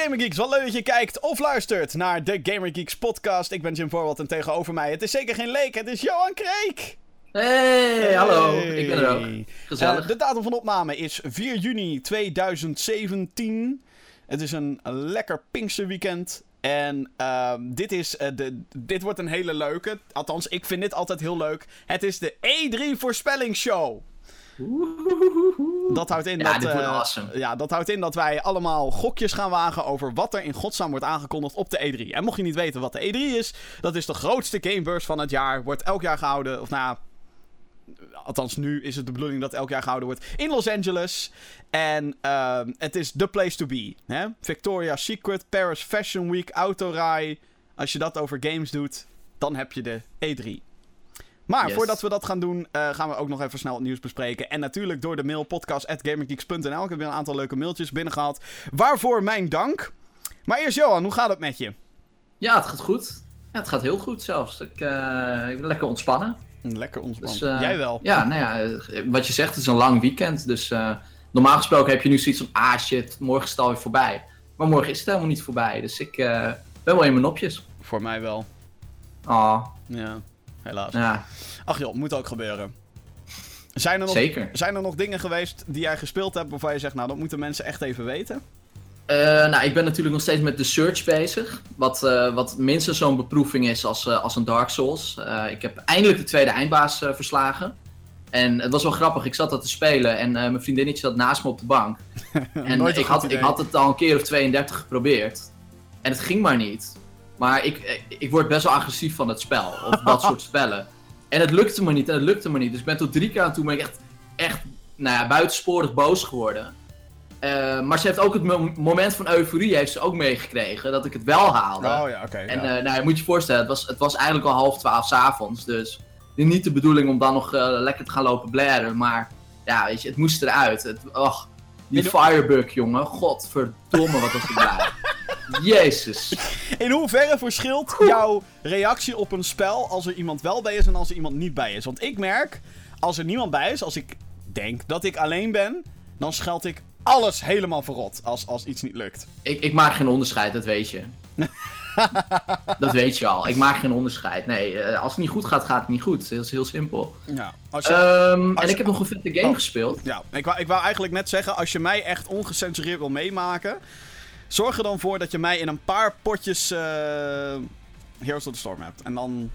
Gamer Geeks, wat leuk dat je kijkt of luistert naar de Gamer Geeks podcast. Ik ben Jim Voorwald en tegenover mij, het is zeker geen leek, het is Johan Kreek. Hey, hallo, ik ben er ook. Gezellig. Uh, de datum van opname is 4 juni 2017. Het is een lekker Pinksterweekend. En uh, dit, is, uh, de, dit wordt een hele leuke. Althans, ik vind dit altijd heel leuk. Het is de E3 voorspellingsshow. Dat houdt, in ja, dat, dit wordt uh, awesome. ja, dat houdt in dat wij allemaal gokjes gaan wagen over wat er in godsnaam wordt aangekondigd op de E3. En mocht je niet weten wat de E3 is, dat is de grootste gamebeurs van het jaar. Wordt elk jaar gehouden, of nou, althans nu is het de bedoeling dat elk jaar gehouden wordt in Los Angeles. En uh, het is the place to be. Hè? Victoria's Secret, Paris Fashion Week, Autorij. Als je dat over games doet, dan heb je de E3. Maar Yes. voordat we dat gaan doen, uh, gaan we ook nog even snel het nieuws bespreken. En natuurlijk door de mail podcast.gamergeeks.nl. Ik heb weer een aantal leuke mailtjes binnengehaald. Waarvoor mijn dank. Maar eerst Johan, hoe gaat het met je? Ja, het gaat goed. Ja, het gaat heel goed zelfs. Ik, uh, ik ben lekker ontspannen. Lekker ontspannen. Dus, uh, Jij wel? Ja, nou ja, wat je zegt, het is een lang weekend. Dus normaal gesproken heb je nu zoiets van, ah shit, morgen is het alweer voorbij. Maar morgen is het helemaal niet voorbij. Dus ik ben wel in mijn nopjes. Voor mij wel. Ah. Ja, helaas. Ja. Ach joh, moet ook gebeuren. Zijn er, nog, Zeker. zijn er nog dingen geweest die jij gespeeld hebt waarvan je zegt, nou dat moeten mensen echt even weten? Uh, nou, ik ben natuurlijk nog steeds met de Search bezig. Wat, uh, wat minstens zo'n beproeving is als, uh, als een Dark Souls. ik heb eindelijk de tweede eindbaas verslagen. En het was wel grappig, ik zat dat te spelen en mijn vriendinnetje zat naast me op de bank. en ik had, ik had het al een keer of 32 geprobeerd. En het ging maar niet. Maar ik, ik word best wel agressief van het spel, of dat soort spellen. En het lukte me niet en het lukte me niet. Dus ik ben tot drie keer aan toe ben ik echt, echt nou ja, buitensporig boos geworden. Uh, maar ze heeft ook het mo moment van euforie heeft ze ook meegekregen. Dat ik het wel haalde. Oh ja, oké. Okay, en ja. uh, nou, je moet je voorstellen, het was, het was eigenlijk al half twaalf s'avonds. Dus niet de bedoeling om dan nog uh, lekker te gaan lopen blaren. Maar ja, weet je, het moest eruit. Het, och, die firebug, jongen. Godverdomme, wat was ik blij. Jezus. In hoeverre verschilt jouw reactie op een spel als er iemand wel bij is en als er iemand niet bij is? Want ik merk, als er niemand bij is, als ik denk dat ik alleen ben, dan scheld ik alles helemaal verrot als, als iets niet lukt. Ik, ik maak geen onderscheid, dat weet je. dat weet je al. Ik maak geen onderscheid. Nee, uh, als het niet goed gaat, gaat het niet goed. Dat is heel simpel. Ja, als je, um, als en je... ik heb nog een vette game oh, gespeeld. Ja, ik wou, ik wou eigenlijk net zeggen, als je mij echt ongecensureerd wil meemaken, zorg er dan voor dat je mij in een paar potjes uh, Heroes of Storm hebt. En dan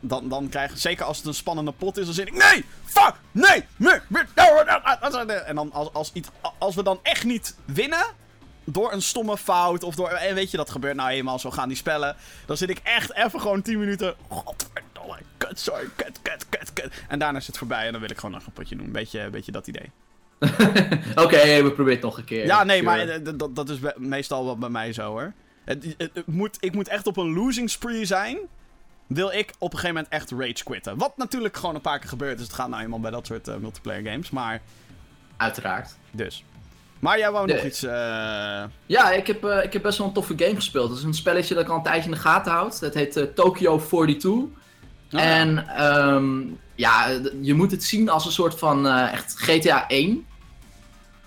dan, dan krijg je, zeker als het een spannende pot is, dan zit ik, nee, fuck, nee, nee, nee. En dan als, als, iets, als we dan echt niet winnen, door een stomme fout, of door, en weet je, dat gebeurt nou eenmaal, zo gaan die spellen. Dan zit ik echt even gewoon 10 minuten, godverdomme, kut, sorry, kut, kut, kut, kut. En daarna is het voorbij en dan wil ik gewoon nog een potje doen. Beetje, beetje dat idee. Oké, okay, we proberen het nog een keer. Ja, nee, sure. maar dat, dat is meestal wel bij mij zo hoor. Het, het, het moet, ik moet echt op een losing spree zijn wil ik op een gegeven moment echt rage quitten. Wat natuurlijk gewoon een paar keer gebeurt. Dus het gaat nou eenmaal bij dat soort uh, multiplayer games. Maar... Uiteraard. Dus. Maar jij wou nog iets... Uh... Ja, ik heb, uh, ik heb best wel een toffe game gespeeld. Het is een spelletje dat ik al een tijdje in de gaten houd. Dat heet Tokyo 42. Oh, en ja. Um, ja, je moet het zien als een soort van echt GTA 1.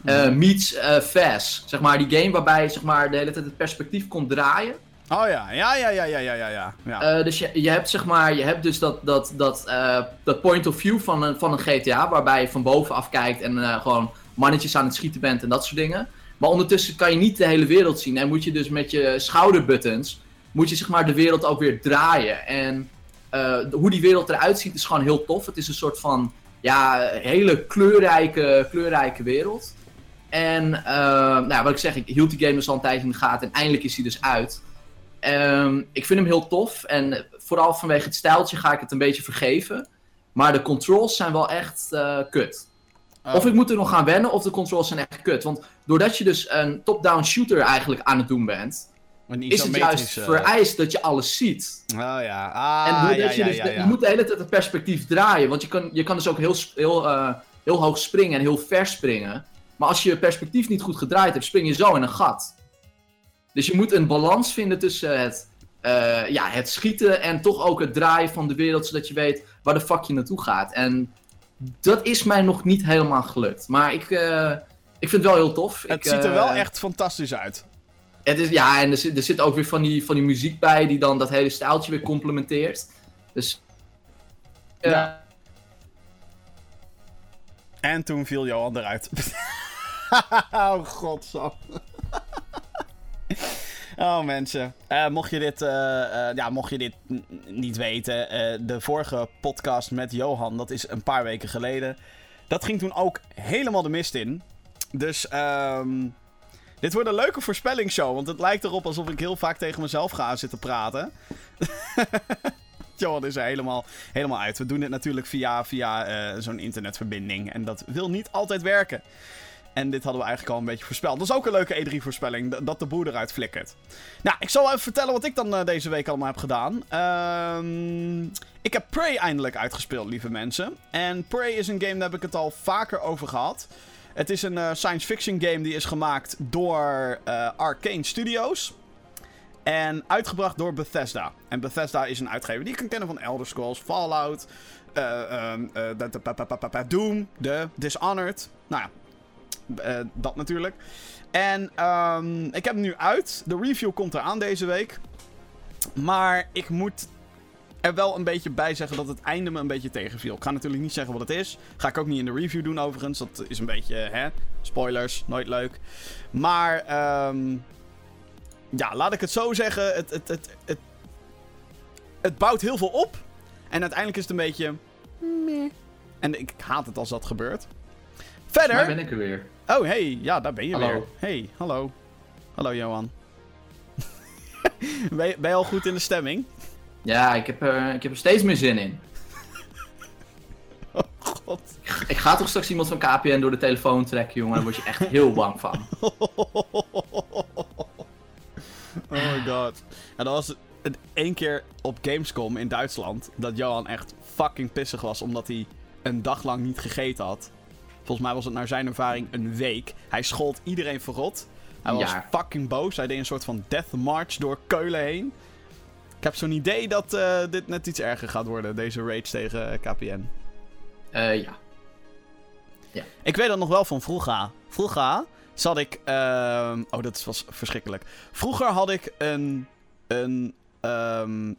Mm. meets Fast. Zeg maar, die game waarbij zeg maar, de hele tijd het perspectief kon draaien. Oh ja, ja, ja, ja, ja, ja, ja. ja. Uh, dus je, je hebt zeg maar, je hebt dus dat, dat, dat, uh, dat point of view van een, van een GTA, waarbij je van bovenaf kijkt en uh, gewoon mannetjes aan het schieten bent en dat soort dingen. Maar ondertussen kan je niet de hele wereld zien en moet je dus met je schouderbuttons, moet je zeg maar de wereld ook weer draaien. En hoe die wereld eruit ziet is gewoon heel tof. Het is een soort van, ja, hele kleurrijke, kleurrijke wereld. En nou, wat ik zeg, ik hield die game dus al een tijdje in de gaten en eindelijk is hij dus uit. Um, ik vind hem heel tof en vooral vanwege het stijltje ga ik het een beetje vergeven. Maar de controls zijn wel echt uh, kut. Oh. Of ik moet er nog gaan wennen of de controls zijn echt kut. Want doordat je dus een top-down shooter eigenlijk aan het doen bent, is het juist uh... vereist dat je alles ziet. Oh ja, ah, En doordat ja, je dus, ja, ja, je moet de hele tijd het perspectief draaien. Want je kan, je kan dus ook heel, heel, uh, heel hoog springen en heel ver springen. Maar als je je perspectief niet goed gedraaid hebt, spring je zo in een gat. Dus je moet een balans vinden tussen het, uh, ja, het schieten en toch ook het draaien van de wereld, zodat je weet waar de fuck je naartoe gaat. En dat is mij nog niet helemaal gelukt. Maar ik, uh, ik vind het wel heel tof. Het ik, ziet er wel echt fantastisch uit. Het is, ja, en er zit, er zit ook weer van die, van die muziek bij die dan dat hele stijltje weer complementeert. Dus. Ja. En toen viel Johan eruit. oh, godsam. Oh mensen, uh, mocht je dit, uh, uh, ja, mocht je dit niet weten, de vorige podcast met Johan, dat is een paar weken geleden. Dat ging toen ook helemaal de mist in. Dus um, dit wordt een leuke voorspellingsshow, want het lijkt erop alsof ik heel vaak tegen mezelf ga zitten praten. Johan is er helemaal, helemaal uit. We doen dit natuurlijk via, via zo'n internetverbinding en dat wil niet altijd werken. En dit hadden we eigenlijk al een beetje voorspeld. Dat is ook een leuke E3-voorspelling, dat de boer eruit flikkert. Nou, ik zal even vertellen wat ik dan uh, deze week allemaal heb gedaan. Uh, ik heb Prey eindelijk uitgespeeld, lieve mensen. En Prey is een game, daar heb ik het al vaker over gehad. Het is een uh, science fiction game die is gemaakt door uh, Arcane Studios. En uitgebracht door Bethesda. En Bethesda is een uitgever die je kan kennen van Elder Scrolls, Fallout, ehm, Doom, The Dishonored. Nou ja, uh, dat natuurlijk. En um, ik heb hem nu uit. De review komt eraan deze week. Maar ik moet er wel een beetje bij zeggen dat het einde me een beetje tegenviel. Ik ga natuurlijk niet zeggen wat het is. Ga ik ook niet in de review doen overigens. Dat is een beetje, hè, spoilers, nooit leuk. Maar, um, ja, laat ik het zo zeggen. Het, het, het, het, het bouwt heel veel op. En uiteindelijk is het een beetje... Meh. En ik haat het als dat gebeurt. Verder... Daar ben ik er weer. Oh, hey. Ja, daar ben je hallo. weer. Hey, hallo. Hallo, Johan. ben, je, ben, je, al goed in de stemming? Ja, ik heb, er, ik heb er steeds meer zin in. Oh, god. Ik ga toch straks iemand van KPN door de telefoon trekken, jongen. Daar word je echt heel bang van. Oh my god. En dat was het één keer op Gamescom in Duitsland... dat Johan echt fucking pissig was... omdat hij een dag lang niet gegeten had. Volgens mij was het naar zijn ervaring een week. Hij schold iedereen verrot. Hij was Ja. fucking boos. Hij deed een soort van death march door Keulen heen. Ik heb zo'n idee dat eh, dit net iets erger gaat worden, deze rage tegen KPN. Eh, ja. Ik weet dat nog wel van vroeger. Vroeger zat ik. ehm, oh, dat was verschrikkelijk. Vroeger had ik een. een ehm,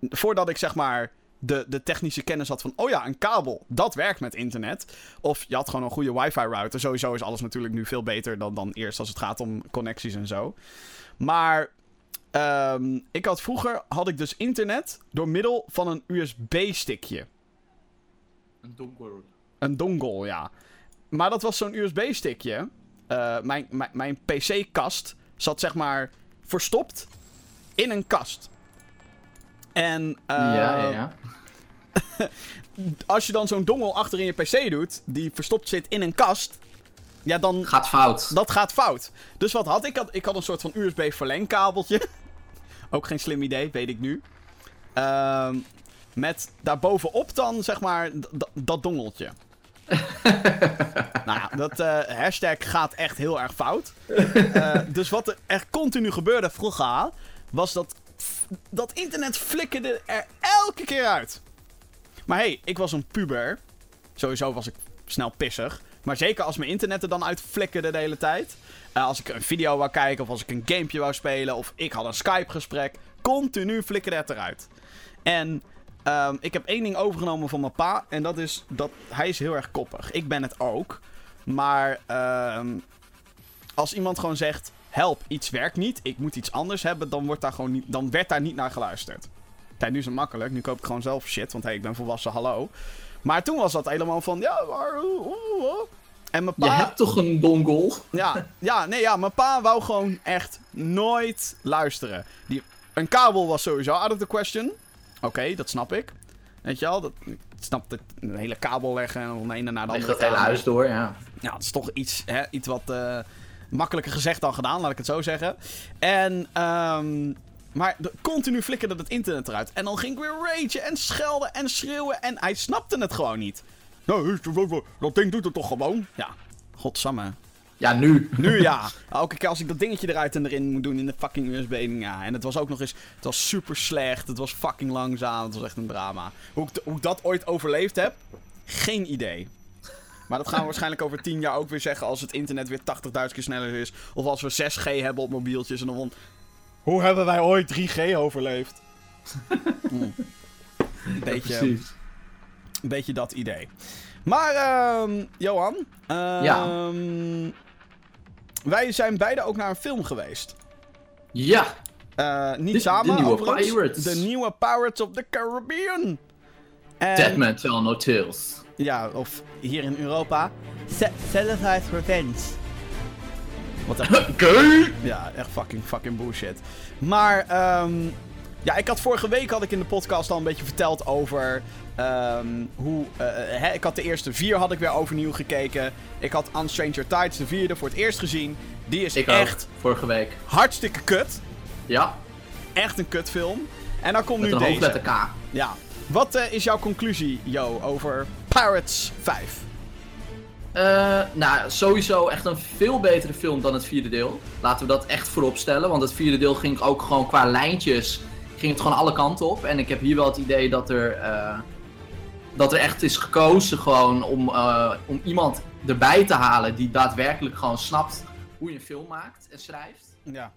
voordat ik zeg maar. De, de technische kennis had van. Oh ja, een kabel. Dat werkt met internet. Of je had gewoon een goede wifi-router. Sowieso is alles natuurlijk nu veel beter dan, dan eerst als het gaat om connecties en zo. Maar. Ehm, ik had vroeger. had ik dus internet. door middel van een USB-stickje. Een donker. Een dongle, ja. Maar dat was zo'n USB-stickje. Eh, mijn mijn, mijn PC-kast zat zeg maar verstopt in een kast. En eh, ja, ja, ja. als je dan zo'n dongle achter in je PC doet, die verstopt zit in een kast, ja, dan Gaat fout. dat gaat fout. Dus wat had ik? Ik had, ik had een soort van USB-verlengkabeltje. Ook geen slim idee, weet ik nu. Ehm, met daarbovenop dan, zeg maar, dat dongeltje. nou ja, dat eh, hashtag gaat echt heel erg fout. Eh, dus wat er echt continu gebeurde vroeger, was dat dat internet flikkerde er elke keer uit. Maar hey, ik was een puber. Sowieso was ik snel pissig. Maar zeker als mijn internet er dan uit flikkerde de hele tijd. Eh, als ik een video wou kijken of als ik een gamepje wou spelen of ik had een Skype gesprek. Continu flikkerde het eruit. En ehm, ik heb één ding overgenomen van mijn pa. En dat is dat hij is heel erg koppig. Ik ben het ook. Maar ehm, als iemand gewoon zegt... Help, iets werkt niet. Ik moet iets anders hebben. Dan, wordt daar gewoon niet, dan werd daar niet naar geluisterd. Kijk, nu is het makkelijk. Nu koop ik gewoon zelf shit. Want hey, ik ben volwassen, hallo. Maar toen was dat helemaal van... Ja. En mijn Je hebt toch een dongle? Ja, ja, nee, ja, mijn pa wou gewoon echt nooit luisteren. Die, een kabel was sowieso out of the question. Oké, dat snap ik. Weet je wel, dat, ik snap dat een hele kabel leggen en van de ene naar de andere dat hele huis door, ja. Ja, het is toch iets, hè, iets wat eh, makkelijker gezegd dan gedaan, laat ik het zo zeggen. En, ehm, maar de, continu flikkerde het internet eruit. En dan ging ik weer ragen en schelden en schreeuwen. En hij snapte het gewoon niet. Nou, dat ding doet het toch gewoon? Ja, godsamme. Ja, nu. Nu ja. Elke keer als ik dat dingetje eruit en erin moet doen in de fucking USB-ding, ja. En het was ook nog eens, het was super slecht. Het was fucking langzaam. Het was echt een drama. Hoe ik, hoe ik dat ooit overleefd heb, geen idee. Maar dat gaan we waarschijnlijk over 10 jaar ook weer zeggen als het internet weer 80.000 keer sneller is. Of als we 6G hebben op mobieltjes en dan van... Hoe hebben wij ooit 3G overleefd? Een beetje, Precies. Een beetje dat idee. Maar, ehm, Johan. Ja. ehm, Wij zijn beide ook naar een film geweest. Ja, Eh, niet De- samen, de nieuwe overigens. Pirates. De nieuwe Pirates of the Caribbean. En, Dead Man Tell No Tales. Ja, of hier in Europa... Celestine's Revenge. Wat echt Gay! Ja, echt fucking, fucking bullshit. Maar, ehm ja, ik had vorige week had ik in de podcast al een beetje verteld over ehm, hoe... eh, hè, ik had de eerste vier had ik weer overnieuw gekeken. Ik had On Stranger Tides, de vierde, voor het eerst gezien. Die is Ik echt ook, vorige week. hartstikke kut. Ja, Echt een kutfilm. En dan komt met nu een deze. hoofdletter K. Ja. Wat eh, is jouw conclusie, Jo, over Pirates 5? Eh, nou, sowieso echt een veel betere film dan het vierde deel. Laten we dat echt voorop stellen. Want het vierde deel ging ook gewoon qua lijntjes. Ging het gewoon alle kanten op. En ik heb hier wel het idee dat er. eh, dat er echt is gekozen gewoon om, eh, om iemand erbij te halen die daadwerkelijk gewoon snapt hoe je een film maakt en schrijft. Ja.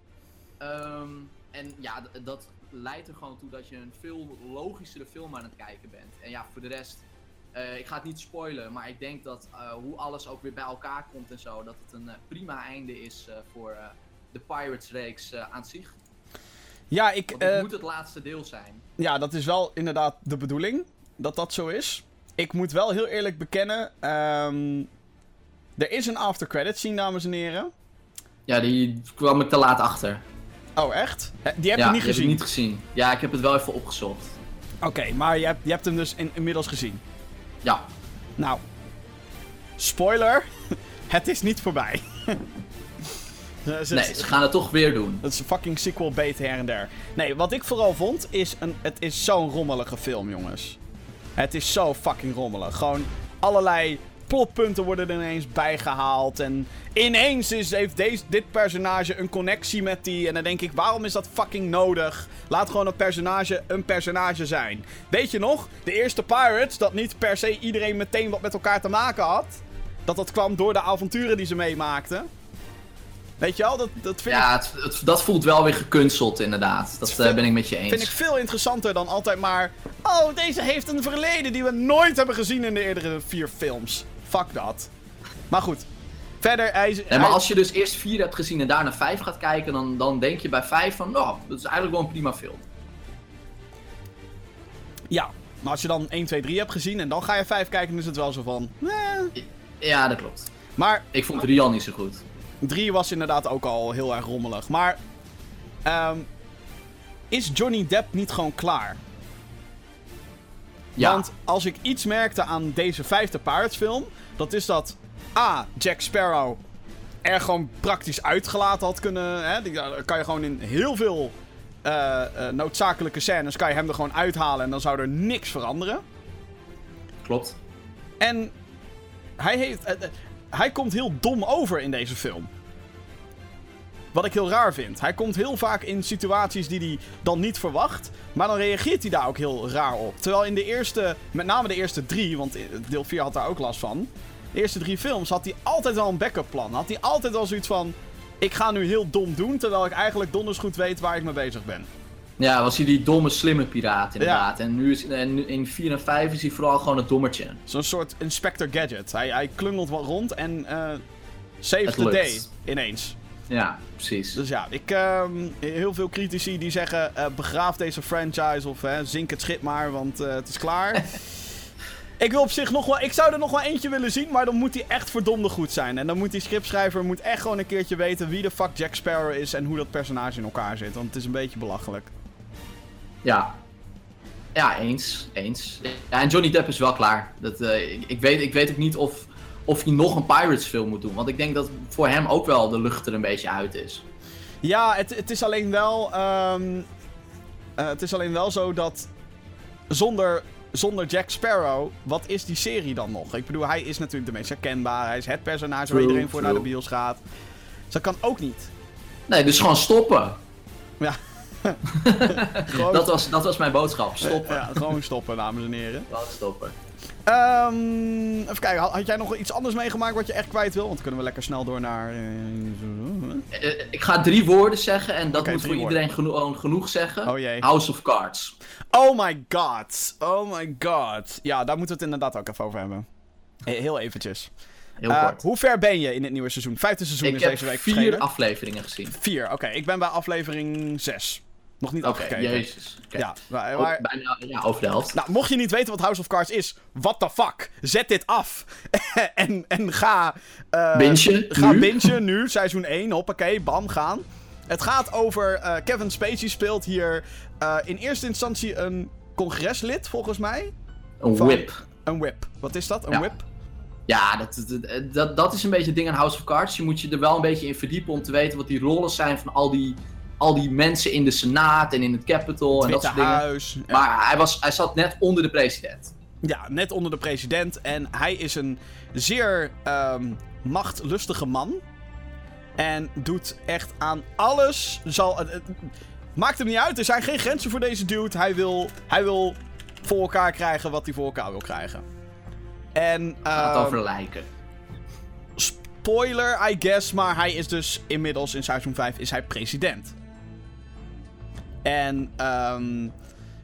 Ehm, en ja, dat leidt er gewoon toe dat je een veel logischere film aan het kijken bent. En ja, voor de rest, eh, ik ga het niet spoilen, maar ik denk dat hoe alles ook weer bij elkaar komt en zo, dat het een prima einde is voor de Pirates-reeks aan zich. Ja, ik, Want het eh, moet het laatste deel zijn. ja, dat is wel inderdaad de bedoeling. Dat dat zo is. Ik moet wel heel eerlijk bekennen. ehm, er is een after credit scene, dames en heren. Ja, die kwam ik te laat achter. Oh, echt? Die heb ja, je niet die gezien? Heb ik niet gezien. Ja, ik heb het wel even opgezocht. Oké, maar je hebt, je hebt hem dus in- inmiddels gezien. Ja, Nou, spoiler. het is niet voorbij. Nee, ze gaan het toch weer doen. Dat is een fucking sequel beet her en der. Nee, wat ik vooral vond is een, het is zo'n rommelige film, jongens. Het is zo fucking rommelig. Gewoon allerlei plotpunten worden er ineens bijgehaald. En ineens is, heeft deze, dit personage een connectie met die. En dan denk ik, waarom is dat fucking nodig? Laat gewoon een personage een personage zijn. Weet je nog? De eerste Pirates, dat niet per se iedereen meteen wat met elkaar te maken had. Dat dat kwam door de avonturen die ze meemaakten. Weet je wel? Dat, dat vind ik Ja, het, het- dat voelt wel weer gekunsteld inderdaad. Dat vind- eh, ben ik met je eens. Vind ik veel interessanter dan altijd maar. Oh, deze heeft een verleden die we nooit hebben gezien in de eerdere vier films. Fuck dat. Maar goed. Verder, hij. Nee, maar hij- als je dus eerst 4 hebt gezien en daarna 5 gaat kijken, dan, dan denk je bij 5 van, nou, dat is eigenlijk wel een prima film. Ja, maar als je dan 1, 2, 3 hebt gezien en dan ga je 5 kijken, dan is het wel zo van. Eh. Ja, dat klopt. Maar Ik vond Rian niet zo goed. 3 was inderdaad ook al heel erg rommelig. Maar. ehm, is Johnny Depp niet gewoon klaar? Ja, Want als ik iets merkte aan deze vijfde Pirates film, dat is dat A. Jack Sparrow er gewoon praktisch uitgelaten had kunnen. Hè? Die, daar kan je gewoon in heel veel eh, eh, noodzakelijke scènes kan je hem er gewoon uithalen en dan zou er niks veranderen. klopt. En hij, heeft, eh, eh, hij komt heel dom over in deze film. Wat ik heel raar vind. Hij komt heel vaak in situaties die hij dan niet verwacht. Maar dan reageert hij daar ook heel raar op. Terwijl in de eerste, met name de eerste drie, want deel 4 had daar ook last van. De eerste drie films had hij altijd wel een backup plan. Had hij altijd wel zoiets van: ik ga nu heel dom doen. Terwijl ik eigenlijk donders goed weet waar ik mee bezig ben. Ja, was hij die domme, slimme piraat inderdaad. En nu is en in 4 en 5 is hij vooral gewoon het dommertje. Zo'n soort Inspector Gadget. Hij, hij klungelt wat rond en eh save Het the lukt. day ineens. Ja, precies. Dus ja, ik, ehm, heel veel critici die zeggen: eh, begraaf deze franchise of zink het schip maar, want eh, het is klaar. ik wil op zich nog wel, ik zou er nog wel eentje willen zien, maar dan moet hij echt verdomde goed zijn. En dan moet die scriptschrijver moet echt gewoon een keertje weten wie de fuck Jack Sparrow is en hoe dat personage in elkaar zit, want het is een beetje belachelijk. Ja. Ja, eens. Eens. Ja, en Johnny Depp is wel klaar. Dat, eh, ik, ik, weet, ik weet ook niet of, of hij nog een Pirates film moet doen. Want ik denk dat voor hem ook wel de lucht er een beetje uit is. Ja, het, het is alleen wel. ehm, eh, het is alleen wel zo dat. Zonder, zonder Jack Sparrow, wat is die serie dan nog? Ik bedoel, hij is natuurlijk de meest herkenbaar. Hij is het personage waar iedereen voor naar de bios gaat. Dus dat kan ook niet. Nee, dus gewoon stoppen. Ja. Dat, was, dat was mijn boodschap. Stoppen. Ja, gewoon stoppen, dames en heren. Gewoon stoppen. Ehm, even kijken, had, jij nog iets anders meegemaakt wat je echt kwijt wil? Want dan kunnen we lekker snel door naar... eh, Eh, ik ga drie woorden zeggen en dat moet voor iedereen geno- gewoon genoeg zeggen. Oh jee. House of Cards. Oh my god. Oh my god. Ja, daar moeten we het inderdaad ook even over hebben. He- Heel eventjes. Heel Eh, hoe ver ben je in het nieuwe seizoen? Vijfde seizoen Ik is deze week vier afleveringen gezien. Vier, oké. Ik ben bij aflevering 6. Nog niet Oké, afgekeken. jezus. Ja, maar, bijna ja, over de helft. nou, mocht je niet weten wat House of Cards is, what the fuck? Zet dit af. en, en ga... eh, Bintje, Ga nu. bingen nu, seizoen 1. Hoppakee, bam, gaan. Het gaat over... eh, Kevin Spacey speelt hier eh, in eerste instantie een congreslid, volgens mij. Een van- whip. Een whip. Wat is dat? Een Ja. whip? Ja, dat, dat, dat, dat is een beetje het ding aan House of Cards. Je moet je er wel een beetje in verdiepen om te weten wat die rollen zijn van al die, al die mensen in de Senaat en in het Capitol en dat soort dingen. Huis. Ja. Maar hij, was, hij zat net onder de president. Ja, net onder de president. En hij is een zeer ehm, machtlustige man. En doet echt aan alles. Zal, het- het- maakt hem niet uit. Er zijn geen grenzen voor deze dude. Hij wil, hij wil voor elkaar krijgen wat hij voor elkaar wil krijgen. En. Gaat ehm, over lijken. spoiler, I guess. Maar hij is dus inmiddels in seizoen 5 is hij president. En ehm,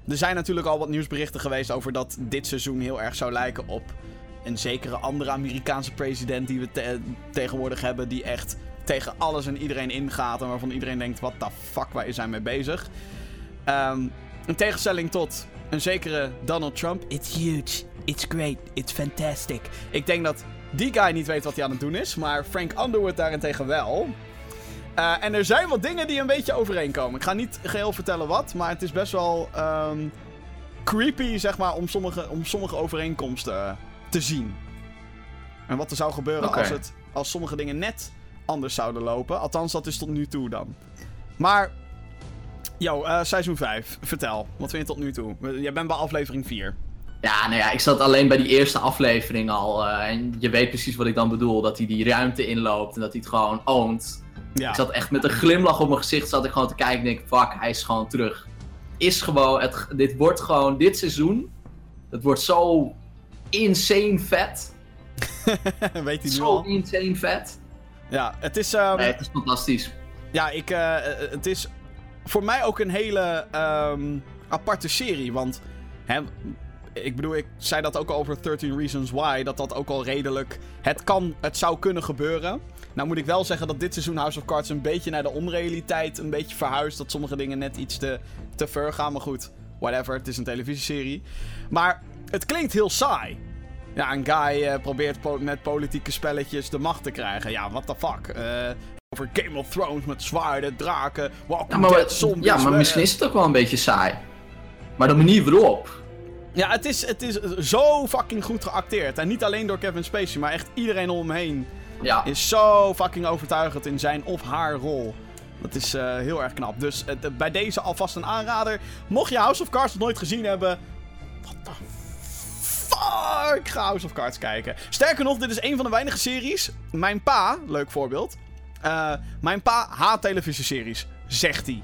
er zijn natuurlijk al wat nieuwsberichten geweest over dat dit seizoen heel erg zou lijken op een zekere andere Amerikaanse president die we te- tegenwoordig hebben. Die echt tegen alles en iedereen ingaat. En waarvan iedereen denkt: wat the fuck, waar is hij mee bezig? Ehm, in tegenstelling tot een zekere Donald Trump. It's huge. It's great. It's fantastic. Ik denk dat die guy niet weet wat hij aan het doen is. Maar Frank Underwood daarentegen wel. Eh, en er zijn wat dingen die een beetje overeenkomen. Ik ga niet geheel vertellen wat, maar het is best wel ehm, creepy, zeg maar, om sommige, om sommige overeenkomsten te zien. En wat er zou gebeuren als, het, als sommige dingen net anders zouden lopen. Althans, dat is tot nu toe dan. Maar, yo, eh, seizoen 5, vertel. Wat vind je tot nu toe? Jij bent bij aflevering 4. Ja, nou ja, ik zat alleen bij die eerste aflevering al. eh, en je weet precies wat ik dan bedoel. Dat hij die ruimte inloopt en dat hij het gewoon oont. Ja. Ik zat echt met een glimlach op mijn gezicht. Zat ik gewoon te kijken en denk, fuck, hij is gewoon terug. Is gewoon, het, dit wordt gewoon, dit seizoen. Het wordt zo insane vet. weet hij nu Zo al? insane vet. Ja, het is... ehm, Nee, het is fantastisch. Ja, ik, eh, het is voor mij ook een hele ehm, aparte serie. Want, hè, ik bedoel, ik zei dat ook al over 13 Reasons Why. Dat dat ook al redelijk. Het kan, het zou kunnen gebeuren. Nou moet ik wel zeggen dat dit seizoen House of Cards een beetje naar de onrealiteit een beetje verhuist. Dat sommige dingen net iets te, te ver gaan. Maar goed, whatever. Het is een televisieserie. Maar het klinkt heel saai. Ja, een guy eh, probeert po- met politieke spelletjes de macht te krijgen. Ja, what the fuck. Eh, over Game of Thrones met zwaarden, draken, Walking Ja, maar, Dead, zombies. ja, maar eh, misschien is het ook wel een beetje saai. Maar de manier waarop. Ja, het is, het is zo fucking goed geacteerd. En niet alleen door Kevin Spacey, maar echt iedereen om hem heen Ja, is zo fucking overtuigend in zijn of haar rol. Dat is eh, heel erg knap. Dus eh, bij deze alvast een aanrader. Mocht je House of Cards nog nooit gezien hebben. What the fuck? Ga House of Cards kijken. Sterker nog, dit is een van de weinige series. Mijn pa, leuk voorbeeld. eh, mijn pa haat televisieseries, zegt hij.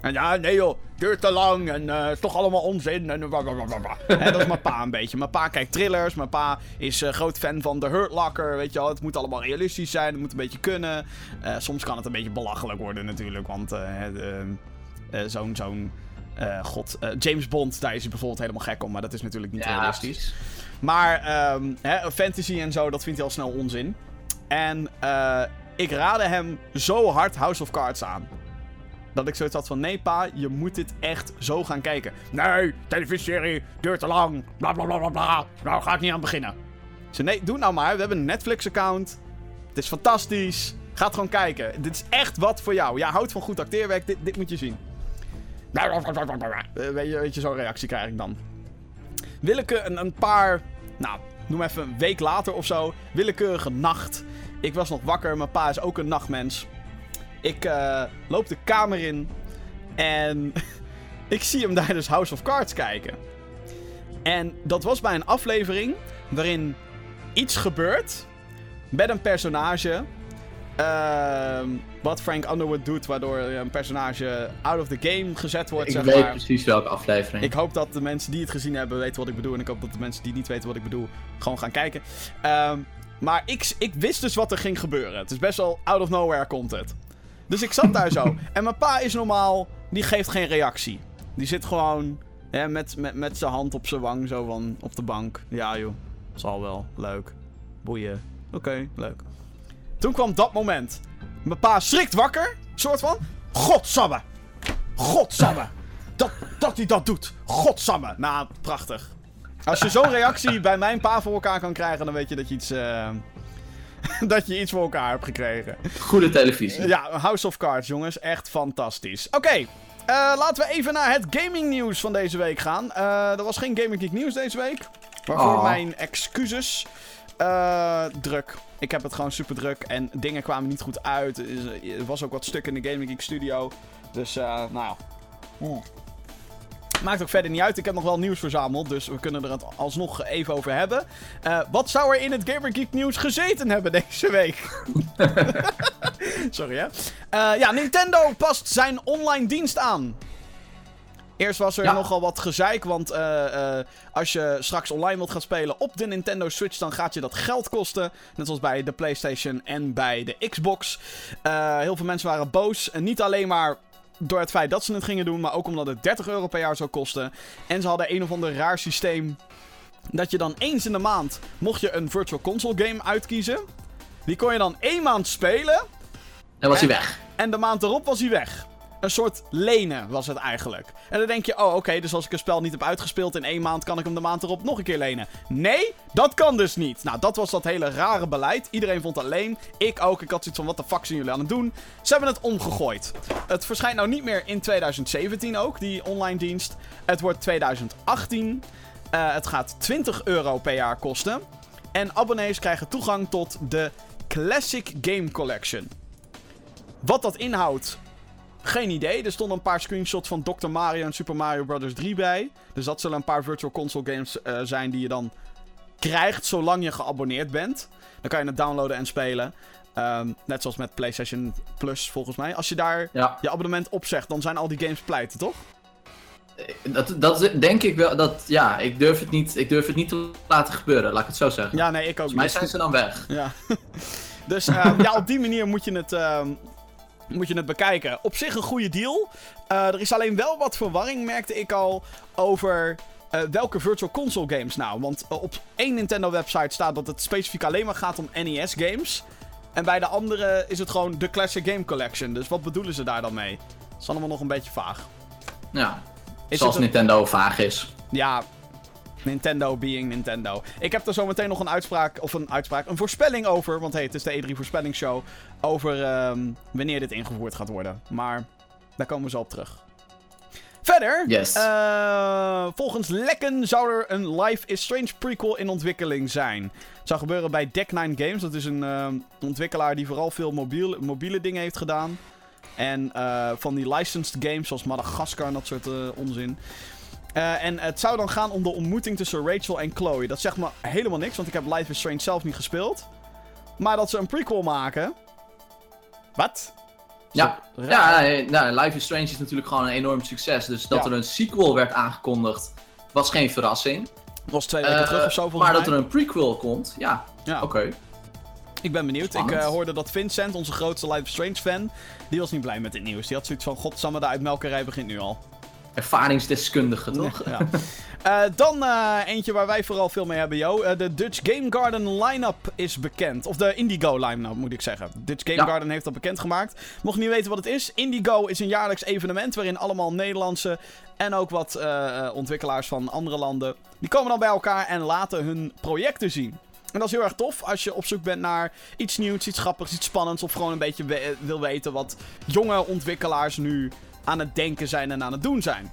En ja, nee joh, duurt te lang en eh, is toch allemaal onzin. En blablabla. Hè, dat is mijn pa een beetje. Mijn pa kijkt thrillers. Mijn pa is eh, groot fan van The Hurt Locker. Weet je wel, het moet allemaal realistisch zijn. Het moet een beetje kunnen. Eh, soms kan het een beetje belachelijk worden natuurlijk. Want zo'n, zo'n, god, James Bond, daar is hij bijvoorbeeld helemaal gek om. Maar dat is natuurlijk niet ja realistisch. Maar ehm, hè, fantasy en zo, dat vindt hij al snel onzin. En ik raadde hem zo hard House of Cards aan. Dat ik zoiets had van, nee pa, je moet dit echt zo gaan kijken. Nee, televisieserie, duurt te lang, bla bla bla bla bla. Nou ga ik niet aan beginnen. Zei, nee, doe nou maar. We hebben een Netflix-account. Het is fantastisch. Ga het gewoon kijken. Dit is echt wat voor jou. Ja, houdt van goed acteerwerk. Dit, dit moet je zien. Eh, Weet je, weet je zo'n reactie krijg ik dan. Willeke een, een paar, nou, noem even een week later of zo. Willekeurige nacht. Ik was nog wakker. Mijn pa is ook een nachtmens. Ik eh, loop de kamer in. En ik zie hem daar dus House of Cards kijken. En dat was bij een aflevering waarin iets gebeurt met een personage. ehm, wat Frank Underwood doet, waardoor een personage out of the game gezet wordt. Ik zeg weet maar. precies welke aflevering. Ik hoop dat de mensen die het gezien hebben weten wat ik bedoel. En ik hoop dat de mensen die niet weten wat ik bedoel, gewoon gaan kijken. Ehm, maar ik, ik wist dus wat er ging gebeuren. Het is best wel out of nowhere content. Dus ik zat daar zo. En mijn pa is normaal, die geeft geen reactie. Die zit gewoon hè, met, met, met zijn hand op zijn wang, zo van op de bank. Ja joh, zal wel, leuk. Boeien. Oké, leuk. Toen kwam dat moment. Mijn pa schrikt wakker, soort van. Godsamme! Godsamme! Dat, dat hij dat doet. Godsamme. Nou, prachtig. Als je zo'n reactie bij mijn pa voor elkaar kan krijgen, dan weet je dat je iets, eh, dat je iets voor elkaar hebt gekregen. Goede televisie. Ja, House of Cards, jongens. Echt fantastisch. Oké, eh, laten we even naar het gaming nieuws van deze week gaan. Eh, er was geen Gaming Geek nieuws deze week. Waarvoor Oh. mijn excuses. Eh, druk. Ik heb het gewoon super druk en dingen kwamen niet goed uit. Er was ook wat stuk in de Gaming Geek studio. Dus, nou ja. Maakt ook verder niet uit. Ik heb nog wel nieuws verzameld, dus we kunnen er het alsnog even over hebben. Eh, wat zou er in het Gamer Geek nieuws gezeten hebben deze week? Sorry hè. Eh, ja, Nintendo past zijn online dienst aan. Eerst was er Ja. nogal wat gezeik, want eh, als je straks online wilt gaan spelen op de Nintendo Switch, dan gaat je dat geld kosten. Net zoals bij de PlayStation en bij de Xbox. Heel veel mensen waren boos. En niet alleen maar door het feit dat ze het gingen doen, maar ook omdat het 30 euro per jaar zou kosten. En ze hadden een of ander raar systeem. Dat je dan eens in de maand, mocht je een Virtual Console game uitkiezen. Die kon je dan één maand spelen. En was hij weg. En de maand erop was hij weg. Een soort lenen was het eigenlijk. En dan denk je, oh oké, dus als ik een spel niet heb uitgespeeld in één maand, kan ik hem de maand erop nog een keer lenen. Nee, dat kan dus niet. Nou, dat was dat hele rare beleid. Iedereen vond het alleen. Ik ook. Ik had zoiets van, wat de fuck zijn jullie aan het doen? Ze hebben het omgegooid. Het verschijnt nou niet meer in 2017 ook, die online dienst. Het wordt 2018. Eh, het gaat 20 euro per jaar kosten. En abonnees krijgen toegang tot de Classic Game Collection. Wat dat inhoudt, geen idee. Er stonden een paar screenshots van Dr. Mario en Super Mario Bros. 3 bij. Dus dat zullen een paar Virtual Console games eh, zijn die je dan krijgt zolang je geabonneerd bent. Dan kan je het downloaden en spelen. Ehm, net zoals met PlayStation Plus volgens mij. Als je daar Ja, je abonnement opzegt, dan zijn al die games pleiten, toch? dat, dat is- denk ik wel. Dat, ja, ik durf, het niet, ik durf het niet te laten gebeuren, laat ik het zo zeggen. Ja, nee, ik ook Volgens mij zijn ze dan weg. Ja. dus ehm, ja, op die manier moet je het, ehm, moet je het bekijken. Op zich een goede deal. Eh, er is alleen wel wat verwarring, merkte ik al, over eh, welke Virtual Console games nou. Want eh, op één Nintendo-website staat dat het specifiek alleen maar gaat om NES-games. En bij de andere is het gewoon de Classic Game Collection. Dus wat bedoelen ze daar dan mee? Dat is allemaal nog een beetje vaag. Ja, Is zoals het een- Nintendo vaag is. Ja, Nintendo being Nintendo. Ik heb er zo meteen nog een uitspraak, of een uitspraak, een voorspelling over. Want hey, het is de E3 voorspellingsshow. Over ehm, wanneer dit ingevoerd gaat worden. Maar daar komen we zo op terug. Verder, Yes. eh, volgens lekken zou er een Life is Strange prequel in ontwikkeling zijn. Het zou gebeuren bij Deck9 Games. Dat is een ehm, ontwikkelaar die vooral veel mobiel, mobiele dingen heeft gedaan. En eh, van die licensed games zoals Madagascar en dat soort eh, onzin. Eh, en het zou dan gaan om de ontmoeting tussen Rachel en Chloe. Dat zegt me helemaal niks, want ik heb Life is Strange zelf niet gespeeld. Maar dat ze een prequel maken. Wat? Ja, ja nou, Life is Strange is natuurlijk gewoon een enorm succes. Dus dat Ja. er een sequel werd aangekondigd, was geen verrassing. Dat was twee weken Eh, terug of zo volgens maar mij. dat er een prequel komt, ja, Ja. oké. Ik ben benieuwd. Spannend. Ik eh, hoorde dat Vincent, onze grootste Life is Strange fan, die was niet blij met dit nieuws. Die had zoiets van, godsamme, de uitmelkerij begint nu al. Ervaringsdeskundige, toch? Ja. Eh, dan eh, eentje waar wij vooral veel mee hebben, Jo. Eh, de Dutch Game Garden line-up is bekend. Of de Indigo line-up, moet ik zeggen. Dutch Game Ja. Garden heeft dat bekendgemaakt. Mocht je niet weten wat het is, Indigo is een jaarlijks evenement waarin allemaal Nederlandse en ook wat ontwikkelaars van andere landen, die komen dan bij elkaar en laten hun projecten zien. En dat is heel erg tof als je op zoek bent naar iets nieuws, iets grappigs, iets spannends. Of gewoon een beetje we- wil weten wat jonge ontwikkelaars nu aan het denken zijn en aan het doen zijn.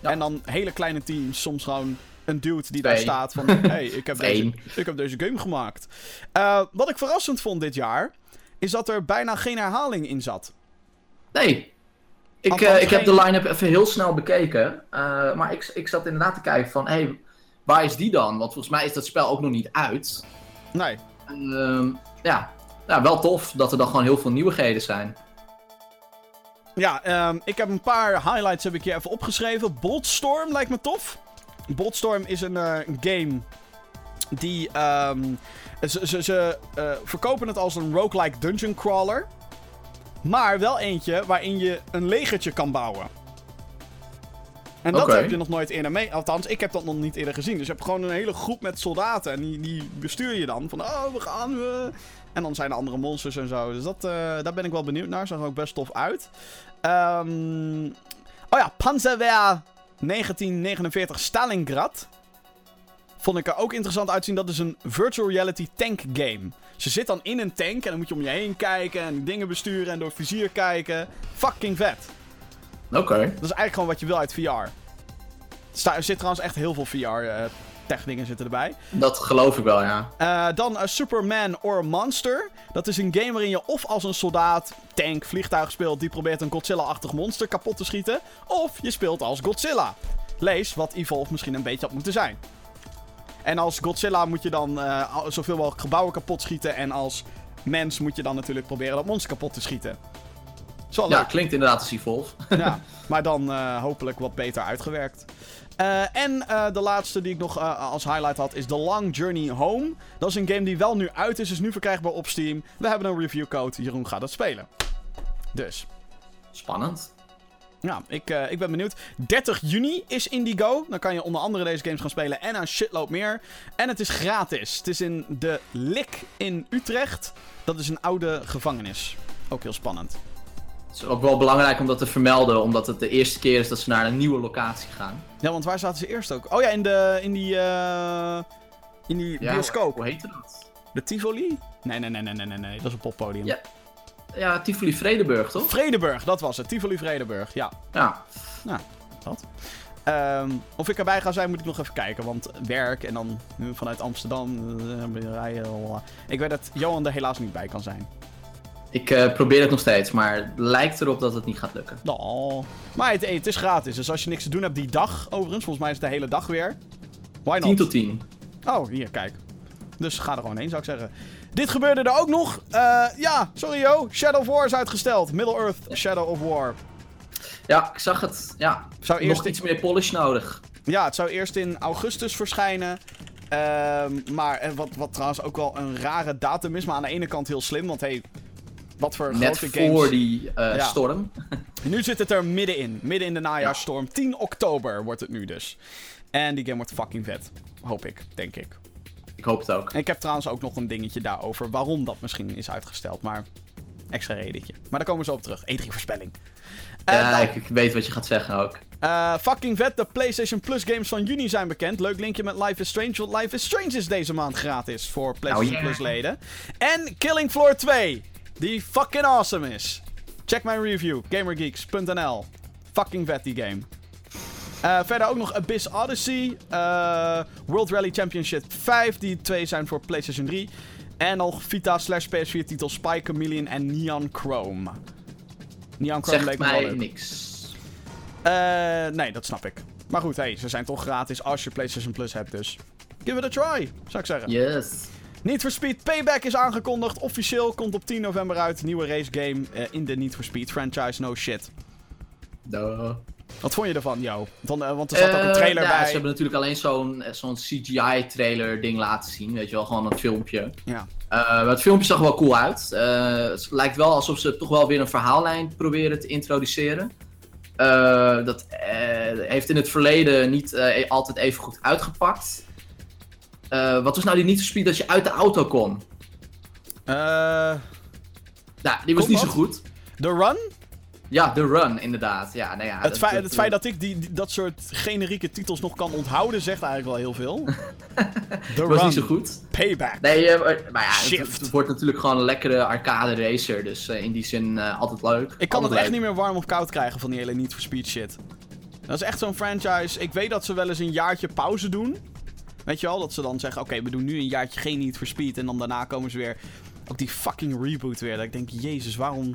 Ja. En dan hele kleine teams, soms gewoon een dude die daar staat van... hey, ik heb, deze, ik heb deze game gemaakt. Eh, wat ik verrassend vond dit jaar, is dat er bijna geen herhaling in zat. Nee. Ik, eh, ik heb de line-up even heel snel bekeken. eh, maar ik, ik zat inderdaad te kijken van, hé, hey, waar is die dan? Want volgens mij is dat spel ook nog niet uit. Nee. Ehm, ja, ja, wel tof dat er dan gewoon heel veel nieuwigheden zijn. Ja, ehm, ik heb een paar highlights heb ik hier even opgeschreven. Boltstorm lijkt me tof. Boltstorm is een eh, game die... ehm, ze ze, ze eh, verkopen het als een roguelike dungeon crawler. Maar wel eentje waarin je een legertje kan bouwen. En dat heb je nog nooit eerder mee. Althans, ik heb dat nog niet eerder gezien. Dus je hebt gewoon een hele groep met soldaten. En die, die bestuur je dan. Van, oh, we gaan... we En dan zijn er andere monsters en zo. Dus dat, eh, daar ben ik wel benieuwd naar. Zag er ook best tof uit. Ehm, oh ja, Panzerwehr 1949 Stalingrad. Vond ik er ook interessant uitzien. Dat is een virtual reality tank game. Ze zit dan in een tank en dan moet je om je heen kijken en dingen besturen en door het vizier kijken. Fucking vet. Oké. Dat is eigenlijk gewoon wat je wil uit VR. Er zit trouwens echt heel veel Zitten erbij. Dat geloof ik wel, ja. Eh, dan eh, Superman or Monster. Dat is een game waarin je of als een soldaat, tank, vliegtuig speelt die probeert een Godzilla-achtig monster kapot te schieten. Of je speelt als Godzilla. Lees wat Evolve misschien een beetje had moeten zijn. En als Godzilla moet je dan eh, zoveel mogelijk gebouwen kapot schieten. En als mens moet je dan natuurlijk proberen dat monster kapot te schieten. Ja, leuk. klinkt inderdaad als Evolve. Ja, maar dan hopelijk wat beter uitgewerkt. Eh, en eh, de laatste die ik nog eh, als highlight had is The Long Journey Home. Dat is een game die wel nu uit is, is nu verkrijgbaar op Steam. We hebben een reviewcode, Jeroen gaat het spelen. Dus, Spannend. ja, ik, ik ben benieuwd. 30 juni is Indigo. Dan kan je onder andere deze games gaan spelen en een shitload meer. En het is gratis. Het is in de Lik in Utrecht. Dat is een oude gevangenis. Ook heel spannend. Het is ook wel belangrijk om dat te vermelden, omdat het de eerste keer is dat ze naar een nieuwe locatie gaan. Ja, want waar zaten ze eerst ook? Oh ja, in, de, in die, eh, in die Ja, bioscoop. Hoe heette dat? De Tivoli? Nee, nee, nee, nee, nee, nee. Dat is een poppodium. Ja. Ja, Tivoli Vredeburg, toch? Vredeburg, dat was het. Tivoli Vredeburg, ja. Ja. Dat. Ehm, of ik erbij ga zijn, moet ik nog even kijken. Want werk en dan nu vanuit Amsterdam eh, rijden. lalala. Ik weet dat Johan er helaas niet bij kan zijn. Ik eh, probeer het nog steeds, maar het lijkt erop dat het niet gaat lukken. Oh. Maar het, het is gratis. Dus als je niks te doen hebt die dag, overigens, volgens mij is het de hele dag weer. Why not? 10 tot 10. Oh, hier, kijk. Dus ga er gewoon heen, zou ik zeggen. Dit gebeurde er ook nog. Eh, ja, sorry yo. Shadow of War is uitgesteld. Middle-earth Shadow of War. Ja, ik zag het. Ja, Zou eerst nog iets meer polish nodig. Ja, het zou eerst in augustus verschijnen. Ehm, maar wat, wat trouwens ook wel een rare datum is. Maar aan de ene kant heel slim. Want hey, wat voor Net grote voor die eh, Ja. storm. Nu zit het er middenin. Midden in de najaarstorm. 10 oktober wordt het nu dus. En die game wordt fucking vet. Hoop ik, denk ik. Ik hoop het ook. En ik heb trouwens ook nog een dingetje daarover. Waarom dat misschien is uitgesteld. Maar extra redentje. Maar daar komen we zo op terug. E3-voorspelling. Ja, ik, ik weet wat je gaat zeggen ook. Eh, fucking vet, de PlayStation Plus games van juni zijn bekend. Leuk linkje met Life is Strange, want Life is Strange is deze maand gratis voor PlayStation Oh, yeah. Plus leden. En Killing Floor 2, die fucking awesome is. Check mijn review, gamergeeks.nl. Fucking vet die game. Eh, verder ook nog Abyss Odyssey, eh, World Rally Championship 5, die twee zijn voor PlayStation 3. En nog Vita slash PS4 titels Spy Chameleon en Neon Chrome. Neon Chrome leek me wel mij leuk. niks. Eh, nee, dat snap ik. Maar goed, hey, ze zijn toch gratis als je PlayStation Plus hebt, dus give it a try, zou ik zeggen. Yes. Need for Speed Payback is aangekondigd. Officieel komt op 10 november uit. Nieuwe race game eh, in de Need for Speed franchise. No shit. Duh. Wat vond je ervan, Jo? Want, eh, want er zat ook een Eh, trailer ja, bij. Ze hebben natuurlijk alleen zo'n zo'n CGI-trailer ding laten zien. Weet je wel, gewoon een filmpje. Ja. Maar het filmpje zag wel cool uit. Het lijkt wel alsof ze toch wel weer een verhaallijn proberen te introduceren. Dat heeft in het verleden niet eh, altijd even goed uitgepakt. Eh, wat was nou die niet speed dat je uit de auto kon? Eh, Nou, die was niet zo goed. The Run? Ja, de run inderdaad. Ja, nou ja, het, dat- feit, dat- het feit dat ik die, die- dat soort generieke titels nog kan onthouden, zegt eigenlijk wel heel veel. The was Run. niet zo goed. Payback. Nee, eh, maar maar ja, het, Shift. het wordt natuurlijk gewoon een lekkere arcade racer. Dus eh, in die zin altijd leuk. Ik kan het echt leuk. niet meer warm of koud krijgen van die hele Need for Speed shit. Dat is echt zo'n franchise. Ik weet dat ze wel eens een jaartje pauze doen. Weet je wel, dat ze dan zeggen: Oké, we doen nu een jaartje geen Need for Speed. En dan daarna komen ze weer. Ook die fucking reboot weer. Dat ik denk: Jezus, waarom?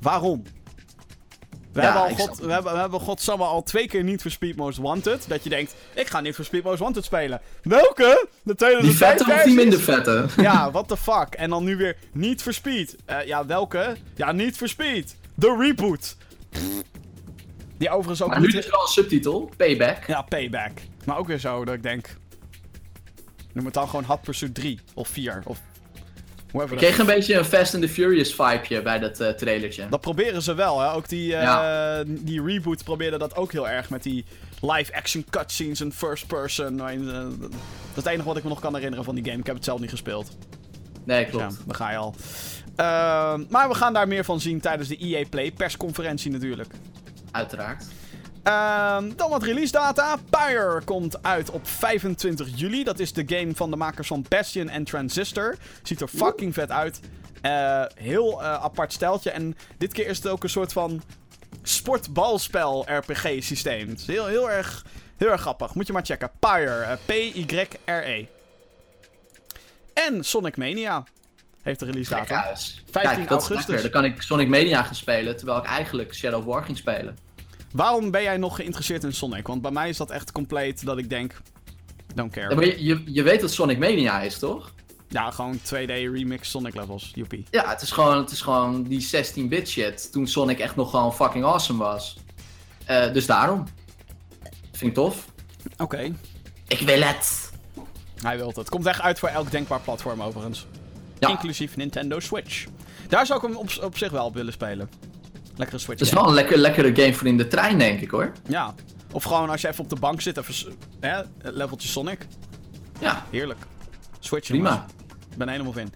Waarom? We, Ja, hebben al god, we, hebben, we hebben godsamme al twee keer niet voor Speed Most Wanted. Dat je denkt, ik ga niet voor Speed Most Wanted spelen. Welke? De Die 2005 vette of die minder vette? Ja, what the fuck. En dan nu weer niet voor Speed. Eh, ja, welke? Ja, niet voor Speed. De reboot. Die overigens ook Maar nu dus wel een subtitel, Payback. Ja, Payback. Maar ook weer zo dat ik denk... Noem het dan gewoon Hot Pursuit 3 of 4 of... Ik kreeg een beetje een Fast and the Furious vibeje bij dat eh, trailertje. Dat proberen ze wel, hè. Ook die, eh, Ja. die reboot probeerde dat ook heel erg met die live-action cutscenes en first person. eh, dat is het enige wat ik me nog kan herinneren van die game. Ik heb het zelf niet gespeeld. Nee, Ja, klopt. daar ga je al. Ehm, maar we gaan daar meer van zien tijdens de EA Play persconferentie natuurlijk. Uiteraard. Ehm, dan wat release data. Pyre komt uit op 25 juli. Dat is de game van de makers van Bastion en Transistor. Ziet er fucking vet uit. Eh, heel eh, apart steltje. En dit keer is het ook een soort van sportbalspel RPG systeem. Het is heel, heel, erg, heel erg grappig. Moet je maar checken. Pyre. eh, P-Y-R-E. En Sonic Mania heeft de release data. uit. 15 Kijk, dat is augustus. lekker. Dan kan ik Sonic Mania gaan spelen, terwijl ik eigenlijk Shadow of War ging spelen. Waarom ben jij nog geïnteresseerd in Sonic? Want bij mij is dat echt compleet dat ik denk... Don't care. Ja, maar je, je, je weet wat Sonic Mania is, toch? Ja, gewoon 2D remix Sonic levels. Joepie. Ja, het is gewoon, het is gewoon die 16-bit shit. Toen Sonic echt nog gewoon fucking awesome was. Eh, dus daarom. Vind ik tof. Oké. Ik wil het. Hij wil het. Komt echt uit voor elk denkbaar platform overigens. Ja. Inclusief Nintendo Switch. Daar zou ik hem op, op zich wel op willen spelen. Lekkere Switch Het is wel een lekker, lekkere game voor in de trein, denk ik hoor. Ja. Of gewoon als je even op de bank zit, even hè, leveltje Sonic. Ja, Heerlijk. Switch prima. jongens. Ik ben helemaal in.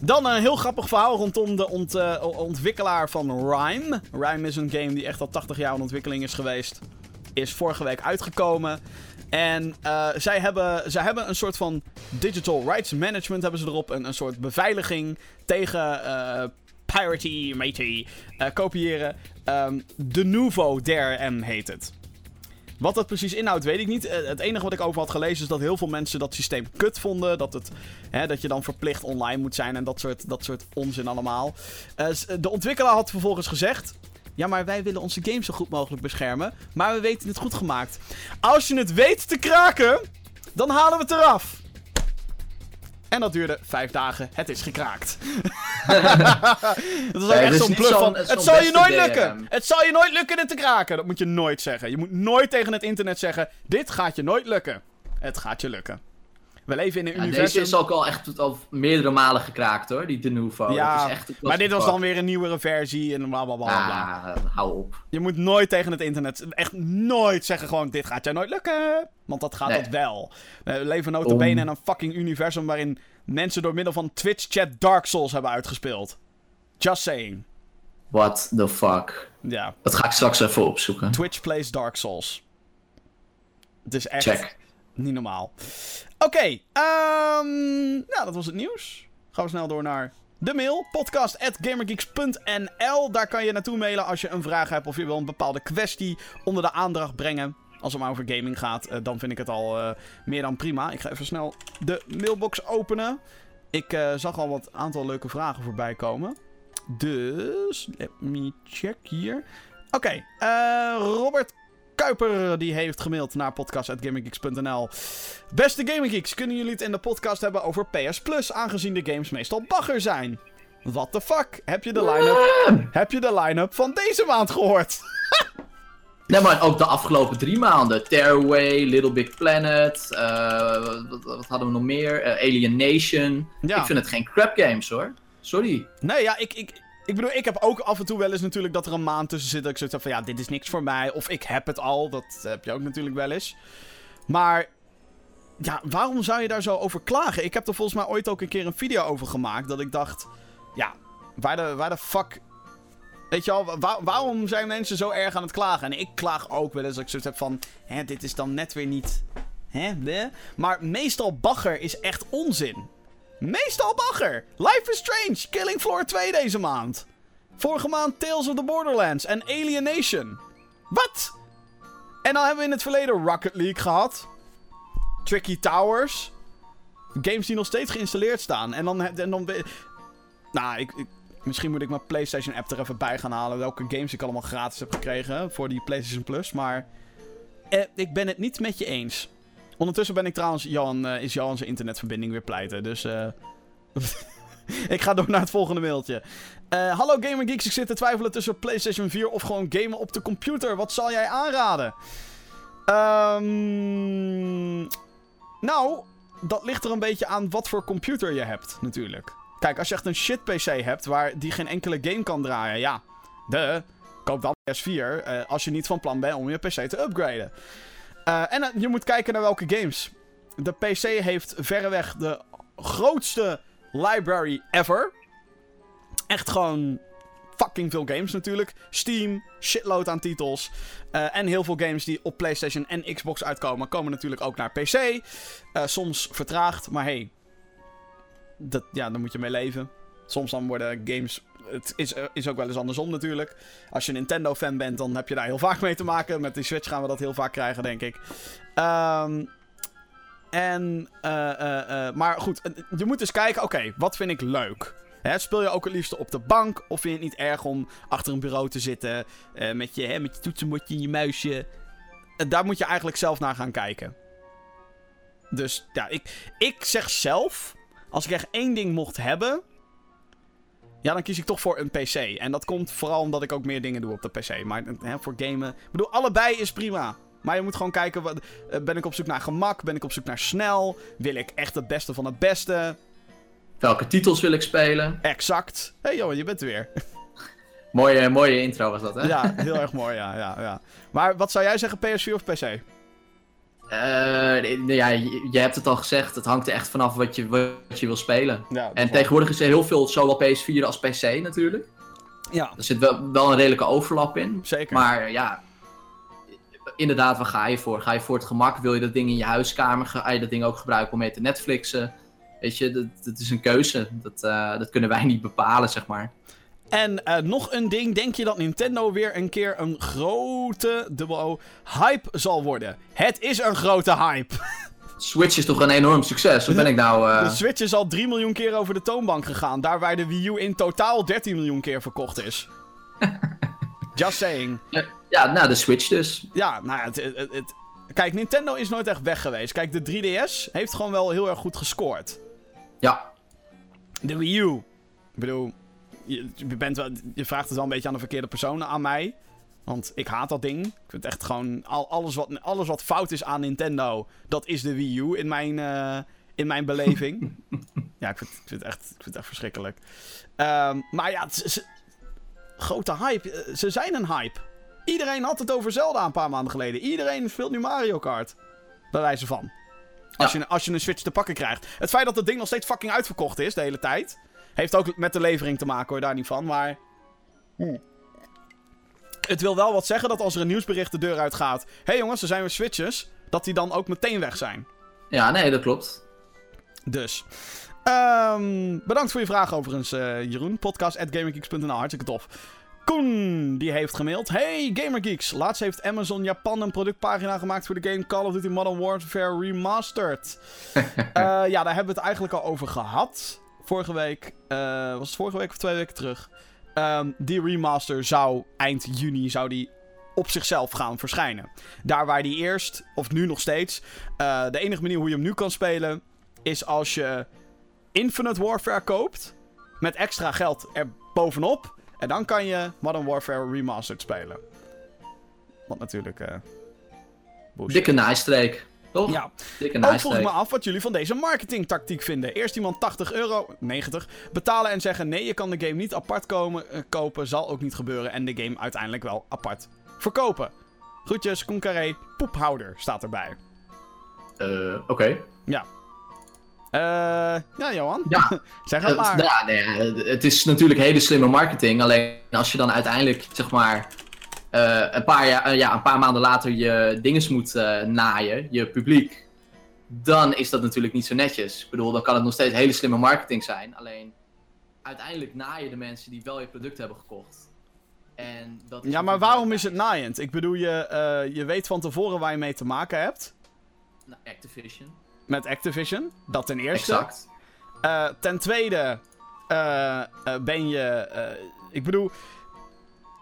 Dan een heel grappig verhaal rondom de ont, eh, ontwikkelaar van Rhyme. Rhyme is een game die echt al 80 jaar in ontwikkeling is geweest. Is vorige week uitgekomen. En eh, zij, hebben, zij hebben een soort van digital rights management hebben ze erop. Een, een soort beveiliging tegen eh piracy, matey, eh, kopiëren. Ehm, de Nouveau DRM heet het. Wat dat precies inhoudt, weet ik niet. Eh, Het enige wat ik over had gelezen is dat heel veel mensen dat systeem kut vonden. Dat, het, hè, dat je dan verplicht online moet zijn en dat soort, dat soort onzin allemaal. Eh, de ontwikkelaar had vervolgens gezegd... Ja, maar wij willen onze games zo goed mogelijk beschermen. Maar we weten het goed gemaakt. Als je het weet te kraken, dan halen we het eraf. En dat duurde vijf dagen. Het is gekraakt. dat is ook echt het is zo'n van... het zal je nooit lukken. DRM. Het zal je nooit lukken dit te kraken. Dat moet je nooit zeggen. Je moet nooit tegen het internet zeggen... Dit gaat je nooit lukken. Het gaat je lukken. We leven in een Ja, deze universum... is ook al echt al meerdere malen gekraakt hoor, die de Nouveau. Ja, dat is echt, maar dit was dan weer een nieuwere versie en bla bla bla. Ah, hou op. Je moet nooit tegen het internet, echt nooit zeggen gewoon, dit gaat jou nooit lukken. Want dat gaat Nee. dat wel. We leven notabene in een fucking universum waarin mensen door middel van Twitch chat Dark Souls hebben uitgespeeld. Just saying. What the fuck. Ja, Dat ga ik straks even opzoeken. Twitch plays Dark Souls. Het is echt Check. niet normaal. Oké, ehm nou dat was het nieuws. Gaan we snel door naar de mail. Podcast.gamergeeks.nl Daar kan je naartoe mailen als je een vraag hebt of je wil een bepaalde kwestie onder de aandacht brengen. Als het maar over gaming gaat, eh, dan vind ik het al eh, meer dan prima. Ik ga even snel de mailbox openen. Ik eh, zag al wat aantal leuke vragen voorbij komen. Dus, let me check hier. Oké, eh, Robert Kuiper die heeft gemaild naar podcast.gaminggeeks.nl. Beste Gaminggeeks, kunnen jullie het in de podcast hebben over PS Plus, aangezien de games meestal bagger zijn? What the fuck? Heb je de line-up, heb je de line-up van deze maand gehoord? Nee, maar ook de afgelopen drie maanden. Tearaway, Little Big Planet, eh, wat, wat hadden we nog meer? Eh, Alienation. Ja. Ik vind het geen crap games hoor. Sorry. Nee, ja, ik, ik, ik bedoel, ik heb ook af en toe wel eens natuurlijk dat er een maand tussen zit dat ik zoiets heb van, ja, dit is niks voor mij. Of ik heb het al, dat heb je ook natuurlijk wel eens. Maar, ja, waarom zou je daar zo over klagen? Ik heb er volgens mij ooit ook een keer een video over gemaakt, dat ik dacht, ja, waar de, waar de fuck... Weet je al, waar- waarom zijn mensen zo erg aan het klagen? En ik klaag ook wel eens dat ik zoiets heb van, hè, dit is dan net weer niet... Hè, hè? Maar meestal bagger is echt onzin. Meestal bagger. Life is Strange, Killing Floor 2 deze maand. Vorige maand Tales of the Borderlands en Alienation. Wat? En dan hebben we in het verleden Rocket League gehad. Tricky Towers. Games die nog steeds geïnstalleerd staan. En dan... En dan nou, ik, Misschien moet ik mijn PlayStation app er even bij gaan halen. Welke games ik allemaal gratis heb gekregen voor die PlayStation Plus. Maar eh, ik ben het niet met je eens. Ondertussen ben ik trouwens, Johan, eh, is Johan zijn internetverbinding weer pleiten. Dus eh ik ga door naar het volgende mailtje. Eh, Hallo Gamer Geeks, ik zit te twijfelen tussen PlayStation 4 of gewoon gamen op de computer. Wat zal jij aanraden? Ehm nou, dat ligt er een beetje aan wat voor computer je hebt, natuurlijk. Kijk, als je echt een shit PC hebt waar die geen enkele game kan draaien, ja, de, koop dan PS4 eh, als je niet van plan bent om je PC te upgraden. Eh, en eh, je moet kijken naar welke games. De PC heeft verreweg de grootste library ever. Echt gewoon fucking veel games natuurlijk. Steam, shitload aan titels. Eh, en heel veel games die op PlayStation en Xbox uitkomen, komen natuurlijk ook naar PC. Soms vertraagd, maar hey, dat, ja, daar moet je mee leven. Soms dan worden games. Het is, eh, is ook wel eens andersom natuurlijk. Als je een Nintendo-fan bent, dan heb je daar heel vaak mee te maken. Met die Switch gaan we dat heel vaak krijgen, denk ik. Ehm, en, eh, eh, maar goed, je moet dus kijken, oké, wat vind ik leuk? Speel je ook het liefst op de bank? Of vind je het niet erg om achter een bureau te zitten met, je, hè, met je toetsenbordje en je muisje? Daar moet je eigenlijk zelf naar gaan kijken. Dus ja, ik, ik zeg zelf, als ik echt één ding mocht hebben, ja, dan kies ik toch voor een PC. En dat komt vooral omdat ik ook meer dingen doe op de PC. Maar hè, voor gamen, ik bedoel, allebei is prima. Maar je moet gewoon kijken, wat, eh, ben ik op zoek naar gemak? Ben ik op zoek naar snel? Wil ik echt het beste van het beste? Welke titels wil ik spelen? Exact. Hé hey, joh, je bent er weer. Mooie, mooie intro was dat, hè? Ja, heel erg mooi, ja, ja, ja. Maar wat zou jij zeggen, PS4 of PC? Eh, ja, je, je hebt het al gezegd, het hangt er echt vanaf wat je, wat je wil spelen. Ja, En tegenwoordig is er heel veel, zowel PS4 als PC natuurlijk. Ja, Er zit wel, wel een redelijke overlap in. zeker. Maar ja, inderdaad, waar ga je voor? Ga je voor het gemak? Wil je dat ding in je huiskamer? Ga je dat ding ook gebruiken om mee te Netflixen? Weet je, dat, dat is een keuze. Dat, eh, dat kunnen wij niet bepalen, zeg maar. En eh, nog een ding, denk je dat Nintendo weer een keer een grote, dubbel O, hype zal worden? Het is een grote hype. Switch is toch een enorm succes? Of ben ik nou... eh, De Switch is al 3 miljoen keer over de toonbank gegaan. Daar waar de Wii U in totaal 13 miljoen keer verkocht is. Just saying. Ja, nou, de Switch dus. Ja, nou ja, het, het, het- Kijk, Nintendo is nooit echt weg geweest. Kijk, de 3DS heeft gewoon wel heel erg goed gescoord. Ja, De Wii U. Ik bedoel, je, je, bent wel, je vraagt het wel een beetje aan de verkeerde personen aan mij. Want ik haat dat ding. Ik vind echt gewoon... Al, alles, wat, alles wat fout is aan Nintendo, dat is de Wii U in mijn, eh, in mijn beleving. ja, ik vind, ik, vind het echt, ik vind het echt verschrikkelijk. Ehm, maar ja, ze- grote hype. Eh, Ze zijn een hype. Iedereen had het over Zelda een paar maanden geleden. Iedereen speelt nu Mario Kart. Bij wijze van. Als, je, als je een Switch te pakken krijgt. Het feit dat het ding nog steeds fucking uitverkocht is de hele tijd. Heeft ook met de levering te maken hoor, daar niet van. Maar. Het wil wel wat zeggen dat als er een nieuwsbericht de deur uitgaat. Hé hey jongens, er zijn weer Switches. Dat die dan ook meteen weg zijn. ja nee, dat klopt. Dus. Ehm, bedankt voor je vraag overigens, eh, Jeroen. Podcast at gamergeeks.nl, hartstikke tof. Koen, die heeft gemaild. Hey Gamergeeks, laatst heeft Amazon Japan een productpagina gemaakt voor de game Call of Duty Modern Warfare Remastered. Eh, ja, daar hebben we het eigenlijk al over gehad. Vorige week, eh, was het vorige week of twee weken terug? Ehm, die remaster zou eind juni zou die op zichzelf gaan verschijnen. Daar waar die eerst, of nu nog steeds, eh, de enige manier hoe je hem nu kan spelen is als je Infinite Warfare koopt met extra geld er bovenop. En dan kan je Modern Warfare Remastered spelen. Wat natuurlijk. bullshit. Dikke naaistreek. Toch? Ja, Dikke ook vroeg me af wat jullie van deze marketingtactiek vinden. Eerst iemand 80 euro, 90, betalen en zeggen: nee, je kan de game niet apart komen, eh, kopen. Zal ook niet gebeuren. En de game uiteindelijk wel apart verkopen. Groetjes, Koen Carré, poephouder staat erbij. Eh, Oké. Eh, ja, Johan. Ja. zeg het maar. ja, nee, het is natuurlijk hele slimme marketing. Alleen als je dan uiteindelijk, zeg maar, eh, een, paar jaar, eh, ja, een paar maanden later je dinges moet eh, naaien, je publiek, dan is dat natuurlijk niet zo netjes. Ik bedoel, dan kan het nog steeds hele slimme marketing zijn. Alleen uiteindelijk naaien de mensen die wel je product hebben gekocht. En dat is Ja, maar waarom is het naaiend? Ik bedoel, je, je weet van tevoren waar je mee te maken hebt. Nou, Activision. Met Activision. Dat ten eerste. Exact. Ten tweede, ben je... ik bedoel...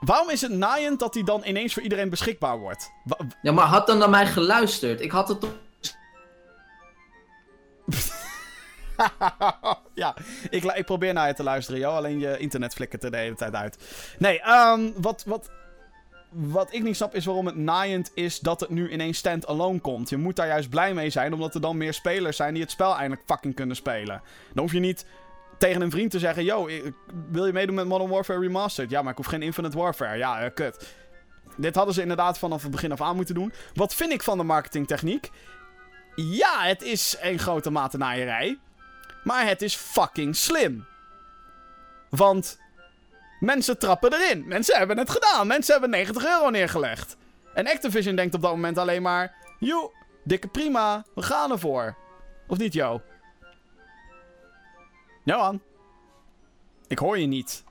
Waarom is het naaiend dat hij dan ineens voor iedereen beschikbaar wordt? Wa- Ja, maar had dan naar mij geluisterd? Ik had het toch... ja, ik, ik probeer naar je te luisteren, joh. Alleen je internet flikkert er de hele tijd uit. Nee, ehm, wat, wat, wat ik niet snap is waarom het naaiend is dat het nu ineens stand-alone komt. Je moet daar juist blij mee zijn, omdat er dan meer spelers zijn die het spel eindelijk fucking kunnen spelen. Dan hoef je niet tegen een vriend te zeggen: Yo, wil je meedoen met Modern Warfare Remastered? Ja, maar ik hoef geen Infinite Warfare. Ja, eh, kut. Dit hadden ze inderdaad vanaf het begin af aan moeten doen. Wat vind ik van de marketingtechniek? Ja, het is een grote matenaaierij. Maar het is fucking slim. Want mensen trappen erin. Mensen hebben het gedaan. Mensen hebben 90 euro neergelegd. En Activision denkt op dat moment alleen maar... Joe, dikke prima. We gaan ervoor. Of niet, Jo? Johan? Ik hoor je niet.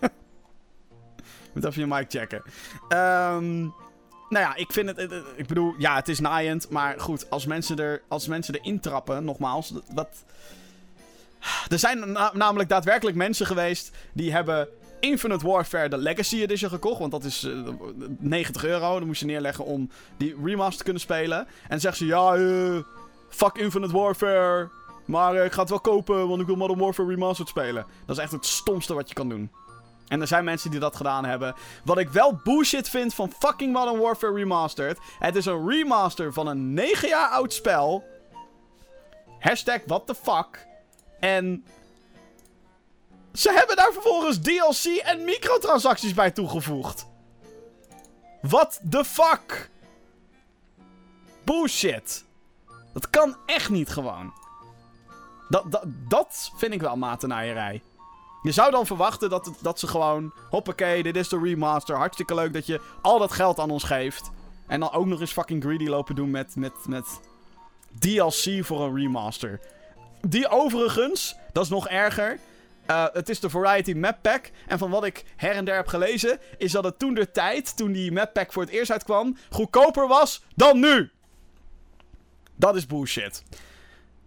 Moet even je mic checken. Ehm... Nou ja, ik vind het, Ik bedoel, ja, het is naaiend. Maar goed, als mensen, er, als mensen erin trappen, nogmaals. Wat. Er zijn na- namelijk daadwerkelijk mensen geweest. die hebben Infinite Warfare de Legacy Edition gekocht. Want dat is eh, 90 euro. Dan moest je neerleggen om die remaster te kunnen spelen. En zeggen ze: ja, eh, fuck Infinite Warfare. Maar eh, ik ga het wel kopen, want ik wil Modern Warfare Remastered spelen. Dat is echt het stomste wat je kan doen. En er zijn mensen die dat gedaan hebben. Wat ik wel bullshit vind van fucking Modern Warfare Remastered. Het is een remaster van een 9 jaar oud spel. Hashtag what the fuck. En... Ze hebben daar vervolgens DLC en microtransacties bij toegevoegd. What the fuck? Bullshit. Dat kan echt niet gewoon. Dat, dat, dat vind ik wel matenaaierij. Je zou dan verwachten dat, dat ze gewoon... Hoppakee, dit is de remaster. Hartstikke leuk dat je al dat geld aan ons geeft. En dan ook nog eens fucking greedy lopen doen met, met, met DLC voor een remaster. Die overigens, dat is nog erger. eh, het is de Variety Map Pack. En van wat ik her en der heb gelezen, is dat het toen de tijd, toen die map pack voor het eerst uitkwam, goedkoper was dan nu. Dat is bullshit.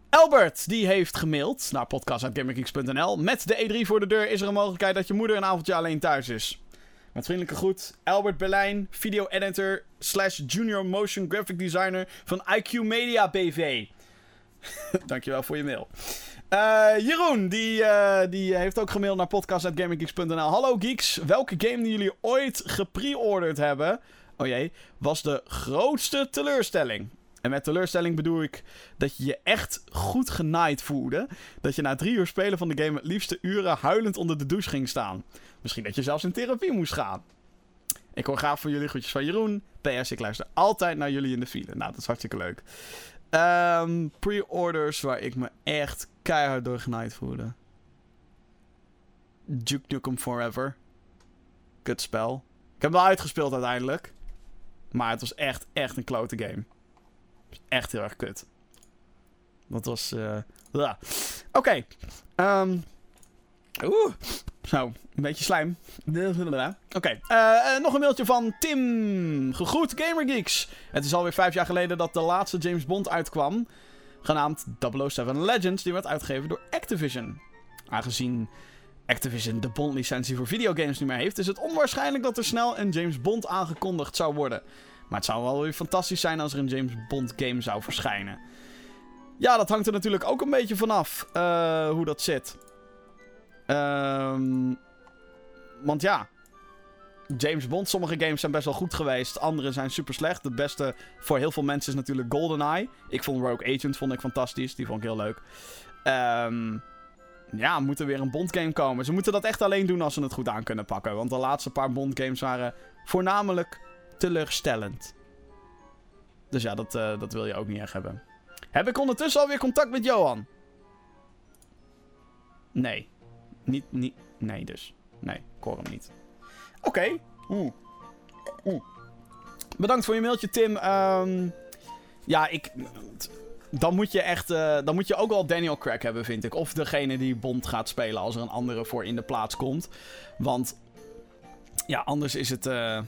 Albert, die heeft gemaild naar podcast.gamergeeks.nl. Met de E3 voor de deur is er een mogelijkheid dat je moeder een avondje alleen thuis is. Met vriendelijke groet, Albert Berlijn, video-editor slash junior motion graphic designer van IQ Media BV. Dankjewel voor je mail. Eh, Jeroen, die, eh, die heeft ook gemaild naar podcast.gamergeeks.nl. Hallo geeks, welke game die jullie ooit gepre-orderd hebben... Oh jee, was de grootste teleurstelling? En met teleurstelling bedoel ik dat je je echt goed genaaid voelde. Dat je na drie uur spelen van de game het liefste uren huilend onder de douche ging staan. Misschien dat je zelfs in therapie moest gaan. Ik hoor graag van jullie groetjes van Jeroen. PS, ik luister altijd naar jullie in de file. Nou, dat is hartstikke leuk. Ehm, Pre-orders waar ik me echt keihard door genaaid voelde. Duke Nukem Forever. Kut spel. Ik heb hem wel uitgespeeld uiteindelijk. Maar het was echt, echt een klote game. Echt heel erg kut. Dat was. ja. Oké. ehm, Oeh. Zo, een beetje slijm. Oké. eh, eh, nog een mailtje van Tim. Gegroet Gamergeeks. Het is alweer vijf jaar geleden dat de laatste James Bond uitkwam. Genaamd 007 Legends. Die werd uitgegeven door Activision. Aangezien Activision de Bond-licentie voor videogames niet meer heeft, is het onwaarschijnlijk dat er snel een James Bond aangekondigd zou worden. Maar het zou wel weer fantastisch zijn als er een James Bond game zou verschijnen. Ja, dat hangt er natuurlijk ook een beetje vanaf eh hoe dat zit. Ehm want ja, James Bond, sommige games zijn best wel goed geweest, andere zijn super slecht. De beste voor heel veel mensen is natuurlijk GoldenEye. Ik vond Rogue Agent vond ik fantastisch, die vond ik heel leuk. Ehm ja, moet er weer een Bond game komen. Ze moeten dat echt alleen doen als ze het goed aan kunnen pakken. Want de laatste paar Bond games waren voornamelijk teleurstellend. Dus ja, dat, eh, dat wil je ook niet echt hebben. Heb ik ondertussen alweer contact met Johan? Nee. Niet, niet, nee dus. Nee, ik hoor hem niet. Oké. Oeh. Oeh. Bedankt voor je mailtje, Tim. Ehm, ja, ik... Dan moet je echt... eh, dan moet je ook wel Daniel Craig hebben, vind ik. Of degene die Bond gaat spelen als er een andere voor in de plaats komt. Want... Ja, anders is het... eh,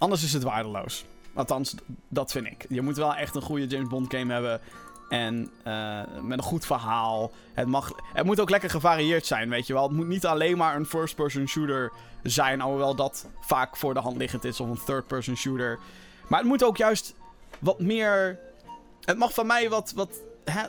anders is het waardeloos. Althans, dat vind ik. Je moet wel echt een goede James Bond game hebben. En eh, met een goed verhaal. Het, mag, het moet ook lekker gevarieerd zijn, weet je wel. Het moet niet alleen maar een first-person shooter zijn. Alhoewel dat vaak voor de hand liggend is. Of een third-person shooter. Maar het moet ook juist wat meer... Het mag van mij wat... wat hè,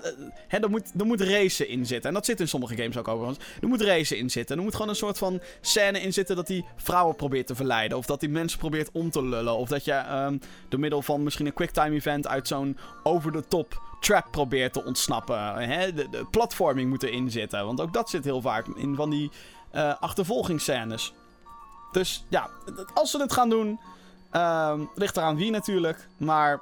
hè, er, moet, er moet racen in zitten. En dat zit in sommige games ook overigens. Er moet racen in zitten. Er moet gewoon een soort van scène in zitten dat hij vrouwen probeert te verleiden. Of dat hij mensen probeert om te lullen. Of dat je ehm, door middel van misschien een quicktime event uit zo'n over-the-top trap probeert te ontsnappen. Hè? De, de platforming moet erin zitten. Want ook dat zit heel vaak in van die uh, achtervolgingsscènes. Dus ja, als ze het gaan doen, um, ligt eraan wie natuurlijk. Maar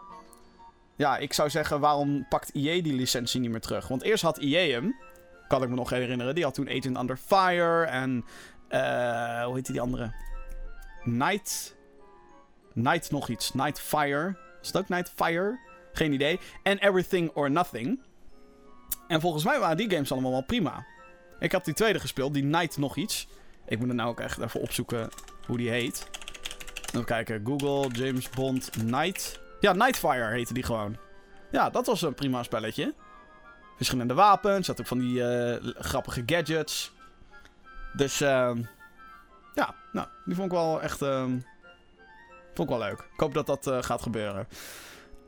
ja, ik zou zeggen, waarom pakt EA die licentie niet meer terug? Want eerst had EA hem, kan ik me nog herinneren. Die had toen Agent Under Fire en... Uh, hoe heet die andere? Night... Night nog iets. Nightfire. Is het ook Nightfire? Geen idee. En Everything or Nothing. En volgens mij waren die games allemaal wel prima. Ik heb die tweede gespeeld, die Night nog iets. Ik moet er nou ook echt even opzoeken hoe die heet. Even kijken. Google, James Bond, Night. Ja, Nightfire heette die gewoon. Ja, dat was een prima spelletje. Verschillende wapens, had ook van die uh, grappige gadgets. Dus, uh, ja, nou, die vond ik wel echt, uh, vond ik wel leuk. Ik hoop dat dat uh, gaat gebeuren.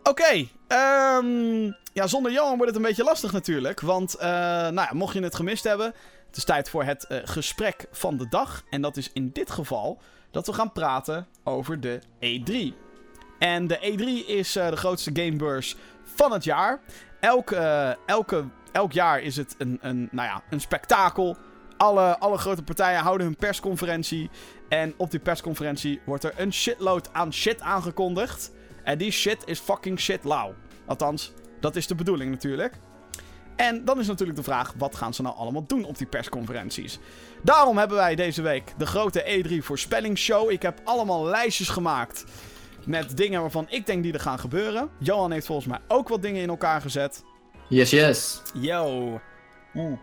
Oké, um, ja, zonder Johan wordt het een beetje lastig natuurlijk. Want, uh, nou ja, mocht je het gemist hebben, het is tijd voor het gesprek van de dag. En dat is in dit geval dat we gaan praten over de E3. En de E3 is uh, de grootste gamebeurs van het jaar. Elk, elke, elk jaar is het een, een, nou ja, een spektakel. Alle, alle grote partijen houden hun persconferentie. En op die persconferentie wordt er een shitload aan shit aangekondigd. En die shit is fucking shit lauw. Althans, dat is de bedoeling natuurlijk. En dan is natuurlijk de vraag, wat gaan ze nou allemaal doen op die persconferenties? Daarom hebben wij deze week de grote E3 voorspellingsshow. Ik heb allemaal lijstjes gemaakt met dingen waarvan ik denk die er gaan gebeuren. Johan heeft volgens mij ook wat dingen in elkaar gezet. Yes, yes. Yo. Mm.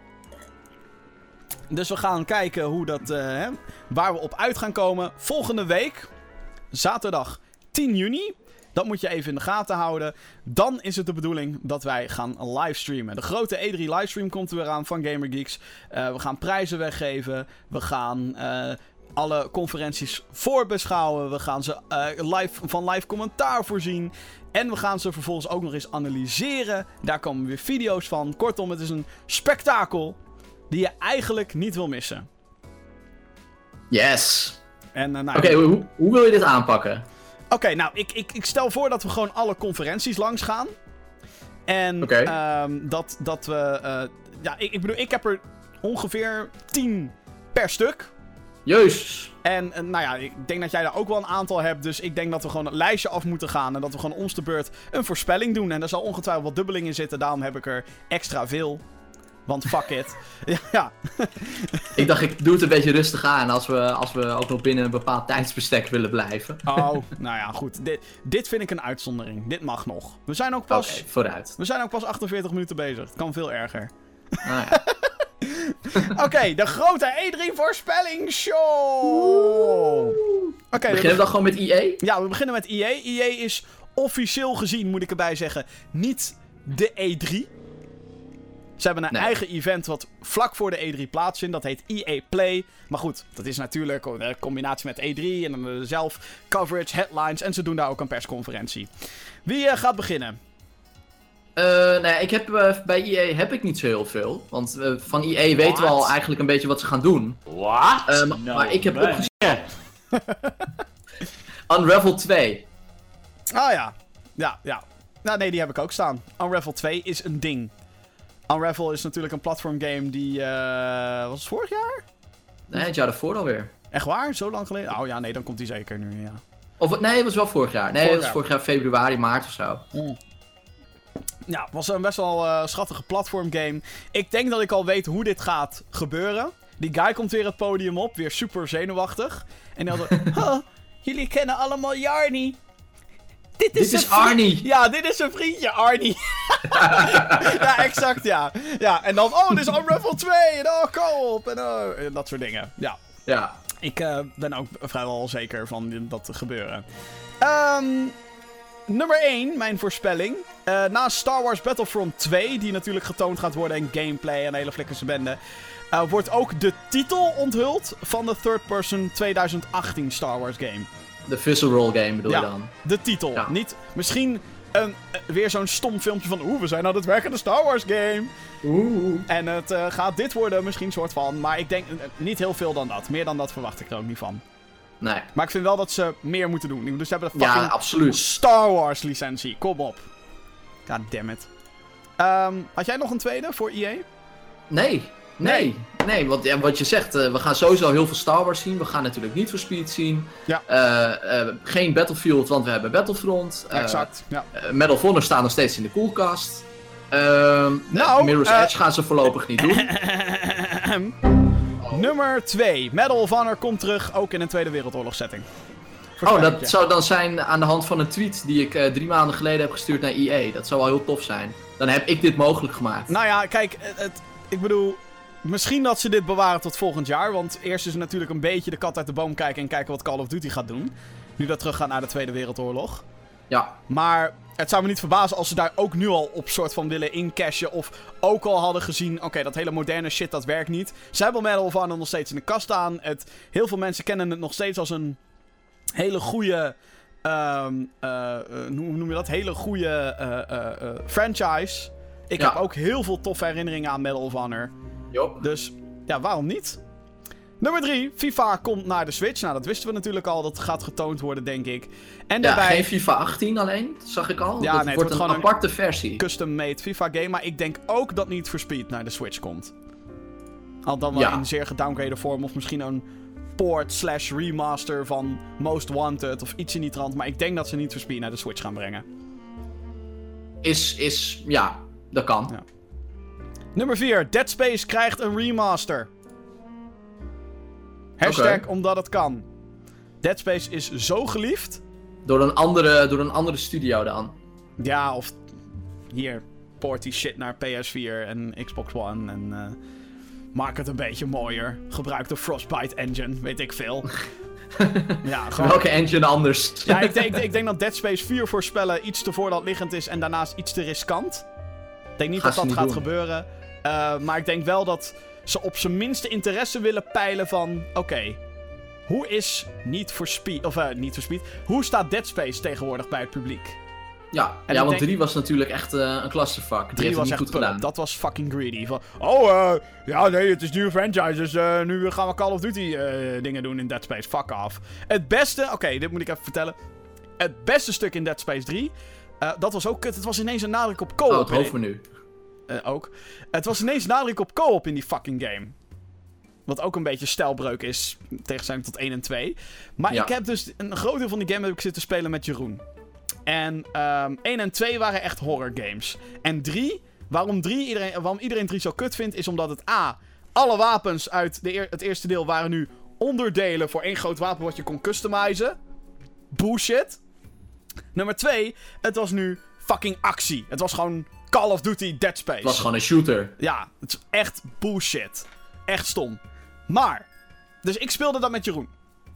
Dus we gaan kijken hoe dat, uh, hè, waar we op uit gaan komen. Volgende week, zaterdag 10 juni, dat moet je even in de gaten houden. Dan is het de bedoeling dat wij gaan livestreamen. De grote E3 livestream komt er weer aan van GamerGeeks. Uh, we gaan prijzen weggeven. We gaan uh, alle conferenties voorbeschouwen. We gaan ze uh, live, van live commentaar voorzien. En we gaan ze vervolgens ook nog eens analyseren. Daar komen weer video's van. Kortom, het is een spektakel die je eigenlijk niet wil missen. Yes. En, uh, nou, Oké, okay, hoe, hoe wil je dit aanpakken? Oké, okay, nou, ik, ik, ik stel voor dat we gewoon alle conferenties langs gaan. En okay. um, dat, dat we... Uh, ja, ik, ik bedoel, ik heb er ongeveer 10 per stuk. Juist. En, en nou ja, ik denk dat jij daar ook wel een aantal hebt. Dus ik denk dat we gewoon een lijstje af moeten gaan. En dat we gewoon ons de beurt een voorspelling doen. En daar zal ongetwijfeld wat dubbeling in zitten. Daarom heb ik er extra veel. Want fuck it. ja. ik dacht, ik doe het een beetje rustig aan als we, als we ook nog binnen een bepaald tijdsbestek willen blijven. oh, nou ja, goed. Dit, dit vind ik een uitzondering. Dit mag nog. We zijn ook pas... Okay, vooruit. We zijn ook pas 48 minuten bezig. Het kan veel erger. Nou ja. Oké, okay, de grote E3 voorspelling show. Okay, beginnen we dan gewoon met EA? Ja, we beginnen met EA. EA is officieel gezien, moet ik erbij zeggen, niet de E3. Ze hebben een nee. eigen event wat vlak voor de E3 plaatsvindt. Dat heet EA Play. Maar goed, dat is natuurlijk een combinatie met E3 en dan zelf coverage, headlines. En ze doen daar ook een persconferentie. Wie uh, gaat beginnen? Uh, nou ja, ik heb, uh, bij EA heb ik niet zo heel veel. Want uh, van EA What? weten we al eigenlijk een beetje wat ze gaan doen. Wat? No maar ik heb opgeschreven... Unravel 2. Ah ja. Ja, ja. Nou nee, die heb ik ook staan. Unravel 2 is een ding. Unravel is natuurlijk een platformgame die... was het vorig jaar? Nee, het jaar daarvoor alweer. Echt waar? Zo lang geleden? Oh ja, nee, dan komt hij zeker nu, ja. Of, nee, het was wel vorig jaar. Nee, vorig het was vorig jaar februari, maart of zo. Mm. Ja, was een best wel uh, schattige platformgame. Ik denk dat ik al weet hoe dit gaat gebeuren. Die guy komt weer het podium op, weer super zenuwachtig. En dan huh, jullie kennen allemaal Jarny. Dit is, dit is Arnie. Ja, dit is zijn vriendje, Arnie. ja, exact, ja. Ja, en dan, oh, dit is Unravel 2. En oh, co-op. En, oh, en dat soort dingen. Ja. Ja. Ik uh, ben ook vrijwel zeker van dat te gebeuren. Um, nummer 1, mijn voorspelling. Uh, na Star Wars Battlefront 2, die natuurlijk getoond gaat worden in gameplay en hele flikkerse bende. Uh, wordt ook de titel onthuld van de third-person 2018 Star Wars game. De visceral game bedoel ja, je dan? de titel. Niet misschien een, weer zo'n stom filmpje van... Oeh, we zijn aan het werken de Star Wars game. Oeh. En het uh, gaat dit worden misschien soort van. Maar ik denk niet heel veel dan dat. Meer dan dat verwacht ik er ook niet van. Nee. Maar ik vind wel dat ze meer moeten doen. Dus ze hebben de fucking ja, absoluut. Star Wars licentie. Kom op. God damn it. Um, had jij nog een tweede voor EA? Nee. Nee. Nee, want ja, wat je zegt, uh, we gaan sowieso heel veel Star Wars zien. We gaan natuurlijk niet voor Speed zien. Ja. Uh, uh, geen Battlefield, want we hebben Battlefront. exact. Ja. Medal of Honor staat nog steeds in de koelkast. Ehm, nou, Mirror's Edge gaan ze voorlopig niet doen. Nummer 2. Medal of Honor komt terug, ook in een Tweede Wereldoorlog setting. Oh, dat zou dan zijn aan de hand van een tweet die ik uh, drie maanden geleden heb gestuurd naar EA. Dat zou wel heel tof zijn. Dan heb ik dit mogelijk gemaakt. Nou ja, kijk, het, ik bedoel, misschien dat ze dit bewaren tot volgend jaar. Want eerst is natuurlijk een beetje de kat uit de boom kijken en kijken wat Call of Duty gaat doen. Nu dat teruggaat naar de Tweede Wereldoorlog. Ja. Maar het zou me niet verbazen als ze daar ook nu al op soort van willen incashen. Of ook al hadden gezien, oké, dat hele moderne shit, dat werkt niet. Ze hebben Medal of Honor nog steeds in de kast staan. Het, heel veel mensen kennen het nog steeds als een hele goede... Um, uh, hoe noem je dat? Hele goede uh, uh, franchise. Ik Ja. heb ook heel veel toffe herinneringen aan Medal of Honor. Jop. Dus ja, waarom niet? Nummer 3, FIFA komt naar de Switch. Nou, dat wisten we natuurlijk al. Dat gaat getoond worden, denk ik. En Ja, daarbij geen FIFA 18 alleen, dat zag ik al. Ja, dat nee, het wordt wordt een aparte versie. custom-made FIFA game. Maar ik denk ook dat niet for Speed naar de Switch komt. Al dan wel Ja. in zeer gedowngraded vorm. Of misschien een port slash remaster van Most Wanted. Of iets in die trant. Maar ik denk dat ze niet for Speed naar de Switch gaan brengen. Is, is, ja, dat kan. Ja. Nummer 4, Dead Space krijgt een remaster. Hashtag omdat het kan. Dead Space is zo geliefd. Door, een andere, door een andere studio dan. Ja, of hier, port die shit naar PS4 en Xbox One en eh, maak het een beetje mooier. Gebruik de Frostbite engine, weet ik veel. ja, gewoon... Welke engine anders? Ja, ik denk, ik denk dat Dead Space 4 voorspellen iets te voordat liggend is en daarnaast iets te riskant. Ik denk niet Gaan dat dat niet gaat doen. gebeuren. Eh, maar ik denk wel dat ze op zijn minste interesse willen peilen van... Oké, hoe is niet voor Speed... Of niet voor Speed. Hoe staat Dead Space tegenwoordig bij het publiek? Ja, En ja want denk- 3 was natuurlijk echt eh, een. Die 3 heeft was het echt niet goed gedaan. Dat was fucking greedy. Van, oh, eh, ja, nee, het is nu een franchise, dus nu gaan we Call of Duty dingen doen in Dead Space. Fuck off. Het beste, oké, dit moet ik even vertellen. Het beste stuk in Dead Space 3, eh, dat was ook kut. Het was ineens een nadruk op co-op. Oh, het hoofdmenu. Eh, ook. Het was ineens nadruk op co-op in die fucking game. Wat ook een beetje stijlbreuk is, in tegenstelling tot 1 en 2. Maar Ja. ik heb dus een groot deel van die game heb ik zitten spelen met Jeroen. En ehm 1 en 2 waren echt horror games. En 3, waarom, 3 iedereen, waarom iedereen 3 zo kut vindt, is omdat het A. Alle wapens uit de eer- het eerste deel waren nu onderdelen voor één groot wapen wat je kon customizen. Bullshit. Nummer 2, het was nu fucking actie. Het was gewoon Call of Duty Dead Space. Het was gewoon een shooter. Ja, het is echt bullshit. Echt stom. Maar, dus ik speelde dat met Jeroen.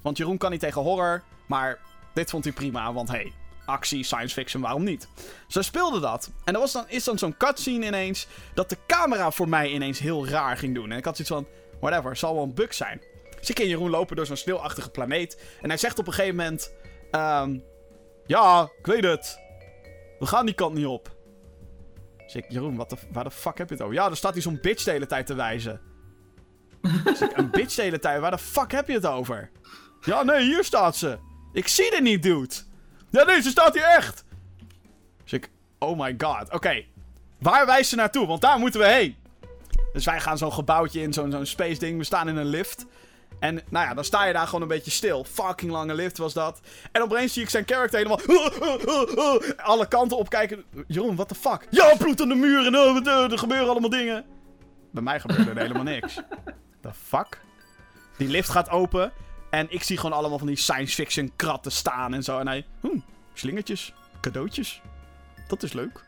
Want Jeroen kan niet tegen horror, maar dit vond hij prima, want hey, actie, science fiction, waarom niet? Ze speelden dat. En er was dan, is dan zo'n cutscene ineens, dat de camera voor mij ineens heel raar ging doen. En ik had zoiets van, whatever, zal wel een bug zijn. Dus ik en Jeroen lopen door zo'n sneeuwachtige planeet. En hij zegt op een gegeven moment, ehm, ja, ik weet het. We gaan die kant niet op. Dus ik, Jeroen, wat de, waar de fuck heb je het over? Ja, dan staat hij zo'n bitch de hele tijd te wijzen. Ik, een bitch de hele tijd? Waar de fuck heb je het over? Ja, nee, hier staat ze. Ik zie dit niet, dude. Ja, nee, ze staat hier echt. Dus ik, oh my god. Oké, waar wijst ze naartoe? Want daar moeten we heen. Dus wij gaan zo'n gebouwtje in, zo'n zo'n space ding. We staan in een lift. En nou ja, dan sta je daar gewoon een beetje stil. Fucking lange lift was dat. En opeens zie ik zijn character helemaal... alle kanten opkijken. Jeroen, what the fuck? Ja, bloed aan de muren. Oh, eh, er gebeuren allemaal dingen. Bij mij gebeurde er helemaal niks. The fuck? Die lift gaat open. En ik zie gewoon allemaal van die science fiction kratten staan en zo. En hij... Hm, slingertjes. Cadeautjes. Dat is leuk.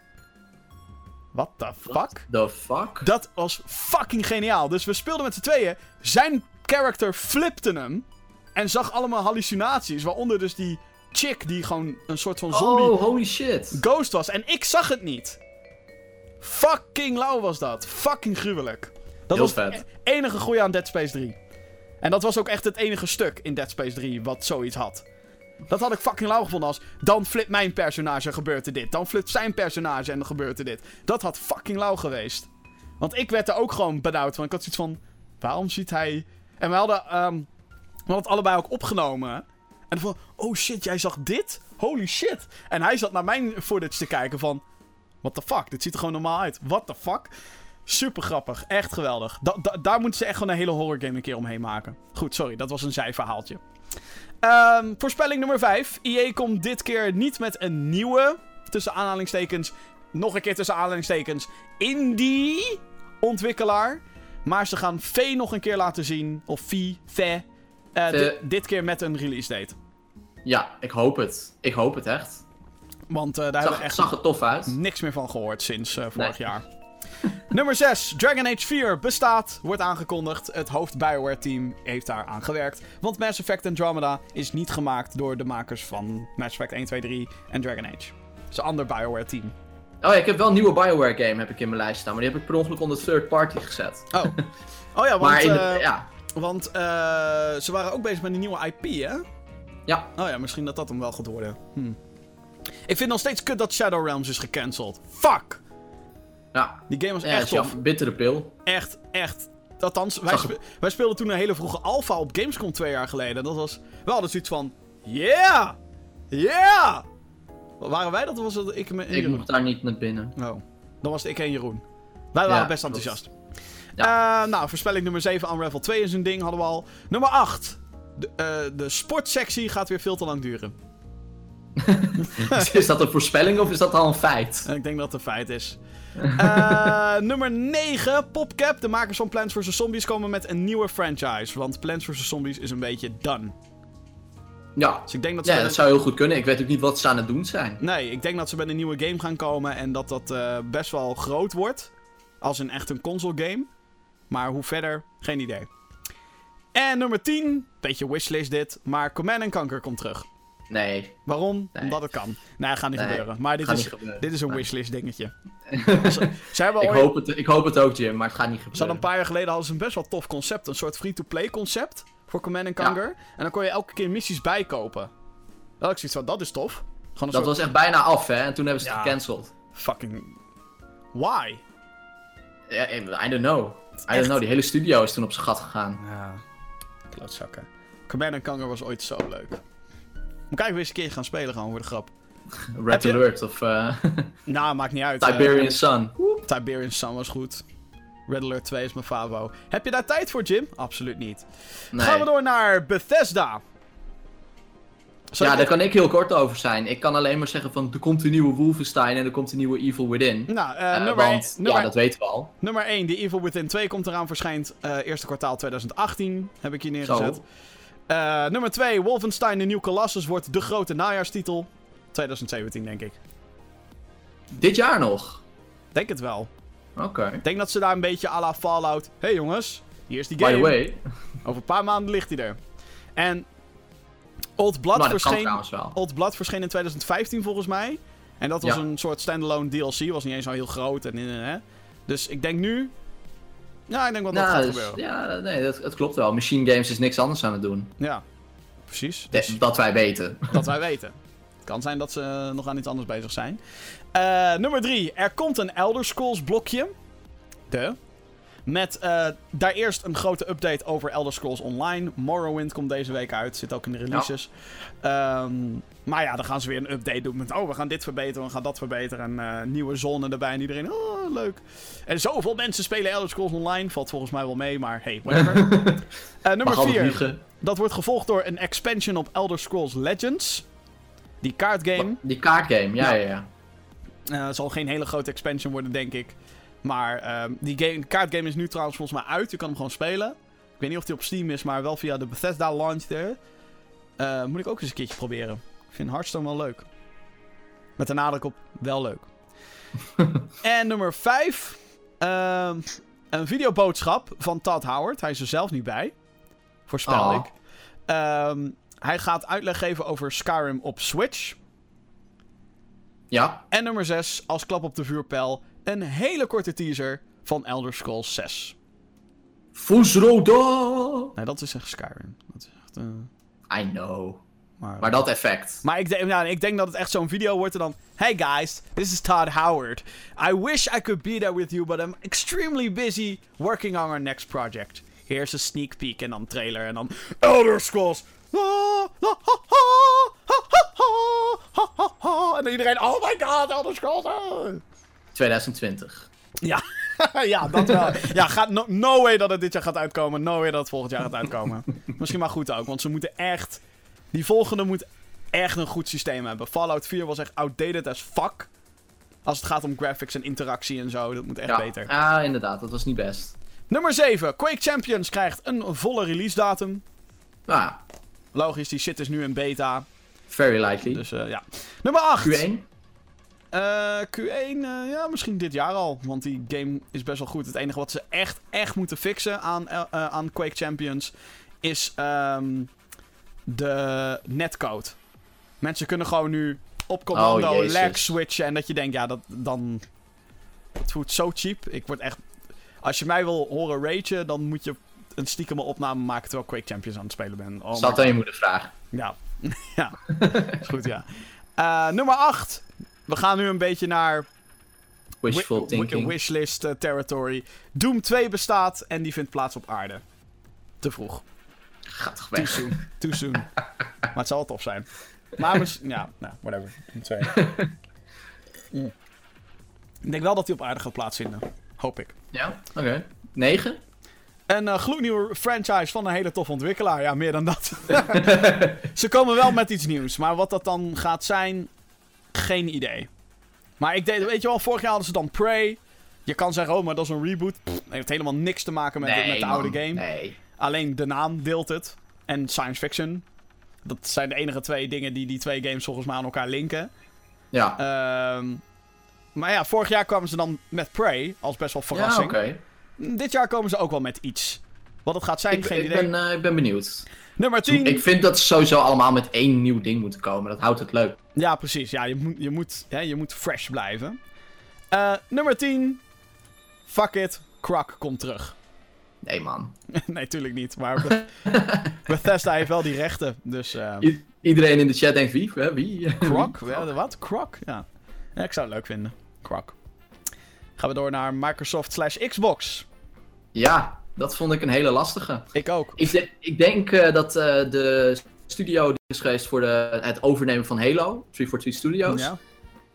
What the fuck? The fuck? Dat was fucking geniaal. Dus we speelden met z'n tweeën. Zijn character flipte hem. En zag allemaal hallucinaties. Waaronder dus die chick die gewoon een soort van zombie Oh, holy shit. ghost was. En ik zag het niet. Fucking lauw was dat. Fucking gruwelijk. Dat Heel was vet. het e- enige goeie aan Dead Space 3. En dat was ook echt het enige stuk in Dead Space 3 wat zoiets had. Dat had ik fucking lauw gevonden als... Dan flipt mijn personage en gebeurt er dit. Dan flipt zijn personage en dan gebeurt er dit. Dat had fucking lauw geweest. Want ik werd er ook gewoon benauwd van. Ik had zoiets van... Waarom ziet hij... En we hadden... ehm, we hadden het allebei ook opgenomen. En van... Oh shit, jij zag dit? Holy shit. En hij zat naar mijn footage te kijken van... What the fuck? Dit ziet er gewoon normaal uit. What the fuck? Super grappig. Echt geweldig. Da- da- daar moeten ze echt gewoon een hele horror game een keer omheen maken. Goed, sorry. Dat was een zijverhaaltje. Ehm, voorspelling nummer 5. EA komt dit keer niet met een nieuwe, tussen aanhalingstekens, nog een keer tussen aanhalingstekens, indie ontwikkelaar. Maar ze gaan V nog een keer laten zien. Of V, eh, Ve. di- dit keer met een release date. Ja, ik hoop het. Ik hoop het echt. Want eh, daar hebben Zag, we echt zag er tof uit. niks meer van gehoord sinds eh, vorig Nee. jaar. Nummer 6. Dragon Age 4 bestaat, wordt aangekondigd. Het hoofd Bioware team heeft daar aan gewerkt. Want Mass Effect Andromeda is niet gemaakt door de makers van Mass Effect 1, 2, 3 en Dragon Age. Het is een ander Bioware team. Oh ja, ik heb wel een nieuwe Bioware game heb ik in mijn lijst staan, maar die heb ik per ongeluk onder third party gezet. Oh. Oh ja, want, de, eh, ja, want eh, ze waren ook bezig met een nieuwe IP, hè? ja, Oh ja, misschien dat dat hem wel gaat worden. Hm. Ik vind nog steeds kut dat Shadow Realms is gecanceld. Fuck! ja. Die game was ja echt tof. bittere pil. Echt, echt. Althans, wij, spe- wij speelden toen een hele vroege alpha op Gamescom twee jaar geleden. En dat was... We hadden zoiets van... Yeah! Yeah! Waren wij dat of was het ik en Ik Jeroen? mocht daar niet naar binnen. Oh. Dan was het ik en Jeroen. Wij waren Ja, best klopt. enthousiast. Eh, nou, voorspelling nummer 7, Unravel 2 is een ding, hadden we al. Nummer 8. De, eh, de sportsectie gaat weer veel te lang duren. is dat een voorspelling of is dat al een feit? En ik denk dat het een feit is. Eh, nummer 9, PopCap. De makers van Plants vs. Zombies komen met een nieuwe franchise. Want Plants vs. Zombies is een beetje done. Ja. Dus ik denk dat ze ja, dat een- zou heel goed kunnen. Ik weet ook niet wat ze aan het doen zijn. Nee, ik denk dat ze met een nieuwe game gaan komen. En dat dat eh, best wel groot wordt. Als een echt een console game. Maar hoe verder, geen idee. En nummer 10, beetje wishlist dit. Maar Command Conquer komt terug. Nee, Waarom? Nee. Omdat het kan. Nee, gaat niet Nee, gebeuren. Maar dit is, gebeuren. dit is een wishlist dingetje. ze, ze hebben ik ooit... hoop, het, ik hoop het ook, Jim, maar het gaat niet Ze gebeuren. hadden een paar jaar geleden hadden ze een best wel tof concept. Een soort free-to-play concept voor Command Conquer. En dan kon je elke keer missies bijkopen. Dat ik zoiets van, dat is tof. Dat soort was echt bijna af, hè? En toen hebben ze het gecanceld. fucking... Why? Ja, I don't know. I don't know, die hele studio is toen op zijn gat gegaan. Ja, klootzakken. Command Conquer was ooit zo leuk. Moet kijken weer eens een keer gaan spelen gewoon voor de grap. Red je- Alert of eh, Nou, maakt niet uit. eh, Tiberian Sun. Tiberian Sun was goed. Red Alert 2 is mijn favo. Heb je daar tijd voor, Jim? Absoluut niet. Nee. Gaan we door naar Bethesda. Ja, daar kan ik heel kort over zijn. Ik kan alleen maar zeggen van, er komt een nieuwe Wolfenstein en er komt een nieuwe Evil Within. Nou, eh, Eh, nummer, want, 1, nummer, ja, dat weten we al. nummer 1, The Evil Within 2 komt eraan, verschijnt eh, eerste kwartaal 2018. Heb ik hier neergezet. Nummer 2, Wolfenstein The New Colossus wordt de grote najaarstitel. 2017, denk ik. Dit jaar nog? Denk het wel. Oké. Ik denk dat ze daar een beetje à la Fallout... hey jongens, hier is die By game. the way. Over een paar maanden ligt hij er. En Old Blood, verscheen. Old Blood verscheen in 2015 volgens mij. En dat was Ja. een soort standalone DLC. Was niet eens zo heel groot. En, en, en, Dus ik denk nu... Ja, ik denk wel dat Nou, gaat dus- gebeuren. ja, nee, dat, het klopt wel. Machine Games is niks anders aan het doen. Ja, precies. De- Dus dat wij weten. dat wij weten. Het kan zijn dat ze nog aan iets anders bezig zijn. Eh, nummer 3. Er komt een Elder Scrolls blokje. De. Met eh, daar eerst een grote update over Elder Scrolls Online. Morrowind komt deze week uit. Zit ook in de releases. Ehm, maar ja, dan gaan ze weer een update doen met... Oh, we gaan dit verbeteren, we gaan dat verbeteren. En eh, nieuwe zone erbij. En iedereen... Oh, leuk. En zoveel mensen spelen Elder Scrolls Online. Valt volgens mij wel mee, maar hey, whatever. Eh, nummer Mag altijd 4. liegen. Dat wordt gevolgd door een expansion op Elder Scrolls Legends. Die kaartgame. Die kaartgame, ja, Ja. ja, ja. Eh, zal geen hele grote expansion worden, denk ik. Maar ehm, die game, kaartgame is nu trouwens volgens mij uit. Je kan hem gewoon spelen. Ik weet niet of die op Steam is, maar wel via de Bethesda launcher. Eh, moet ik ook eens een keertje proberen. Ik vind Hearthstone wel leuk. Met de nadruk op wel leuk. en nummer 5. een videoboodschap van Todd Howard. Hij is er zelf niet bij. Voorspel Oh. ik. Ehm, hij gaat uitleg geven over Skyrim op Switch. Ja. En nummer 6, als klap op de vuurpijl, een hele korte teaser van Elder Scrolls 6. Fusroda! Nee, dat is echt Skyrim. Dat is echt, eh, I know. maar, Maar dat effect. maar ik, denk, nou, ik denk dat het echt zo'n video wordt en dan... Hey guys, this is Todd Howard. I wish I could be there with you, but I'm extremely busy working on our next project. Here's a sneak peek en dan trailer en dan... Elder Scrolls! Ah, ah, ah, ah, ah, ah, ah, ah. En iedereen... Oh my god, Elder Scrolls! ah. 2020. Ja, ja, dat wel. Ja, gaat no, no way dat het dit jaar gaat uitkomen. No way dat het volgend jaar gaat uitkomen. Misschien maar goed ook, want ze moeten echt... Die volgende moet echt een goed systeem hebben. Fallout 4 was echt outdated as fuck. Als het gaat om graphics en interactie en zo. Dat moet echt ja. beter. Ja, inderdaad. Dat was niet best. Nummer 7. Quake Champions krijgt een volle release datum. Nou, Logisch, die shit is nu in beta. very likely. Dus eh, ja. Nummer 8. Q1? Eh, Q1, eh, ja, misschien dit jaar al. Want die game is best wel goed. Het enige wat ze echt, echt moeten fixen aan, eh, eh, aan Quake Champions is ehm, de netcode. Mensen kunnen gewoon nu op commando Oh, lag switchen. En dat je denkt, ja, dat dan. Het voelt zo cheap. Ik word echt. Als je mij wil horen ragen, dan moet je een stiekeme opname maken terwijl ik Quake Champions aan het spelen ben. Oh Zat aan je moeder vragen. ja, ja. is goed, ja. Eh, nummer 8. We gaan nu een beetje naar Wishful wi- thinking. wishlist eh, territory. Doom 2 bestaat en die vindt plaats op aarde. Te vroeg. Gaat toch Too weg. soon. Too soon. maar het zal tof zijn. Maar ja, nou, whatever. Doom 2. Mm. Ik denk wel dat die op aarde gaat plaatsvinden. Hoop ik. Ja, oké. 9? Een eh, gloednieuwe franchise van een hele toffe ontwikkelaar. Ja, meer dan dat. Ze komen wel met iets nieuws. Maar wat dat dan gaat zijn, geen idee. Maar ik deed, weet je wel, vorig jaar hadden ze dan Prey. Je kan zeggen, oh, maar dat is een reboot. Pff, heeft helemaal niks te maken met, de, met de oude game. Nee. Alleen de naam deelt het. En science fiction. Dat zijn de enige twee dingen die die twee games volgens mij aan elkaar linken. Ja. Ehm, maar ja, vorig jaar kwamen ze dan met Prey als best wel ja, verrassing. oké. Dit jaar komen ze ook wel met iets. Wat het gaat zijn, Ik, geen ik, idee. ben, eh, ik ben benieuwd. Nummer 10. Ik vind dat ze sowieso allemaal met één nieuw ding moeten komen. Dat houdt het leuk. Ja, precies. Ja, je moet, je moet, hè, je moet fresh blijven. Eh, nummer 10. Fuck it. Croc komt terug. Nee, man. nee, tuurlijk niet. Maar Beth- Bethesda heeft wel die rechten. Dus eh iedereen in de chat denkt wie? Wie? Croc? Ja, wat? Croc? Ja. ja. Ik zou het leuk vinden. Croc. Gaan we door naar Microsoft slash Xbox. Ja, dat vond ik een hele lastige. Ik ook. Ik, de- ik denk eh, dat eh, de studio die is geweest voor de, het overnemen van Halo, 343 Studios, Ja.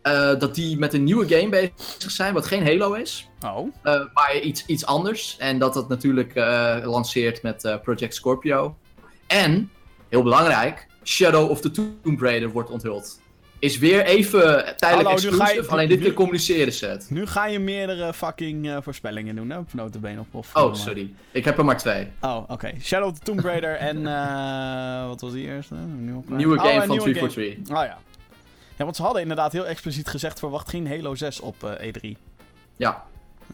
eh, dat die met een nieuwe game bezig zijn, wat geen Halo is, Oh. maar iets, iets anders. En dat dat natuurlijk lanceert met Project Scorpio. En, heel belangrijk, Shadow of the Tomb Raider wordt onthuld. Is weer even tijdelijk Hallo, je- exclusive, alleen dit keer communiceren ze het. Nu ga je meerdere fucking eh, voorspellingen doen, hè? Op notabene of, of Oh, sorry. Ik heb er maar twee. Oh, oké. Shadow of the Tomb Raider en... eh, wat was die eerste? Nieuwe, Nieuwe Oh, game een van nieuwe 343. Oh ja. Ja, want ze hadden inderdaad heel expliciet gezegd... verwacht geen Halo 6 op eh, E3. Ja.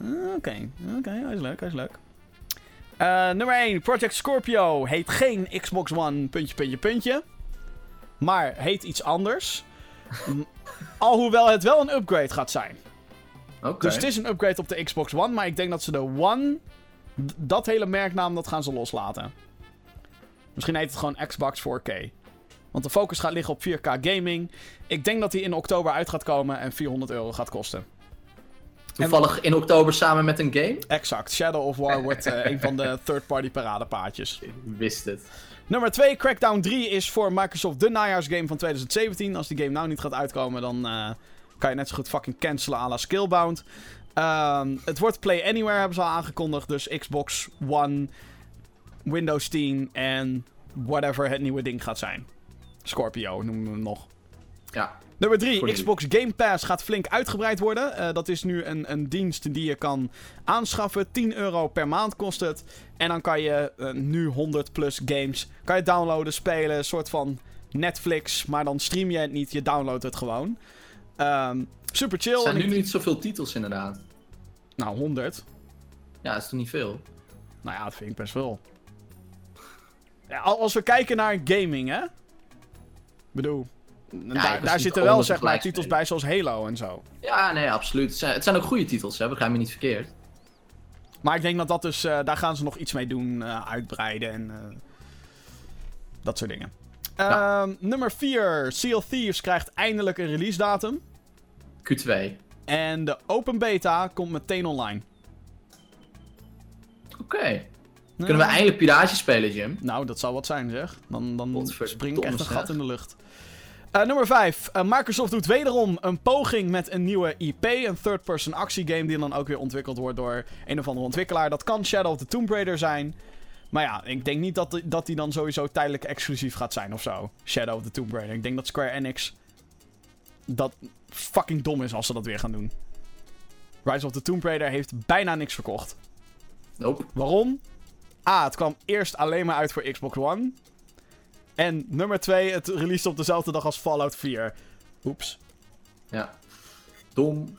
Ah, Oké, oké, hij is leuk, hij is leuk. Eh, nummer 1, Project Scorpio heet geen Xbox One puntje, puntje, puntje. Maar heet iets anders. Alhoewel het wel een upgrade gaat zijn. Dus het is een upgrade op de Xbox One, maar ik denk dat ze de One, dat hele merknaam, dat gaan ze loslaten. Misschien heet het gewoon Xbox 4K. Want de focus gaat liggen op 4K gaming. Ik denk dat die in oktober uit gaat komen en 400 euro gaat kosten. Toevallig in oktober samen met een game? Exact. Shadow of War wordt eh, een van de third-party paradepaadjes. Ik wist het. Nummer 2, Crackdown 3 is voor Microsoft de najaarsgame van 2017. Als die game nou niet gaat uitkomen, dan eh, kan je net zo goed fucking cancelen à la Skillbound. Ehm, het wordt Play Anywhere, hebben ze al aangekondigd. Dus Xbox One, Windows 10 en whatever het nieuwe ding gaat zijn. Scorpio noemen we hem nog. Ja. Nummer 3, Voor Xbox Game Pass gaat flink uitgebreid worden. Eh, dat is nu een, een dienst die je kan aanschaffen. 10 euro per maand kost het. En dan kan je eh, nu 100 plus games kan je downloaden, spelen. Een soort van Netflix, maar dan stream je het niet. Je downloadt het gewoon. Ehm, super chill. Er zijn nu ik- niet zoveel titels inderdaad. Nou, 100. Ja, dat is toch niet veel? Nou ja, dat vind ik best wel. Ja, als we kijken naar gaming, hè. bedoel, daar, zitten wel zeg maar titels bij zoals Halo en zo. Ja, nee, absoluut. Het zijn, het zijn ook goede titels, hè? begrijp me niet verkeerd. Maar ik denk dat dat dus, eh, daar gaan ze nog iets mee doen, eh, uitbreiden en eh, dat soort dingen. Ja. Ehm, nummer 4, Sea of Thieves krijgt eindelijk een release datum. Q2. En de open beta komt meteen online. Oké. Kunnen we eindelijk Piraatje spelen, Jim? Nou, dat zou wat zijn zeg. Dan, dan spring ik echt een gat in de lucht. Eh, nummer 5. Microsoft doet wederom een poging met een nieuwe IP. Een third-person actiegame die dan ook weer ontwikkeld wordt door een of andere ontwikkelaar. Dat kan Shadow of the Tomb Raider zijn. Maar ja, ik denk niet dat, die- dat die dan sowieso tijdelijk exclusief gaat zijn of zo. Shadow of the Tomb Raider. Ik denk dat Square Enix dat fucking dom is als ze dat weer gaan doen. Rise of the Tomb Raider heeft bijna niks verkocht. Nope. Waarom? A, het kwam eerst alleen maar uit voor Xbox One. En nummer 2, het release op dezelfde dag als Fallout 4. Oeps. Ja. Dom.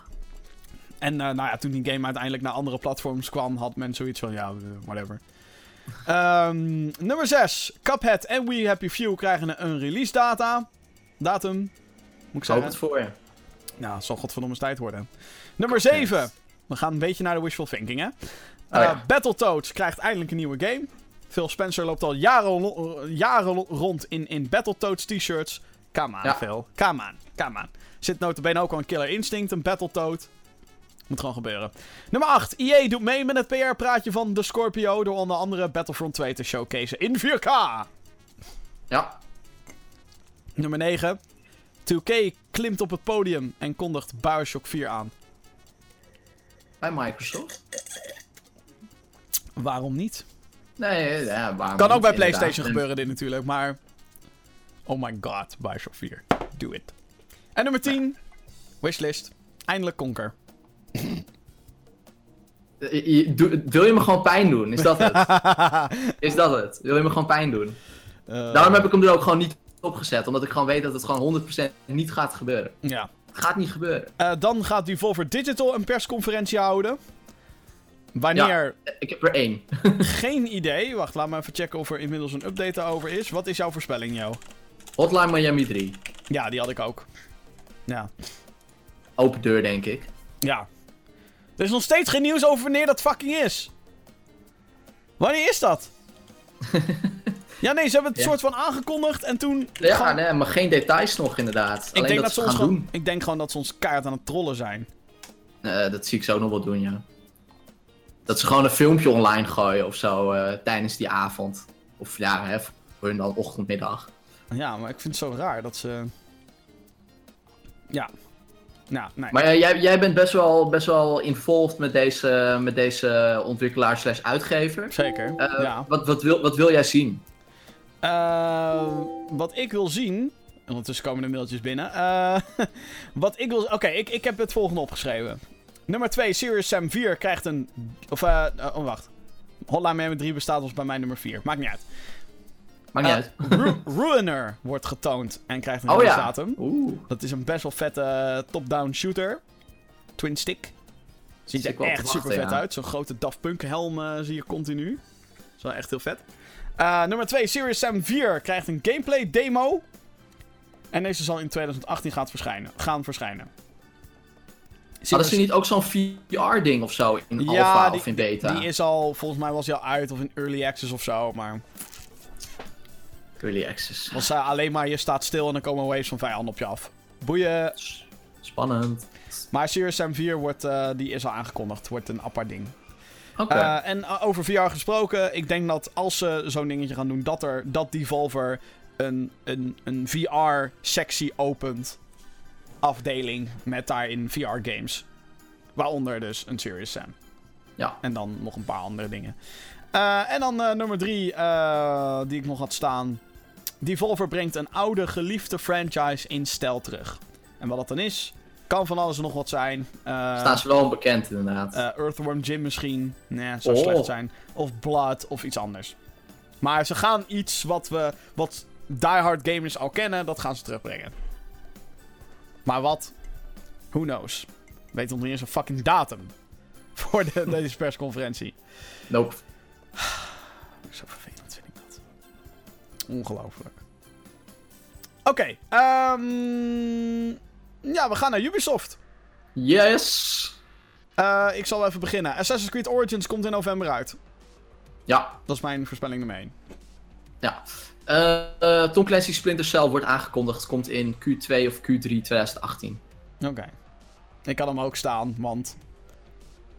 En eh, nou ja, toen die game uiteindelijk naar andere platforms kwam, had men zoiets van, ja, eh, whatever. Ehm, nummer 6. Cuphead en We Happy Few krijgen een release data. Datum. Moet ik hoop zeggen. het voor je. Nou, het zal godverdomme tijd worden. Nummer 7. We gaan een beetje naar de wishful thinking, hè? Oh ja. Eh, Battletoads krijgt eindelijk een nieuwe game. Phil Spencer loopt al jaren, jaren rond in, in Battletoads t-shirts. Come on, Ja. Phil. Come on, come on. Zit notabene ook al een Killer Instinct, een Battletoad. Moet gewoon gebeuren. Nummer 8. EA doet mee met het PR-praatje van de Scorpio... door onder andere Battlefront 2 te showcaseen in 4K. Ja. Nummer 9. 2K klimt op het podium en kondigt Bioshock 4 aan. Bij Microsoft. Waarom niet? Nee, ja, waarom Kan ook bij. PlayStation En- gebeuren dit natuurlijk, maar... Oh my god, Bioshock 4. Do it. En nummer 10. Wishlist. Eindelijk Conker. Doe- Wil je me gewoon pijn doen? Is dat het? Is dat het? Wil je me gewoon pijn doen? Eh, Daarom heb ik hem er ook gewoon niet opgezet. Omdat ik gewoon weet dat het gewoon 100% niet gaat gebeuren. Ja. Het gaat niet gebeuren. Eh, dan gaat Devolver Digital een persconferentie houden. Wanneer? Ik heb er één. Geen idee. Wacht, laat me even checken of er inmiddels een update daarover is. Wat is jouw voorspelling, Jo? Hotline Miami 3. Ja, die had ik ook. Ja. Open deur, denk ik. Ja. Er is nog steeds geen nieuws over wanneer dat fucking is. Wanneer is dat? ja, nee, ze hebben het Ja. soort van aangekondigd en toen... Ja, gewoon- nee, maar geen details nog inderdaad. Ik Alleen denk, dat, dat ze ons gaan gewoon, doen. ik denk gewoon dat ze ons kaart aan het trollen zijn. Eh, dat zie ik zo nog wel doen, ja. Dat ze gewoon een filmpje online gooien of zo eh, tijdens die avond. Of ja, hè, voor hun dan ochtend, middag. Ja, maar ik vind het zo raar dat ze... Ja. Nou, nee. Maar jij, jij bent best wel, best wel involved met deze, met deze ontwikkelaar slash uitgever. Zeker. Eh, ja. wat, wat, wil, wat wil jij zien? Eh, wat ik wil zien... Ondertussen komen de mailtjes binnen. Wat ik wil... Oké, ik, ik heb het volgende opgeschreven. Nummer 2, Serious Sam 4 krijgt een... Of, eh, oh, wacht. Hotline Miami 3 bestaat als bij mij nummer 4. Maakt niet uit. Maakt niet Eh, uit. Ru- Ruiner wordt getoond en krijgt een Oh release ja. datum. Oeh. Dat is een best wel vette eh, top-down shooter. Twin stick. Ziet er echt wachten, super vet ja. uit. Zo'n grote Daft Punk helm eh, zie je continu. Dat is wel echt heel vet. Nummer 2, Serious Sam 4 krijgt een gameplay demo. En deze zal in 2018 gaat verschijnen, gaan verschijnen. Hadden ze niet ook zo'n VR-ding of zo in Ja, alpha die- of in beta? Die is al, volgens mij was die al uit of in early access of zo. Maar Early access. was eh, alleen maar je staat stil en dan komen waves van vijanden op je af. Boeien. Spannend. Maar Serious Sam 4 wordt, eh, die is al aangekondigd. Wordt een apart ding. Oké. Eh, en uh, over VR gesproken, ik denk dat als ze zo'n dingetje gaan doen, dat, er, dat Devolver een, een, een VR-sectie opent. Afdeling met daarin VR-games. Waaronder dus een Serious Sam. Ja. En dan nog een paar andere dingen. Eh, en dan eh, nummer drie, eh, die ik nog had staan. Devolver brengt een oude geliefde franchise in stijl terug. En wat dat dan is, kan van alles en nog wat zijn. Staan ze wel onbekend inderdaad. Earthworm Jim misschien. Nee, zou Oh. slecht zijn. Of Blood of iets anders. Maar ze gaan iets wat we, wat diehard gamers al kennen, dat gaan ze terugbrengen. Maar wat? Who knows? Weet nog niet eens een fucking datum. Voor de, deze persconferentie. Nope. Zo vervelend vind ik dat. Ongelooflijk. Oké, ehm, ja, we gaan naar Ubisoft. Yes! Eh, ik zal even beginnen. Assassin's Creed Origins komt in november uit. Ja, Dat is mijn voorspelling nummer 1. ja. Eh, eh, Tom Clancy Splinter Cell wordt aangekondigd. Komt in Q2 of Q3 2018. Oké. Ik had hem ook staan, want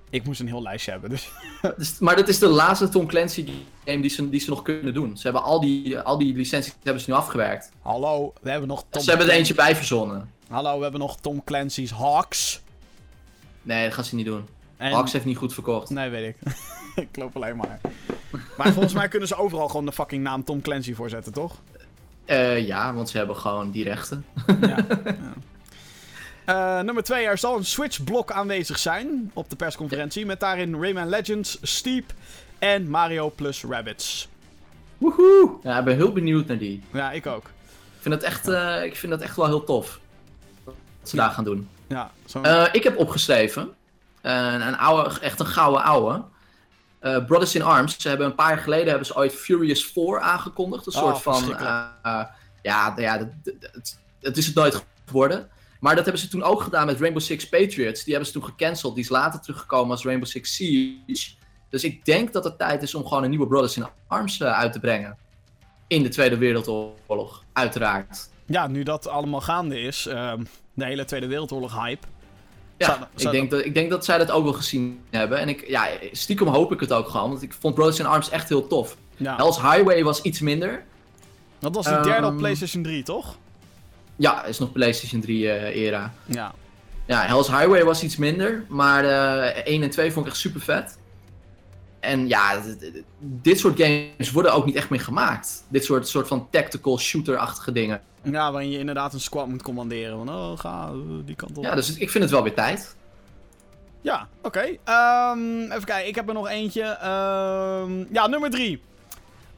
ik moest een heel lijstje hebben. Dus. Dus, maar dat is de laatste Tom Clancy game die ze, die ze nog kunnen doen. Ze hebben al die, al die licenties hebben ze nu afgewerkt. Hallo, we hebben nog Tom ze hebben er eentje bij verzonnen. Hallo, we hebben nog Tom Clancy's Hawks. Nee, dat gaan ze niet doen. En... Hawks heeft niet goed verkocht. Nee, weet ik. ik loop alleen maar. Maar volgens mij kunnen ze overal gewoon de fucking naam Tom Clancy voor zetten, toch? Eh, ja, want ze hebben gewoon die rechten. Ja. ja. Eh, nummer 2, er zal een Switch-blok aanwezig zijn op de persconferentie. Met daarin Rayman Legends, Steep en Mario plus Rabbids. Woehoe! Ja, ik ben heel benieuwd naar die. Ja, ik ook. Ik vind dat echt, eh, ik vind dat echt wel heel tof. Wat ze daar gaan doen. Ja, zo... Eh, ik heb opgeschreven. Een oude, echt een gouden ouwe. Eh, Brothers in Arms. Ze hebben een paar jaar geleden hebben ze ooit Furious 4 aangekondigd. Een Oh, soort van. eh, ja, ja dat- dat- het, het is het nooit geworden. Maar dat hebben ze toen ook gedaan met Rainbow Six Patriots. Die hebben ze toen gecanceld. Die is later teruggekomen als Rainbow Six Siege. Dus ik denk dat het tijd is om gewoon een nieuwe Brothers in Arms eh, uit te brengen. In de Tweede Wereldoorlog, uiteraard. Ja, nu dat allemaal gaande is, ehm, de hele Tweede Wereldoorlog hype. Ja, Zou- zou ik, denk dat, ik denk dat zij dat ook wel gezien hebben. En ik, ja, stiekem hoop ik het ook gewoon. Want ik vond Brothers in Arms echt heel tof. Ja, Hell's Highway was iets minder. dat was die derde op Ehm, PlayStation 3, toch? Ja, is nog PlayStation 3 eh, era. Ja. Ja, Hell's Highway was iets minder. Maar eh 1 en 2 vond ik echt super vet. En ja, dit soort games worden ook niet echt meer gemaakt. Dit soort, soort van tactical shooter-achtige dingen. Ja, waarin je inderdaad een squad moet commanderen. Van, oh, ga eh, die kant op. Ja, dus ik vind het wel weer tijd. Ja, oké. Ehm, even kijken, ik heb er nog eentje. Ehm, ja, nummer 3.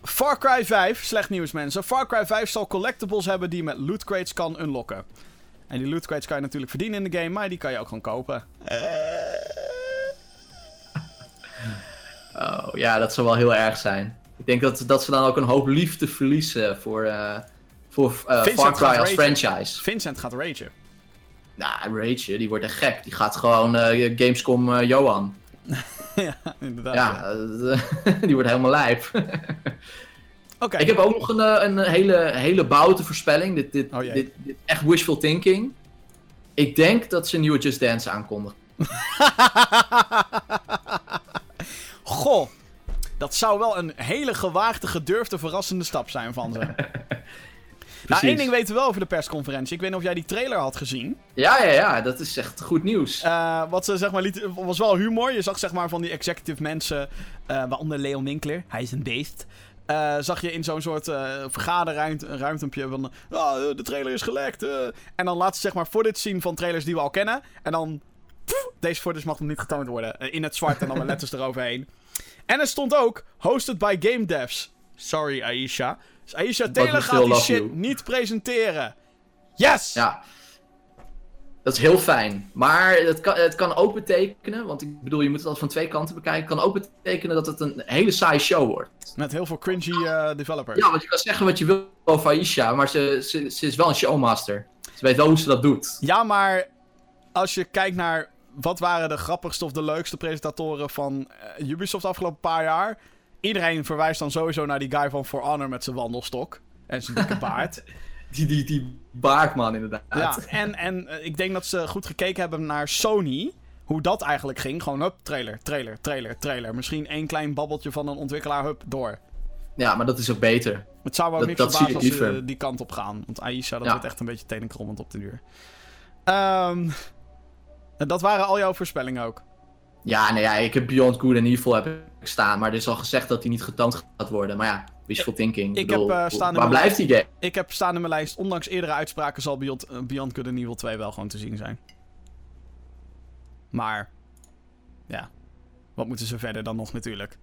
Far Cry 5, slecht nieuws mensen. Far Cry 5 zal collectibles hebben die je met loot crates kan unlocken. En die loot crates kan je natuurlijk verdienen in de game, maar die kan je ook gewoon kopen. Oh, ja, dat zou wel heel erg zijn. Ik denk dat, dat ze dan ook een hoop liefde verliezen voor, eh, voor eh, Far Cry als franchise. Vincent gaat ragen. Nou, Rage, die wordt echt gek. Die gaat gewoon eh, Gamescom Johan. ja, inderdaad. Ja, die wordt helemaal lijp. Oké. Ik heb ook nog een, een hele, hele boute voorspelling. Dit, dit, Oh dit, dit echt wishful thinking. Ik denk dat ze een nieuwe Just Dance aankondigen. Goh. Dat zou wel een hele gewaagde, gedurfde, verrassende stap zijn van ze. nou, één ding weten we wel over de persconferentie. Ik weet niet of jij die trailer had gezien. Ja, ja, ja, dat is echt goed nieuws. Eh, wat ze zeg maar liet, was wel humor. Je zag zeg maar van die executive mensen, eh, waaronder Leon Winkler, hij is een beest. eh, zag je in zo'n soort eh vergaderruimtempje van, eh, de trailer is gelekt. En dan laat ze zeg maar footage zien van trailers die we al kennen. En dan, pff, deze footage mag nog niet getoond worden. In het zwart en dan met letters eroverheen. En er stond ook, hosted by Game Devs. Sorry Aisha. Dus Aisha Taylor gaat die shit you. niet presenteren. Yes! Ja. Dat is heel fijn. Maar het kan, het kan ook betekenen, want ik bedoel, je moet het altijd van twee kanten bekijken. Het kan ook betekenen dat het een hele saaie show wordt. Met heel veel cringy eh, developers. Ja, want je kan zeggen wat je wil over Aisha, maar ze, ze, ze is wel een showmaster. Ze weet wel hoe ze dat doet. Ja, maar als je kijkt naar wat waren de grappigste of de leukste presentatoren van eh, Ubisoft de afgelopen paar jaar. Iedereen verwijst dan sowieso naar die guy van For Honor met zijn wandelstok en zijn dikke baard. Die, die, die baardman inderdaad. ja, en, en eh, ik denk dat ze goed gekeken hebben naar Sony. Hoe dat eigenlijk ging. Gewoon, hup, trailer, trailer, trailer, trailer. Misschien één klein babbeltje van een ontwikkelaar, hup, door. Ja, maar dat is ook beter. Het zou wel niks verbazen als ze die kant op gaan. Want Aisha, dat Ja. wordt echt een beetje tenenkrommend op de duur. Ehm, en dat waren al jouw voorspellingen ook. Ja, nee, ja, ik heb Beyond Good and Evil heb ik staan, maar er is al gezegd dat die niet getoond gaat worden. Maar ja, wishful thinking. ik bedoel, heb, eh, staan in waar mijn blijft die game? Ik heb staan in mijn lijst, ondanks eerdere uitspraken zal Beyond, eh, Beyond Good and Evil 2 wel gewoon te zien zijn. Maar, ja. Wat moeten ze verder dan nog natuurlijk?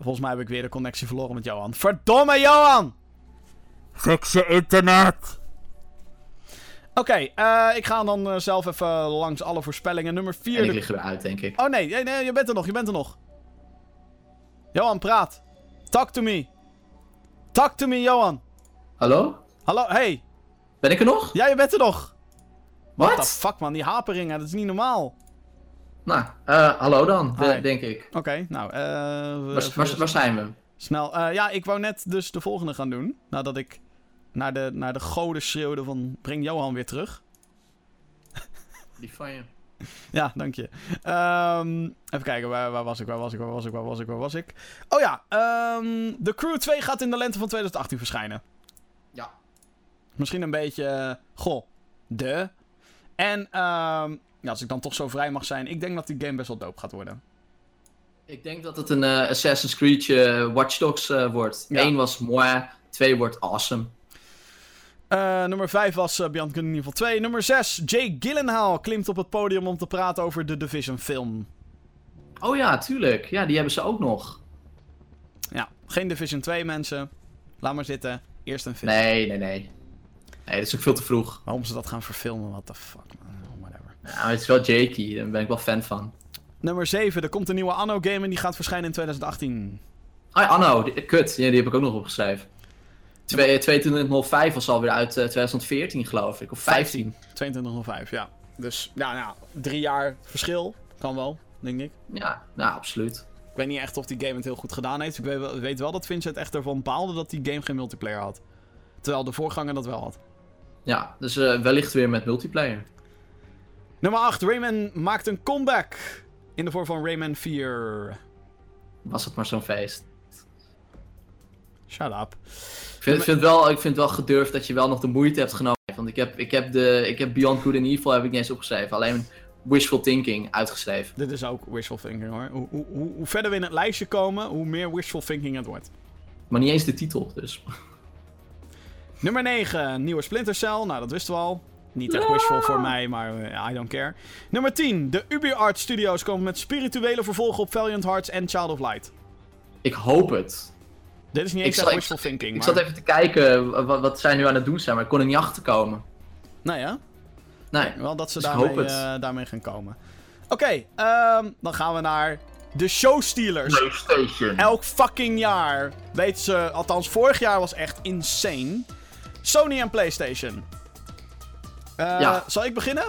Volgens mij heb ik weer de connectie verloren met Johan. Verdomme Johan! Fix je internet! Oké, eh, ik ga dan eh, zelf even langs alle voorspellingen. Nummer 4. En ik lig eruit, denk ik. Oh nee, nee, nee, je bent er nog, je bent er nog. Johan, praat. Talk to me. Talk to me, Johan. Hallo? Hallo, hey. Ben ik er nog? Ja, je bent er nog. What Wat? the fuck, man. Die haperingen, dat is niet normaal. Nou, eh, hallo dan, de- denk ik. Oké, nou, eh... we- Waar, waar, waar zijn we? Snel. Eh, ja, ik wou net dus de volgende gaan doen. Nadat ik naar de, naar de goden schreeuwde van... Breng Johan weer terug. Die van je. Ja, dank je. Ehm, even kijken, waar, waar was ik, waar was ik, waar was ik, waar was ik, waar was ik? Oh ja, ehm The Crew 2 gaat in de lente van 2018 verschijnen. Ja. Misschien een beetje... eh, goh, de. En ehm, ja, als ik dan toch zo vrij mag zijn... Ik denk dat die game best wel dope gaat worden. Ik denk dat het een eh, Assassin's Creed eh, Watch Dogs wordt. Ja. Eén was moi, twee wordt awesome. Eh, nummer 5 was uh, Beyond Good and Evil 2. Nummer 6, Jake Gyllenhaal klimt op het podium om te praten over de Division film. Oh ja, tuurlijk. Ja, die hebben ze ook nog. Ja, geen Division 2 mensen. Laat maar zitten. Eerst een film. Nee, nee, nee. Nee, dat is ook veel te vroeg. Waarom ze dat gaan verfilmen, what the fuck, man. Oh, whatever. Ja, maar het is wel Jakey, daar ben ik wel fan van. Nummer 7, er komt een nieuwe Anno game en die gaat verschijnen in 2018. Ah, Anno, kut. Ja, die heb ik ook nog opgeschreven. Twee- 2205 was alweer uit eh, 2014, geloof ik. Of 15. 2205, ja. Dus, ja, nou, drie jaar verschil. Kan wel, denk ik. Ja, nou, absoluut. Ik weet niet echt of die game het heel goed gedaan heeft. Ik weet wel, weet wel dat Vincent echt ervan baalde dat die game geen multiplayer had. Terwijl de voorganger dat wel had. Ja, dus eh, wellicht weer met multiplayer. Nummer 8, Rayman maakt een comeback. In de vorm van Rayman 4. Was het maar zo'n feest. Shut up. Ik vind, vind wel, ik vind het wel gedurfd dat je wel nog de moeite hebt genomen. Want ik heb, ik heb, de, ik heb Beyond Good and Evil heb ik niet eens opgeschreven. Alleen Wishful Thinking uitgeschreven. Dit is ook wishful thinking hoor. Hoe, hoe, hoe, hoe verder we in het lijstje komen, hoe meer wishful thinking het wordt. Maar niet eens de titel, dus. Nummer 9, nieuwe Splinter Cell. Nou, dat wisten we al. Niet echt wishful voor mij, maar eh, I don't care. Nummer 10, de UbiArt Studios komen met spirituele vervolgen op Valiant Hearts en Child of Light. Ik hoop het. Dit is niet Ik eens zat- echt wishful thinking, Ik maar... zat even te kijken wat, wat zij nu aan het doen zijn, maar ik kon er niet achter komen. Nou ja, Nee. wel dat ze Dus daarmee, eh, daarmee gaan komen. Oké, ehm, dan gaan we naar de Showstealers. PlayStation. Elk fucking jaar weet ze, althans vorig jaar was echt insane. Sony en PlayStation. Eh, Ja. Zal ik beginnen?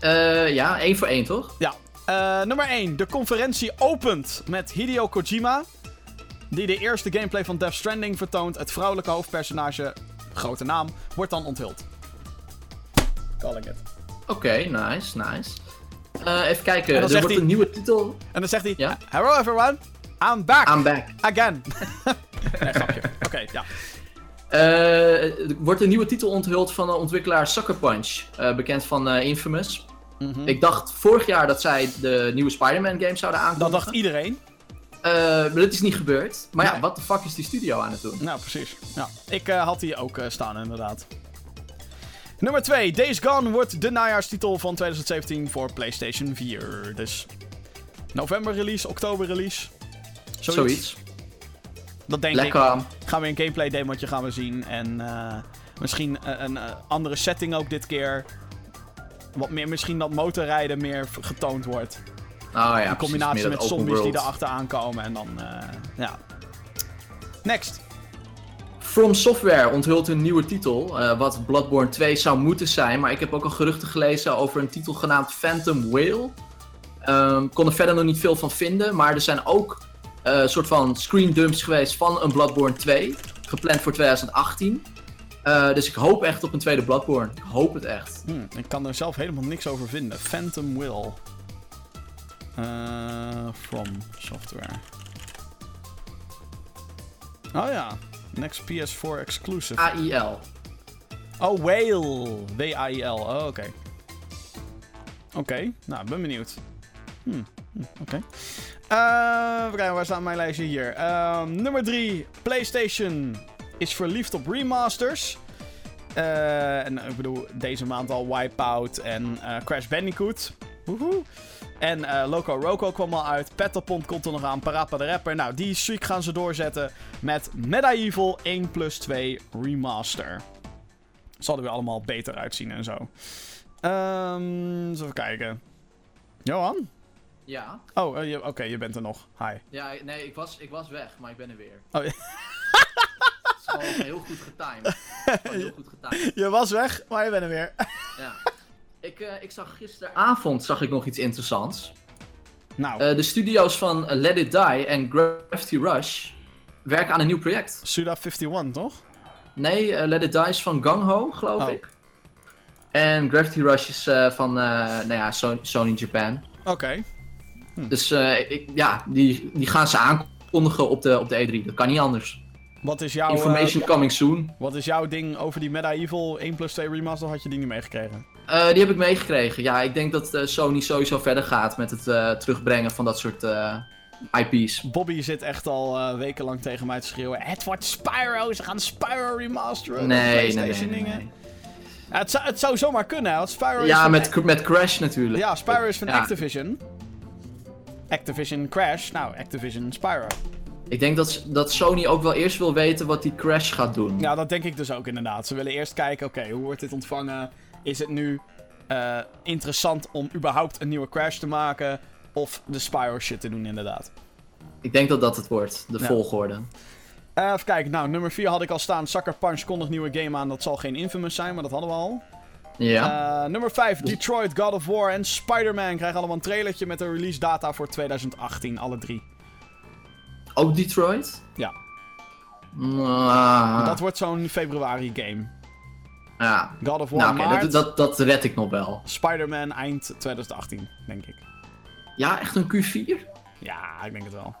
Eh, ja, één voor één toch? Ja. Eh, nummer 1. De conferentie opent met Hideo Kojima. Die de eerste gameplay van Death Stranding vertoont. Het vrouwelijke hoofdpersonage, grote naam, wordt dan onthuld. Calling it. Oké, nice, nice. Eh, even kijken, er wordt hij- een nieuwe titel. En dan zegt hij: Ja? Hello everyone, I'm back I'm back. again. nee, grapje. Oké, ja. Eh, er wordt een nieuwe titel onthuld van de ontwikkelaar Sucker Punch. eh, bekend van Infamous. Mhm. Ik dacht vorig jaar dat zij de nieuwe Spider-Man game zouden Dat aankondigen. dacht iedereen. Eh, maar dat is niet gebeurd. Maar ja, wat de fuck is die studio aan het doen? Nou, precies. Ja. Ik eh, had die ook eh, staan, inderdaad. Nummer 2. Days Gone wordt de najaarstitel van 2017 voor PlayStation 4. Dus november release, oktober release. Zoiets. Zoiets. Dat denk Lekker. ik. Gaan we een gameplay demootje gaan we zien. En misschien een andere setting ook dit keer. Wat meer, misschien dat motorrijden meer getoond wordt. Oh ja, In combinatie met zombies die world. erachter aankomen. En dan, eh, ja. Next. From Software onthult een nieuwe titel, eh, wat Bloodborne 2 zou moeten zijn. Maar ik heb ook al geruchten gelezen over een titel genaamd Phantom Whale. Ehm kon er verder nog niet veel van vinden, maar er zijn ook een soort van screen dumps geweest van een Bloodborne 2, gepland voor 2018. Eh, dus ik hoop echt op een tweede Bloodborne. Ik hoop het echt. Hm, ik kan er zelf helemaal niks over vinden. Phantom Will. Eh, from Software. Oh ja. Next PS4 exclusive. AIL. Oh, Whale. W-A-I-L. Oh, oké. Oké, nou, ben benieuwd. Hm, hm, oké. Eh, even kijken, waar staat mijn lijstje hier? Ehm, nummer 3. PlayStation is verliefd op remasters. Eh, en ik bedoel, deze maand al Wipeout en eh, Crash Bandicoot. Woehoe. En eh, Loco Roco kwam al uit. Petapont komt er nog aan. Parappa de Rapper. Nou, die streak gaan ze doorzetten met Medieval 1 plus 2 Remaster. Zal er weer allemaal beter uitzien en zo. Ehm eens even kijken. Johan? Ja. Oh, eh, oké, je bent er nog. Hi. Ja, nee, ik was, ik was weg, maar ik ben er weer. Oh, ja. Het is Oh, heel goed getimed. Gewoon heel goed getimed. Je was weg, maar je bent er weer. Ja. Ik, eh, ik zag gisteravond zag ik nog iets interessants. Nou, Eh, de studio's van Let It Die en Gravity Rush werken aan een nieuw project. Suda 51, toch? Nee, eh, Let It Die is van Gang Ho, geloof Oh. ik. En Gravity Rush is van nou ja, Sony, Sony Japan. Oké. Dus eh, ik, ja, die, die gaan ze aankondigen op de, op de E3. Dat kan niet anders. Wat is jouw... Information coming soon. wat is jouw ding over die Medieval 1 plus 2 remaster? Had je die niet meegekregen? Eh, die heb ik meegekregen. Ja, ik denk dat eh, Sony sowieso verder gaat met het eh, terugbrengen van dat soort IP's. Bobby zit echt al wekenlang tegen mij te schreeuwen. Het wordt Spyro, ze gaan Spyro remasteren. Nee, nee, nee, PlayStation nee, dingen. nee. Ja, het, zou, het zou zomaar kunnen, hè, want Spyro is Ja, met, met Crash natuurlijk. Ja, Spyro is van Ja. Activision. Activision Crash, nou, Activision Spyro. Ik denk dat, dat Sony ook wel eerst wil weten wat die Crash gaat doen. Ja, dat denk ik dus ook inderdaad. Ze willen eerst kijken, oké, hoe wordt dit ontvangen? Is het nu eh, interessant om überhaupt een nieuwe Crash te maken? Of de Spyro shit te doen, inderdaad. Ik denk dat dat het wordt, de Ja. volgorde. Eh, even kijken, nou, nummer 4 had ik al staan. Sucker Punch kondigt nieuwe game aan. Dat zal geen Infamous zijn, maar dat hadden we al. Ja. Eh, nummer 5, Detroit, God of War en Spider-Man krijgen allemaal een trailertje met een release data voor 2018, alle drie. Ook Detroit? Ja. Ah, Dat wordt zo'n februari game. Ja. God of War Nou, dat, dat, dat red ik nog wel. Spider-Man eind 2018, denk ik. Ja, echt een Q4? Ja, ik denk het wel.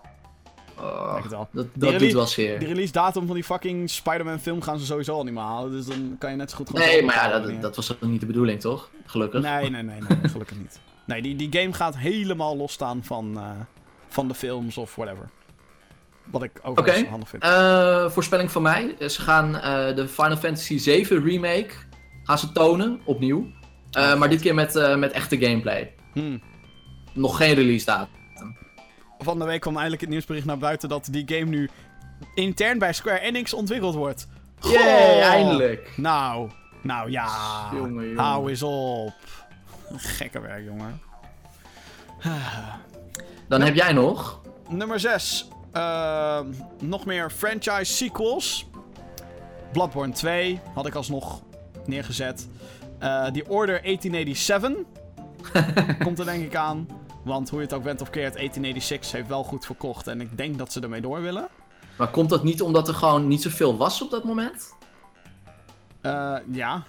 Oh, denk het wel. dat dat release- doet wel zeer. Die release datum van die fucking Spider-Man film gaan ze sowieso al niet meer halen. Dus dan kan je net zo goed gewoon... Nee, maar ja, dat, dat was ook niet de bedoeling, toch? Gelukkig. Nee, nee, nee, nee, gelukkig niet. Nee, die, die game gaat helemaal losstaan van, eh, van de films of whatever. Wat ik overigens Oké. handig vind. Eh, voorspelling van mij. Ze gaan eh, de Final Fantasy 7 remake gaan ze tonen, opnieuw. Eh, maar dit keer met, eh, met echte gameplay. Hmm. Nog geen release datum. Van de week kwam eindelijk het nieuwsbericht naar buiten dat die game nu intern bij Square Enix ontwikkeld wordt. Yay, Goh! eindelijk. Nou, nou ja. Jongen, jongen. Hou eens op. Gekke werk, jongen. Dan heb jij nog. Nummer 6. Nog meer franchise sequels. Bloodborne 2 had ik alsnog neergezet. Eh die Order 1887 komt er denk ik aan. Want hoe je het ook bent of keert, 1886 heeft wel goed verkocht. En ik denk dat ze ermee door willen. Maar komt dat niet omdat er gewoon niet zoveel was op dat moment? Eh, ja.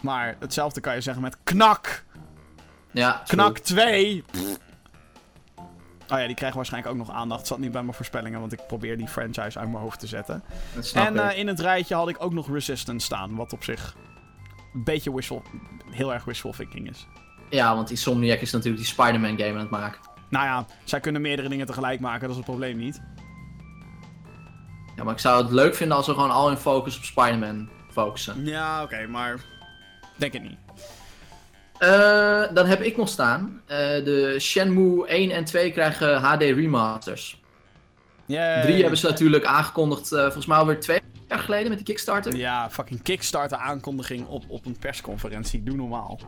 Maar hetzelfde kan je zeggen met Knak. Ja, true. Knak 2. Pff. Oh ja, die krijgen waarschijnlijk ook nog aandacht. Het zat niet bij mijn voorspellingen, want ik probeer die franchise uit mijn hoofd te zetten. En eh, in het rijtje had ik ook nog Resistance staan, wat op zich een beetje wishful, heel erg wishful thinking is. Ja, want Insomniac is natuurlijk die Spider-Man game aan het maken. Nou ja, zij kunnen meerdere dingen tegelijk maken, dat is het probleem niet. Ja, maar ik zou het leuk vinden als we gewoon al in focus op Spider-Man focussen. Ja, oké, maar denk het niet. Eh, dan heb ik nog staan. eh, de Shenmue 1 en 2 krijgen HD remasters. Yay. 3 hebben ze natuurlijk aangekondigd, eh, volgens mij alweer twee jaar geleden met die Kickstarter. Ja, fucking Kickstarter aankondiging op, op een persconferentie, doe normaal.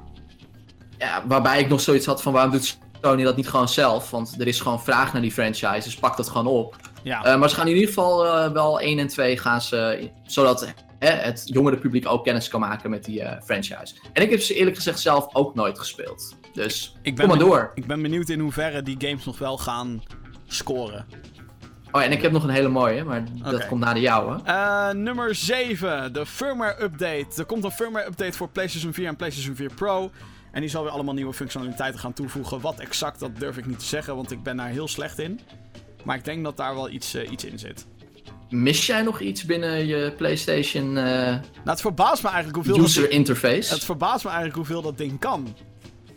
Ja, waarbij ik nog zoiets had van waarom doet Sony dat niet gewoon zelf? Want er is gewoon vraag naar die franchise, dus pak dat gewoon op. Ja, maar ze gaan in ieder geval wel 1 en 2 gaan ze, zodat hè, het jongere publiek ook kennis kan maken met die eh, franchise. En ik heb ze eerlijk gezegd zelf ook nooit gespeeld. Dus ik ben, kom maar door. ik ben benieuwd in hoeverre die games nog wel gaan scoren. Oh, en ik heb nog een hele mooie, maar dat komt na de jouwe. Eh, nummer 7, de firmware update. Er komt een firmware update voor PlayStation 4 en PlayStation 4 Pro. En die zal weer allemaal nieuwe functionaliteiten gaan toevoegen. Wat exact, dat durf ik niet te zeggen, want ik ben daar heel slecht in. Maar ik denk dat daar wel iets, eh, iets in zit. Mis jij nog iets binnen je PlayStation eh, Nou, het verbaast me eigenlijk hoeveel... user dat, interface? het verbaast me eigenlijk hoeveel dat ding kan.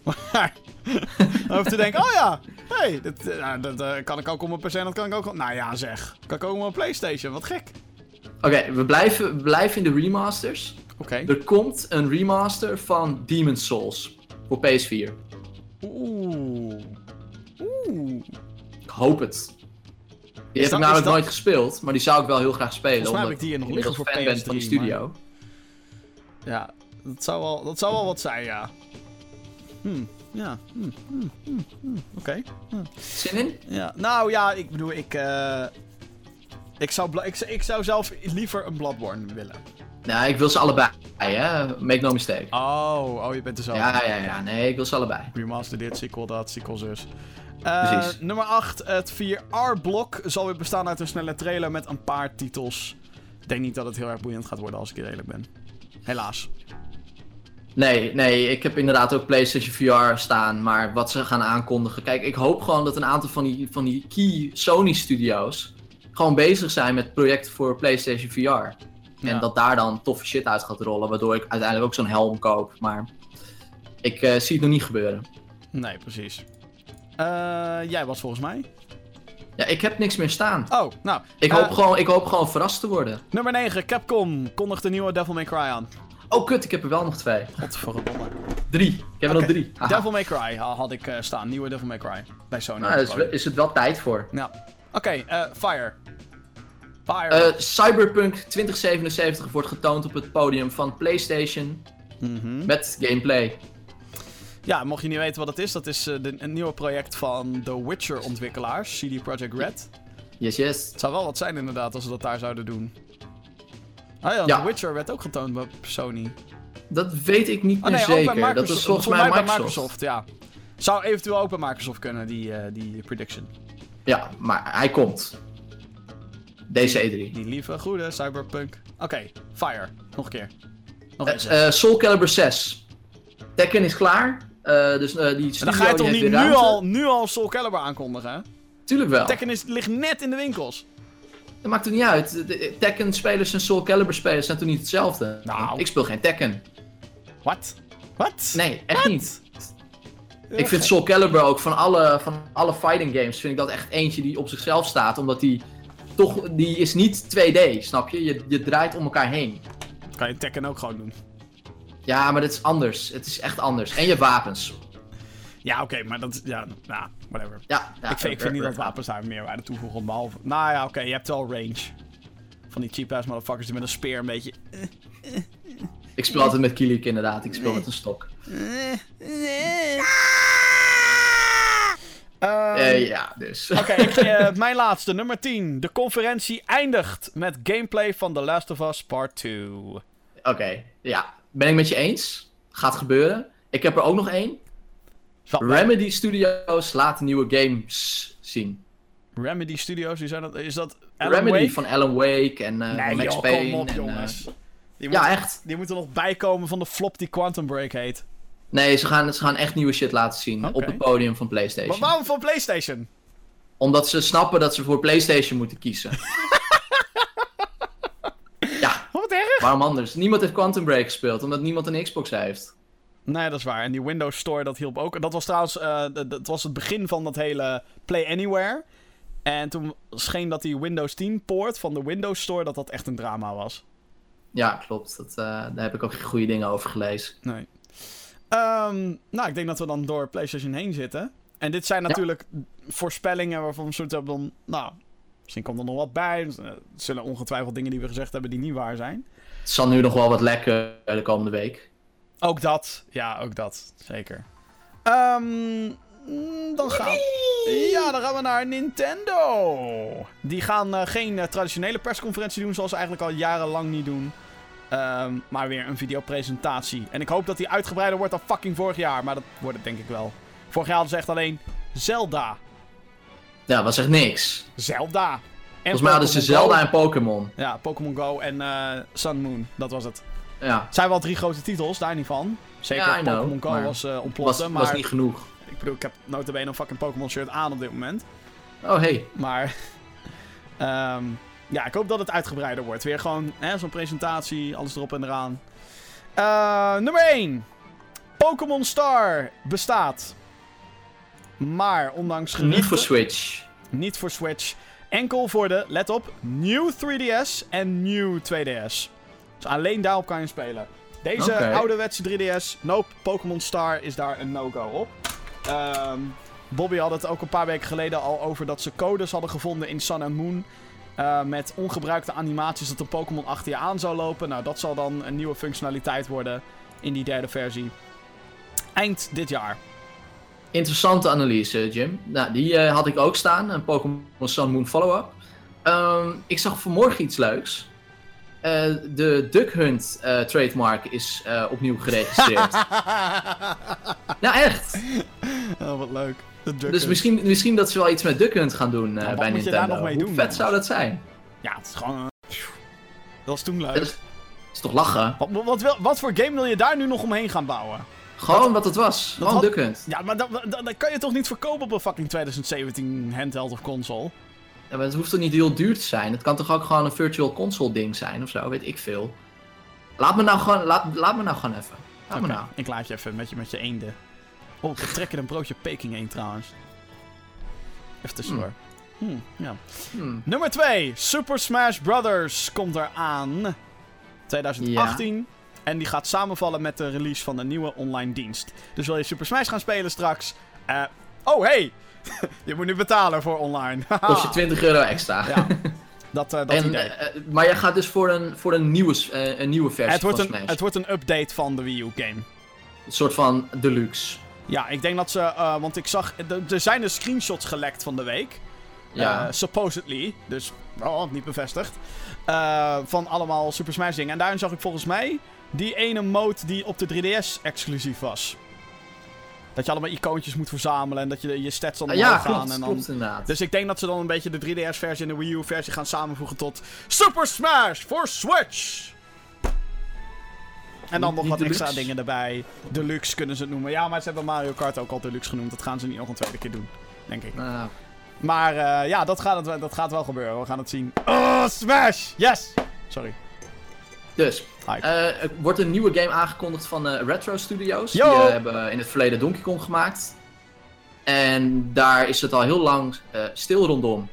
Maar... je te denken, oh ja, hey, dit, eh, nou, dat eh, kan ik ook op mijn PC en dat kan ik ook... op- Nou ja, zeg. Kan ik ook op mijn PlayStation, wat gek. Oké, we, blijven, we blijven in de remasters. Oké. Er komt een remaster van Demon's Souls voor PS4. Oeh. Oeh. Ik hoop het. Die heb ik namelijk dat- nooit gespeeld, maar die zou ik wel heel graag spelen. Volgens mij heb omdat ik die hier nog inmiddels liggen voor fan ben van die PS3, studio. Ja, dat zou wel, dat zou wel wat zijn, ja. Hmm, ja. Hmm, hmm, hmm, hmm, Oké. Zin in? Ja. Nou ja, ik bedoel, ik. eh, Ik zou, bla- ik, zou- ik zou zelf liever een Bloodborne willen. Nou, ik wil ze allebei, hè. Make no mistake. Oh, oh je bent er zo. Ja, ja, ja. Nee, ik wil ze allebei. Remaster dit, sequel dat, sequel zus. Eh, Precies. nummer 8, het 4R-blok zal weer bestaan uit een snelle trailer met een paar titels. Ik denk niet dat het heel erg boeiend gaat worden als ik eerlijk ben. Helaas. Nee, nee, ik heb inderdaad ook PlayStation VR staan, maar wat ze gaan aankondigen. Kijk, ik hoop gewoon dat een aantal van die, van die key Sony studios gewoon bezig zijn met projecten voor PlayStation VR. En dat daar dan toffe shit uit gaat rollen, waardoor ik uiteindelijk ook zo'n helm koop. Maar ik eh, zie het nog niet gebeuren. Nee, precies. Eh, jij was volgens mij. Ja, ik heb niks meer staan. Oh, nou. Ik eh, hoop, gewoon, ik hoop gewoon verrast te worden. Nummer 9, Capcom kondigt de nieuwe Devil May Cry aan. Oh kut, ik heb er wel nog twee. Godverdomme. Drie. Ik heb er nog drie. Devil May Cry ha- had ik eh, staan. Nieuwe Devil May Cry. Bij Sony. Nou, is, is het wel tijd voor. Ja. Oké, eh, Fire. Fire. Eh, Cyberpunk 2077 wordt getoond op het podium van PlayStation Mhm. met gameplay. Ja, mocht je niet weten wat het is, dat is de, een nieuwe project van The Witcher ontwikkelaars, CD Projekt Red. Yes, yes. Het zou wel wat zijn inderdaad als ze dat daar zouden doen. Ah ja, Ja. The Witcher werd ook getoond bij Sony. Dat weet ik niet Oh meer nee, ook bij zeker. Microsoft. Dat is volgens mij bij Microsoft. Microsoft, ja. Zou eventueel ook bij Microsoft kunnen, die, eh, die prediction. Ja, maar hij komt. Deze E3. Die lieve, goede Cyberpunk. Oké, Fire. Nog een keer. Nog eh, Soul Calibur 6. Tekken is klaar. Eh, dus eh, die studio dan ga je toch niet nu al, nu al Soul Calibur aankondigen, hè? Tuurlijk wel. Tekken is, ligt net in de winkels. Dat maakt het niet uit. Tekken-spelers en Soul Calibur-spelers zijn toch niet hetzelfde? Nou. Ik speel geen Tekken. Wat? Wat? Nee, echt niet. Ik vind Soul Calibur ook van alle, van alle fighting games, vind ik dat echt eentje die op zichzelf staat. Omdat die toch, die is niet 2D, snap je? Je, je draait om elkaar heen. Kan je Tekken ook gewoon doen. Ja, maar dat is anders. Het is echt anders. En je wapens. Ja, oké, maar dat is... Ja, nou, whatever. Ja, ja ik, vind, ik vind niet dat wapens. daar meer waarde toevoegen, behalve... Nou ja, oké, je hebt wel range. Van die cheap-ass motherfuckers die met een speer een beetje... Ik speel altijd met Kilik inderdaad. Ik speel met een stok. Ehm, Eh, ja, dus. Oké, eh, mijn laatste, nummer 10. De conferentie eindigt met gameplay van The Last of Us Part 2. Oké, ja. Ben ik met je eens? Gaat gebeuren. Ik heb er ook nog één. Remedy Studios laat nieuwe games zien. Remedy Studios, die zijn dat, is dat Alan Remedy Wake? van Alan Wake en eh, Nee, Max joh, Payne. kom op, en, eh, jongens. Die ja, echt. die moeten nog bijkomen van de flop die Quantum Break heet. Nee, ze gaan, ze gaan echt nieuwe shit laten zien op het podium van PlayStation. Maar waarom van PlayStation? Omdat ze snappen dat ze voor PlayStation moeten kiezen. ja, Wat erg? Waarom anders? Niemand heeft Quantum Break gespeeld, omdat niemand een Xbox heeft. Nee, dat is waar. En die Windows Store, dat hielp ook. Dat was trouwens eh, dat was het begin van dat hele Play Anywhere. En toen scheen dat die Windows 10 poort van de Windows Store, dat dat echt een drama was. Ja, klopt. Dat, eh, daar heb ik ook goede dingen over gelezen. Nee. Ehm, nou, ik denk dat we dan door PlayStation heen zitten. En dit zijn Ja. natuurlijk voorspellingen waarvan we soort hebben dan... Nou, misschien komt er nog wat bij. Er zullen ongetwijfeld dingen die we gezegd hebben die niet waar zijn. Het zal nu nog wel wat lekker de komende week. Ook dat. Ja, ook dat. Zeker. Ehm, mm, dan gaan we... Ja, dan gaan we naar Nintendo. Die gaan eh, geen eh, traditionele persconferentie doen, zoals ze eigenlijk al jarenlang niet doen. Ehm, maar weer een videopresentatie. En ik hoop dat die uitgebreider wordt dan fucking vorig jaar. Maar dat wordt het denk ik wel. Vorig jaar hadden ze echt alleen Zelda. Ja, was echt niks. Zelda. En Volgens mij hadden ze Zelda en Pokémon. Ja, Pokémon Go en eh, Sun Moon. Dat was het. Ja, zijn wel drie grote titels, daar niet van. Zeker Ja, Pokémon Go maar was uh, was, ontploffen. maar was niet genoeg. ik bedoel, ik heb notabene een fucking Pokémon shirt aan op dit moment. Oh, hey. Maar ehm, ja, ik hoop dat het uitgebreider wordt. Weer gewoon hè, zo'n presentatie, alles erop en eraan. Eh, nummer 1. Pokémon Star bestaat. Maar ondanks Niet voor Switch. niet voor Switch. Enkel voor de, let op, New 3DS en New 2DS. Dus alleen daarop kan je spelen. Deze ouderwetse 3DS, nope, Pokémon Star is daar een no-go op. Ehm, Bobby had het ook een paar weken geleden al over dat ze codes hadden gevonden in Sun and Moon. eh, met ongebruikte animaties dat een Pokémon achter je aan zou lopen. Nou, dat zal dan een nieuwe functionaliteit worden in die derde versie. Eind dit jaar. Interessante analyse, Jim. Nou, die eh, had ik ook staan. Een Pokémon Sun Moon follow-up. Ehm, ik zag vanmorgen iets leuks. Eh, de Duck Hunt eh, trademark is opnieuw geregistreerd. nou, echt. oh, wat leuk. De Duck Dus Hunt. misschien, misschien dat ze wel iets met Duck Hunt gaan doen bij Nintendo. Hoe doen, vet zou dat zijn? Ja, het is gewoon... Dat was toen leuk. Dat is, is toch lachen? Wat, wat, wat voor game wil je daar nu nog omheen gaan bouwen? Gewoon wat het was. Gewoon had- Duck. Ja, maar dat, dat, dat kan je toch niet verkopen op een fucking 2017 handheld of console? Ja, maar het hoeft toch niet heel duur te zijn? Het kan toch ook gewoon een virtual console ding zijn of zo, weet ik veel. Laat me nou gewoon, laat, laat me nou gewoon even. Laat me nou. Ik laat je even met je, met je eenden. Oh, ik trek er een broodje Peking eend trouwens. Even tussendoor. Hmm, ja. Hmm. Nummer 2. Super Smash Brothers komt eraan. 2018. En die gaat samenvallen met de release van de nieuwe online dienst. Dus wil je Super Smash gaan spelen straks? eh, oh, hey! je moet nu betalen voor online. Kost je 20 euro extra. ja, dat, eh, dat En, idee. eh, maar jij gaat dus voor een, voor een, nieuwe, een nieuwe versie Het wordt, van een, Smash. het wordt een update van de Wii U game. Een soort van deluxe. Ja, ik denk dat ze. want ik zag. er- zijn dus screenshots gelekt van de week. Ja. Supposedly. Dus. Oh, niet bevestigd. van allemaal Super Smash dingen. En daarin zag ik volgens mij. Die ene mode die op de 3DS exclusief was. Dat je allemaal icoontjes moet verzamelen. En dat je je stats dan omhoog ja, gaan. klopt, en dan... klopt inderdaad. Dus ik denk dat ze dan een beetje de 3DS-versie en de Wii U-versie gaan samenvoegen tot Super Smash voor Switch. En dan nog wat extra dingen erbij. Deluxe kunnen ze het noemen. Ja, maar ze hebben Mario Kart ook al Deluxe genoemd. Dat gaan ze niet nog een tweede keer doen, denk ik. Nou, Maar eh, ja, dat gaat, het, dat gaat wel gebeuren. We gaan het zien. Oh, Smash! Yes! Sorry. Dus, eh, er wordt een nieuwe game aangekondigd van eh, Retro Studios. Yo! Die eh, hebben in het verleden Donkey Kong gemaakt. En daar is het al heel lang stil rondom.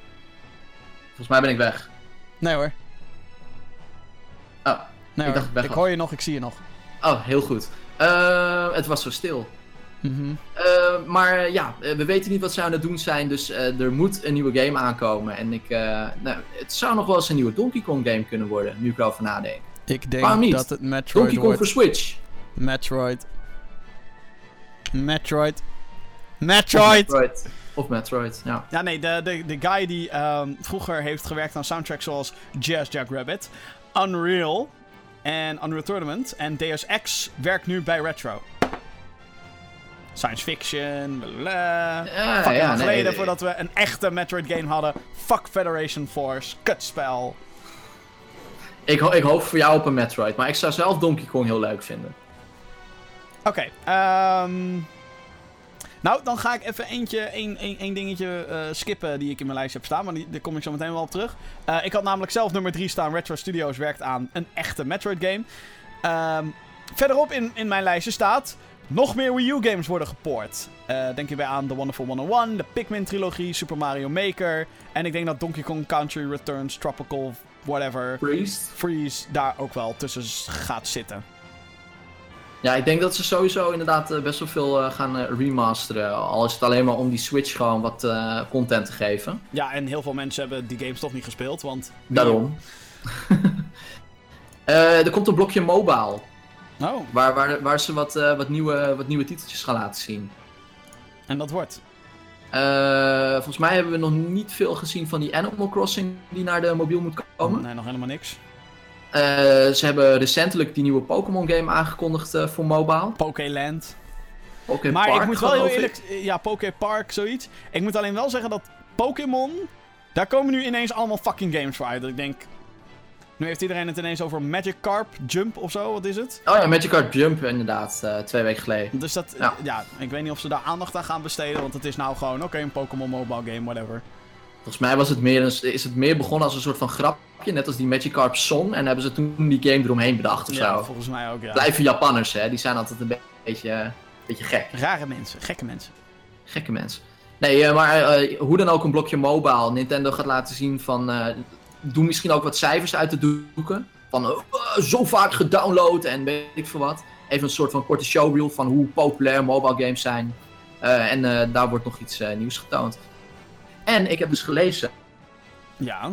Volgens mij ben ik weg. Nee hoor. Oh, Nee Ik hoor. dacht het weg ik hoor je nog, ik zie je nog. oh heel goed. Het was zo stil. Mhm. Maar ja, we weten niet wat ze aan het doen zijn, dus er moet een nieuwe game aankomen. En ik, nou, het zou nog wel eens een nieuwe Donkey Kong game kunnen worden, nu ik erover nadenk. Ik denk Waarom niet? dat het Metroid Donkey Kong wordt. voor Switch. Metroid. Metroid. Metroid! Metroid. Of Metroid, ja. Ja, nee, de, de, de guy die ehm, vroeger heeft gewerkt aan soundtracks zoals Jazz Jackrabbit, Unreal en Unreal Tournament en Deus Ex werkt nu bij Retro. Science fiction, bla. Ja, ja, nee, geleden nee. voordat we een echte Metroid game hadden. Fuck Federation Force, kutspel. Ik, ik hoop voor jou op een Metroid, maar ik zou zelf Donkey Kong heel leuk vinden. Oké, ehm. Nou, dan ga ik even eentje, één, één dingetje eh, skippen die ik in mijn lijst heb staan. Maar die, daar kom ik zo meteen wel op terug. Eh, ik had namelijk zelf nummer 3 staan. Retro Studios werkt aan een echte Metroid game. Ehm, verderop in, in mijn lijstje staat... Nog meer Wii U games worden gepoord. Eh, denk hierbij aan The Wonderful 101, de Pikmin trilogie, Super Mario Maker. En ik denk dat Donkey Kong Country Returns, Tropical, whatever, Priest? Freeze daar ook wel tussen gaat zitten. Ja, ik denk dat ze sowieso inderdaad eh, best wel veel eh, gaan eh, remasteren. Al is het alleen maar om die Switch gewoon wat eh, content te geven. Ja, en heel veel mensen hebben die games toch niet gespeeld, want... Daarom. Eh, er komt een blokje mobile. Oh, Waar, waar, waar ze wat, eh, wat, nieuwe, wat nieuwe titeltjes gaan laten zien. en dat wordt. Eh, volgens mij hebben we nog niet veel gezien van die Animal Crossing die naar de mobiel moet komen. Nee, nog helemaal niks. Eh, ze hebben recentelijk die nieuwe Pokémon game aangekondigd eh, voor mobile. Pokéland. Poké maar Park, ik moet wel heel eerlijk... Ja, Poké Park, zoiets. Ik moet alleen wel zeggen dat Pokémon... Daar komen nu ineens allemaal fucking games voor uit. Dat ik denk... Nu heeft iedereen het ineens over Magikarp Jump of zo, wat is het? Oh ja, Magikarp Jump inderdaad, eh, twee weken geleden. Dus dat... Ja. Ja. ik weet niet of ze daar aandacht aan gaan besteden, want het is nou gewoon... Oké, een Pokémon mobile game, whatever. Volgens mij was het meer een, is het meer begonnen als een soort van grapje, net als die Magikarp song. En hebben ze toen die game eromheen bedacht of Ja, zo. volgens mij ook, ja. Blijven Japanners, hè? Die zijn altijd een be- beetje, een beetje gek. Rare mensen, gekke mensen. Gekke mensen. Nee, eh, maar eh, hoe dan ook een blokje mobile. Nintendo gaat laten zien van... eh doe misschien ook wat cijfers uit de doeken. Van eh, eh, zo vaak gedownload en weet ik veel wat. Even een soort van korte showreel van hoe populair mobile games zijn. Eh, en eh, daar wordt nog iets eh, nieuws getoond. En ik heb dus gelezen. Ja.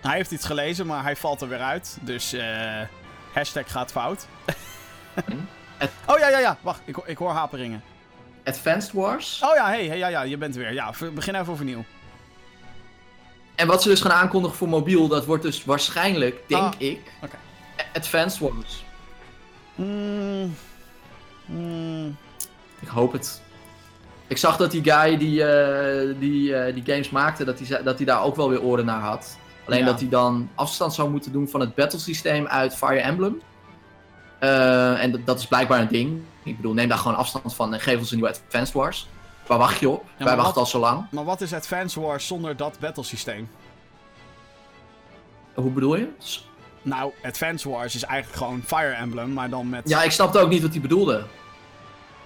Hij heeft iets gelezen, maar hij valt er weer uit. Dus eh hashtag gaat fout. Het- oh ja, ja, ja. Wacht, ik, ik hoor haperingen. Advanced Wars. Oh ja, hey, hey, ja, ja, je bent weer. Ja, begin even overnieuw. En wat ze dus gaan aankondigen voor mobiel, dat wordt dus waarschijnlijk, denk Ah, ik. Advanced Wars. Mm, mm, Ik hoop het. Ik zag dat die guy die, eh, die, eh, die games maakte, dat hij dat hij daar ook wel weer oren naar had. Alleen Ja. dat hij dan afstand zou moeten doen van het battlesysteem uit Fire Emblem. Eh, en dat, is blijkbaar een ding. Ik bedoel, neem daar gewoon afstand van en geef ons een nieuwe Advanced Wars. Waar wacht je op? Wij wachten al zo lang. maar wat is Advance Wars zonder dat battlesysteem? Hoe bedoel je? Nou, Advance Wars is eigenlijk gewoon Fire Emblem, maar dan met... Ja, ik snapte ook niet wat hij bedoelde.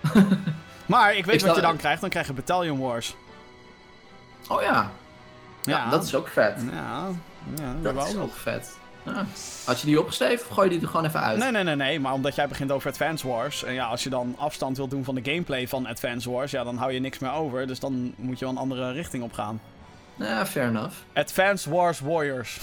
Maar ik weet Ik wat je dan krijgt. Dan krijg je Battalion Wars. Oh ja. Ja, dat is ook vet. Ja, ja dat, is nog. ook vet. Ja. Had je die opgeschreven of gooi je die er gewoon even uit? Nee, nee, nee, nee, maar omdat jij begint over Advance Wars. En ja, als je dan afstand wilt doen van de gameplay van Advance Wars, ja, dan hou je niks meer over. Dus dan moet je wel een andere richting op gaan. Ja, fair enough. Advance Wars Warriors.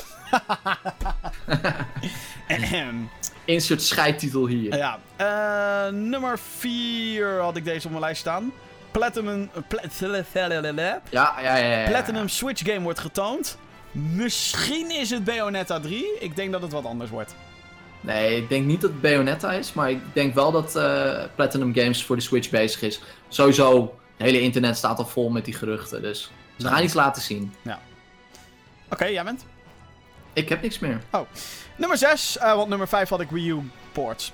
Ahem. Insert scheidtitel hier. ja, eh, nummer 4 had ik deze op mijn lijst staan. Platinum, pla- Ja, ja, ja. ja, ja. Platinum Switch game wordt getoond. Misschien is het Bayonetta 3. Ik denk dat het wat anders wordt. Nee, ik denk niet dat het Bayonetta is, maar ik denk wel dat eh, Platinum Games voor de Switch bezig is. Sowieso, het hele internet staat al vol met die geruchten, dus ze gaan iets laten zien. Oké, jij bent? Ik heb niks meer. Nummer 6, want nummer 5 had ik Wii U ports.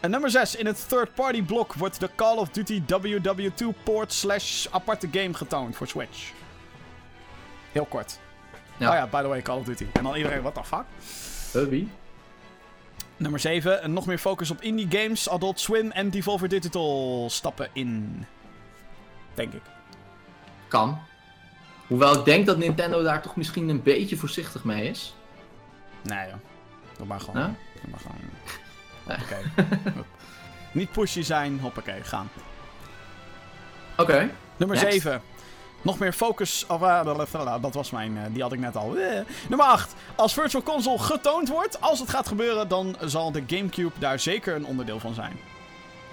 En nummer 6, in het third-party blok wordt de Call of Duty WW2 port slash aparte game getoond voor Switch. Heel kort. Ja. Oh ja, by the way, Call of Duty. En dan iedereen, what the fuck? Huh, wie? Nummer 7, nog meer focus op indie games, Adult Swim en Devolver Digital stappen in. Denk ik. Kan. Hoewel ik denk dat Nintendo daar toch misschien een beetje voorzichtig mee is. Nee joh. Doe maar gewoon. Huh? Doe maar gewoon. Hoppakee. Niet pushy zijn, hoppakee, gaan. Oké. Nummer Next. 7. Nog meer focus. Of, blablabla, dat was mijn. eh, die had ik net al. Eh. Nummer 8. Als Virtual Console getoond wordt, als het gaat gebeuren, dan zal de GameCube daar zeker een onderdeel van zijn.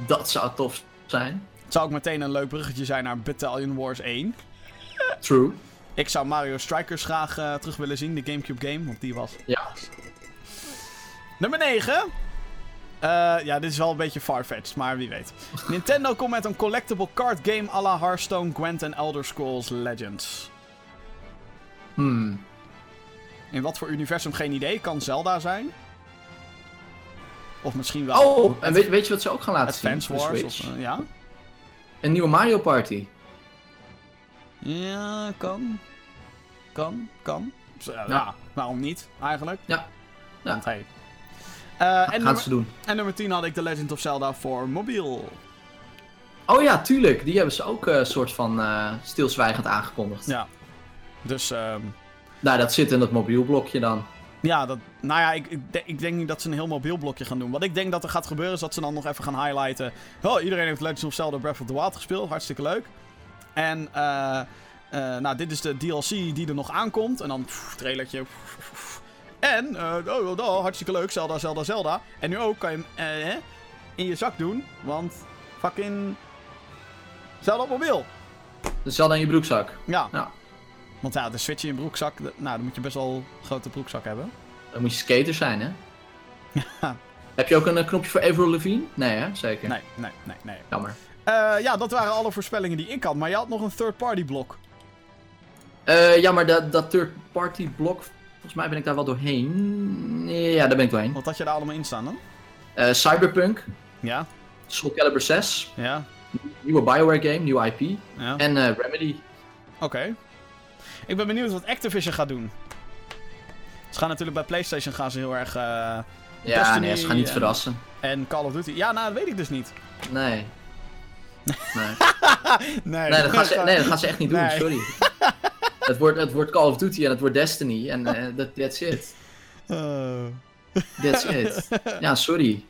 Dat zou tof zijn. Het zou ook meteen een leuk bruggetje zijn naar Battalion Wars 1. True. Ik zou Mario Strikers graag eh, terug willen zien, de GameCube game, want die was. Ja. Nummer 9. Eh, ja, dit is wel een beetje farfetched, maar wie weet. Nintendo komt met een collectible card game à la Hearthstone, Gwent en Elder Scrolls Legends. Hmm. In wat voor universum geen idee. Kan Zelda zijn. Of misschien wel Oh, en weet, weet je wat ze ook gaan laten zien Advance Wars. Switch? Of, eh, ja? Een nieuwe Mario Party. Ja, kan. Kan, kan. Ja, Ja. waarom niet eigenlijk? Ja. Ja. Want hey. Eh, en, Gaan nummer, ze doen. en nummer 10 had ik The Legend of Zelda voor mobiel. Oh ja, tuurlijk. Die hebben ze ook een soort van eh, stilzwijgend aangekondigd. Ja. Dus, ehm, Nou, dat zit in dat mobielblokje dan. ja, dat, nou ja, ik, ik, denk- ik denk niet dat ze een heel mobiel blokje gaan doen. Wat ik denk dat er gaat gebeuren is dat ze dan nog even gaan highlighten. Oh, iedereen heeft Legend of Zelda Breath of the Wild gespeeld. Hartstikke leuk. En, eh, eh, nou, dit is de DLC die er nog aankomt. En dan, pff, trailertje. pff, pff. En, eh, oh, oh, oh, hartstikke leuk. Zelda, Zelda, Zelda. En nu ook kan je hem eh, in je zak doen. Want, fucking... Zelda op mobiel. Dus zal dan je broekzak. Ja. Ja. Want ja, de Switch in je broekzak, nou, dan moet je best wel een grote broekzak hebben. Dan moet je skater zijn, hè? Heb je ook een knopje voor Avril Lavigne? Nee, hè? Zeker. Nee, nee, nee, nee. Jammer. Eh, ja, dat waren alle voorspellingen die ik had. Maar je had nog een third-party blok. Eh, ja, maar dat, dat third-party blok, volgens mij ben ik daar wel doorheen. Ja, daar ben ik doorheen. Wat had je daar allemaal in staan dan? Eh, Cyberpunk, Ja, Soul Calibur 6, ja, nieuwe Bioware game, nieuwe IP. ja. En Remedy. Oké. Ik ben benieuwd wat Activision gaat doen. Ze gaan natuurlijk bij PlayStation gaan ze heel erg... Ja, Destiny nee, ze gaan niet en- verrassen. en Call of Duty. Ja, nou, dat weet ik dus niet. Nee. Nee. Nee, Nee, dat gaan ze, nee, dat gaan ze echt niet doen, Nee. sorry. Het wordt, het wordt Call of Duty en het wordt Destiny en eh, that's it. Eh, That's it. Ja, sorry.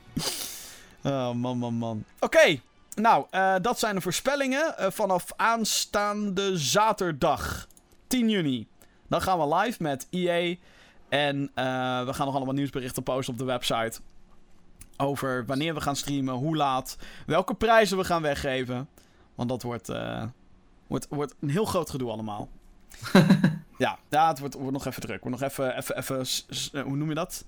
Oh, man, man, man. Oké, nou, eh, dat zijn de voorspellingen eh, vanaf aanstaande zaterdag, 10 juni. Dan gaan we live met EA en we gaan nog allemaal nieuwsberichten posten op de website. Over wanneer we gaan streamen, hoe laat, welke prijzen we gaan weggeven. Want dat wordt, eh, wordt, wordt een heel groot gedoe allemaal. Ja, ja het wordt, wordt nog even druk. Wordt nog even, even, even s- s- eh, hoe noem je dat?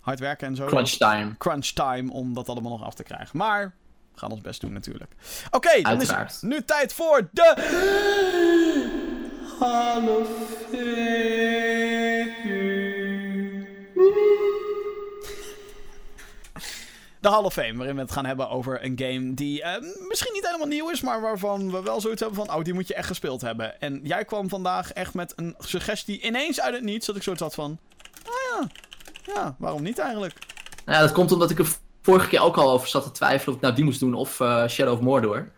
Hard werken en zo. Crunch time. Crunch time om dat allemaal nog af te krijgen. Maar we gaan ons best doen natuurlijk. Oké, dan is het nu tijd voor de... Hall De Hall of Fame, waarin we het gaan hebben over een game die eh, misschien niet helemaal nieuw is, maar waarvan we wel zoiets hebben van, oh, die moet je echt gespeeld hebben. En jij kwam vandaag echt met een suggestie ineens uit het niets, dat ik zoiets had van, ah ja, ja, waarom niet eigenlijk? Nou, ja, dat komt omdat ik er vorige keer ook al over zat te twijfelen of ik nou die moest doen of eh, Shadow of Mordor.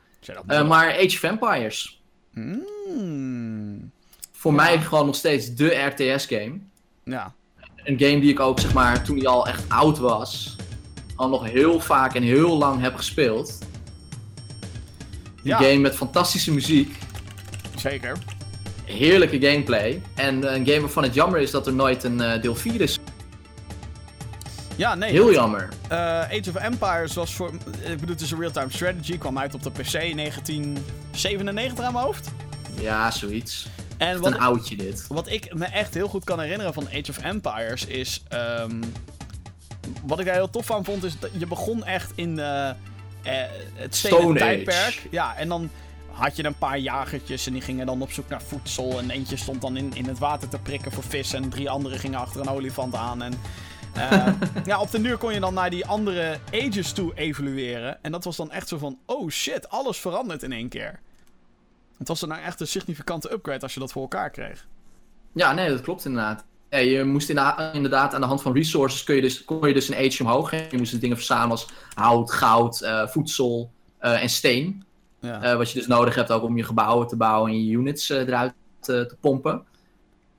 Eh, maar Age of Empires. Mm, Voor mij gewoon nog steeds de RTS-game. ja, Een game die ik ook, zeg maar, toen die al echt oud was, al nog heel vaak en heel lang heb gespeeld. Een Ja. game met fantastische muziek, zeker. heerlijke gameplay. En eh, een game waarvan het jammer is dat er nooit een eh, deel 4 is. Ja, nee. Heel jammer. Eh, Age of Empires was voor. Ik bedoel, het is een real-time strategy. Kwam uit op de PC in 1997 aan mijn hoofd. Ja, zoiets. En wat, een oudje dit. wat ik me echt heel goed kan herinneren van Age of Empires is. ehm, wat ik daar heel tof aan vond, is dat je begon echt in eh, eh, het stenen Stone tijdperk. Age. Ja, en dan had je een paar jagertjes en die gingen dan op zoek naar voedsel. En eentje stond dan in, in het water te prikken voor vis. En drie anderen gingen achter een olifant aan. En eh, ja, op de duur kon je dan naar die andere ages toe evolueren. En dat was dan echt zo van, oh shit, alles verandert in één keer. Het was dan nou echt een significante upgrade als je dat voor elkaar kreeg. Ja, nee, dat klopt inderdaad. Ja, je moest inderdaad, aan de hand van resources kun je dus, kon je dus een age omhoog. Hè. Je moest dus dingen verzamelen als hout, goud, eh, voedsel eh, en steen. Ja. Eh, wat je dus nodig hebt ook om je gebouwen te bouwen en je units eruit te, te pompen.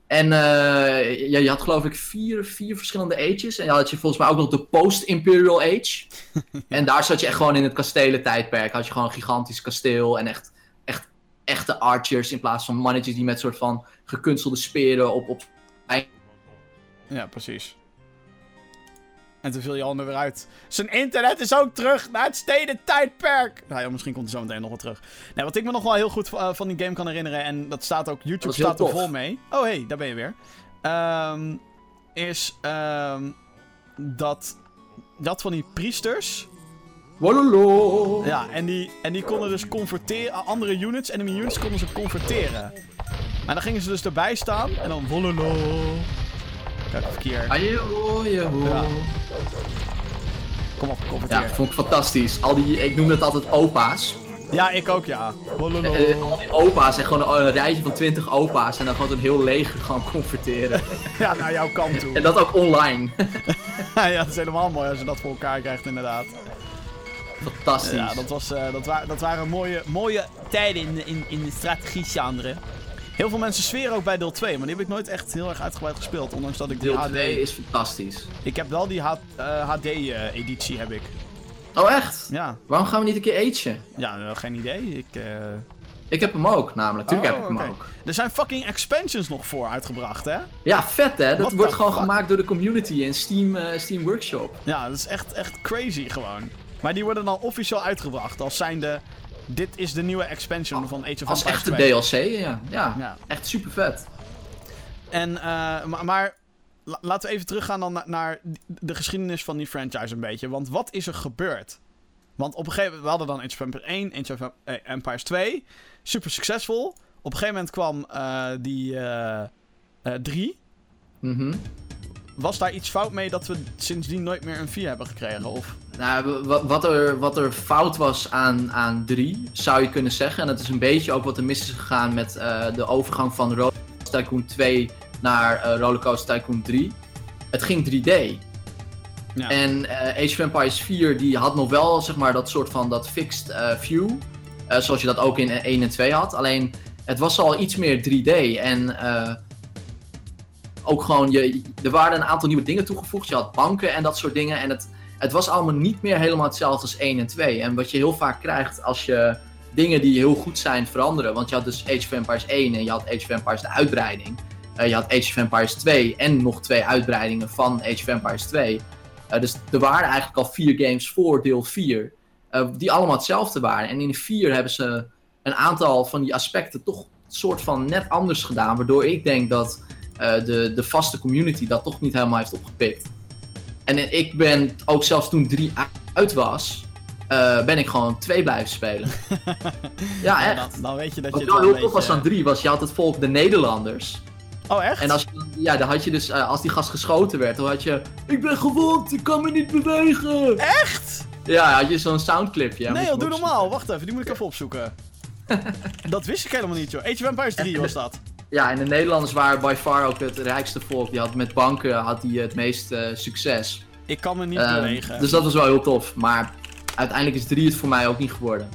En ja, je had geloof ik vier, vier verschillende ages. En dan had je volgens mij ook nog de post-imperial age. en daar zat je echt gewoon in het kastelen-tijdperk. Had je gewoon een gigantisch kasteel en echt, echt echte archers in plaats van mannetjes die met soort van gekunstelde speren op, op Ja, precies. En toen viel je ander weer uit. Zijn internet is ook terug naar het steden tijdperk. Nou ja, misschien komt er zo meteen nog wat terug. Nee, wat ik me nog wel heel goed eh, van die game kan herinneren. En dat staat ook, YouTube staat er vol mee. Oh hey, daar ben je weer. Ehm, is ehm, dat. Dat van die priesters. Wololo. Ja, en die, en die konden dus converteren. Andere units, enemy units konden ze converteren. En dan gingen ze dus erbij staan. En dan wololo. Kijk hier. Ajo, ajo. Ja. Kom op, converteer. Ja, vond ik fantastisch. Al die, ik noem het altijd opa's. Ja, ik ook, ja. Eh, al die opa's en gewoon een rijtje van 20 opa's en dan gewoon een heel leger gaan converteren. Ja, naar jouw kant en toe. dat ook online. ja, dat is helemaal mooi als je dat voor elkaar krijgt, inderdaad. Fantastisch. Ja, dat, was, eh, dat, wa dat waren mooie, mooie tijden in, in, in de strategie-genre. Heel veel mensen zweren ook bij deel 2, maar die heb ik nooit echt heel erg uitgebreid gespeeld. Ondanks dat ik die Deel HD... 2 is fantastisch. Ik heb wel die HD-editie, heb ik. Oh echt? Ja, Waarom gaan we niet een keer agen? ja eh, geen idee. Ik, eh, Ik heb hem ook namelijk. Tuurlijk Oh, heb ik hem ook. Er zijn fucking expansions nog voor uitgebracht, hè? Ja, vet hè? Dat What wordt gewoon fuck? gemaakt door de community in Steam, eh, Steam Workshop. Ja, dat is echt, echt crazy gewoon. Maar die worden dan officieel uitgebracht als zijnde... Dit is de nieuwe expansion van Age of Als Empires echte 2. DLC, ja. Ja, Ja. echt super vet. En, eh, maar, maar la- laten we even teruggaan dan na- naar de geschiedenis van die franchise een beetje. Want wat is er gebeurd? Want op een gegeven moment, we hadden dan Age of Empires 1, Age of eh, Empires 2. Super succesvol. Op een gegeven moment kwam eh, die eh, 3. Mhm. Was daar iets fout mee dat we sindsdien nooit meer een 4 hebben gekregen? Of... Nou, wa- wat er, wat er fout was aan, aan 3, zou je kunnen zeggen. En dat is een beetje ook wat er mis is gegaan met eh, de overgang van Rollercoaster Tycoon 2 naar eh Rollercoaster Tycoon 3. Het ging 3D. Ja. En eh, Age of Empires 4 die had nog wel zeg maar, dat soort van dat fixed view. zoals je dat ook in 1 en 2 had. Alleen het was al iets meer 3D. En ook gewoon, je, er waren een aantal nieuwe dingen toegevoegd. Je had banken en dat soort dingen. En het, het was allemaal niet meer helemaal hetzelfde als 1 en 2. En wat je heel vaak krijgt als je dingen die heel goed zijn veranderen. Want je had dus Age of Empires 1 en je had Age of Empires de uitbreiding. Eh, je had Age of Empires 2 en nog twee uitbreidingen van Age of Empires 2. Eh, dus er waren eigenlijk al vier games voor deel 4. eh, die allemaal hetzelfde waren. En in 4 hebben ze een aantal van die aspecten toch soort van net anders gedaan. Waardoor ik denk dat de, de vaste community dat toch niet helemaal heeft opgepikt. En ik ben ook zelfs toen 3 uit was, eh, ben ik gewoon 2 blijven spelen. ja, Ja, echt. dan, dan weet je dat Wat je wel het heel wel tof een was aan 3 was, je had het volk de Nederlanders. Oh, echt? En als, ja, dan had je dus, eh, als die gast geschoten werd, dan had je... Ik ben gewond, ik kan me niet bewegen. Echt? Ja, had je zo'n soundclipje. ja, nee, joh, doe normaal. Wacht even, die moet ik even opzoeken. dat wist ik helemaal niet, joh. Age of Empires 3 was dat. Ja, en de Nederlanders waren by far ook het rijkste volk. Die had met banken had die het meest eh, succes. Ik kan me niet Ehm, bewegen. dus dat was wel heel tof. Maar uiteindelijk is 3 het voor mij ook niet geworden.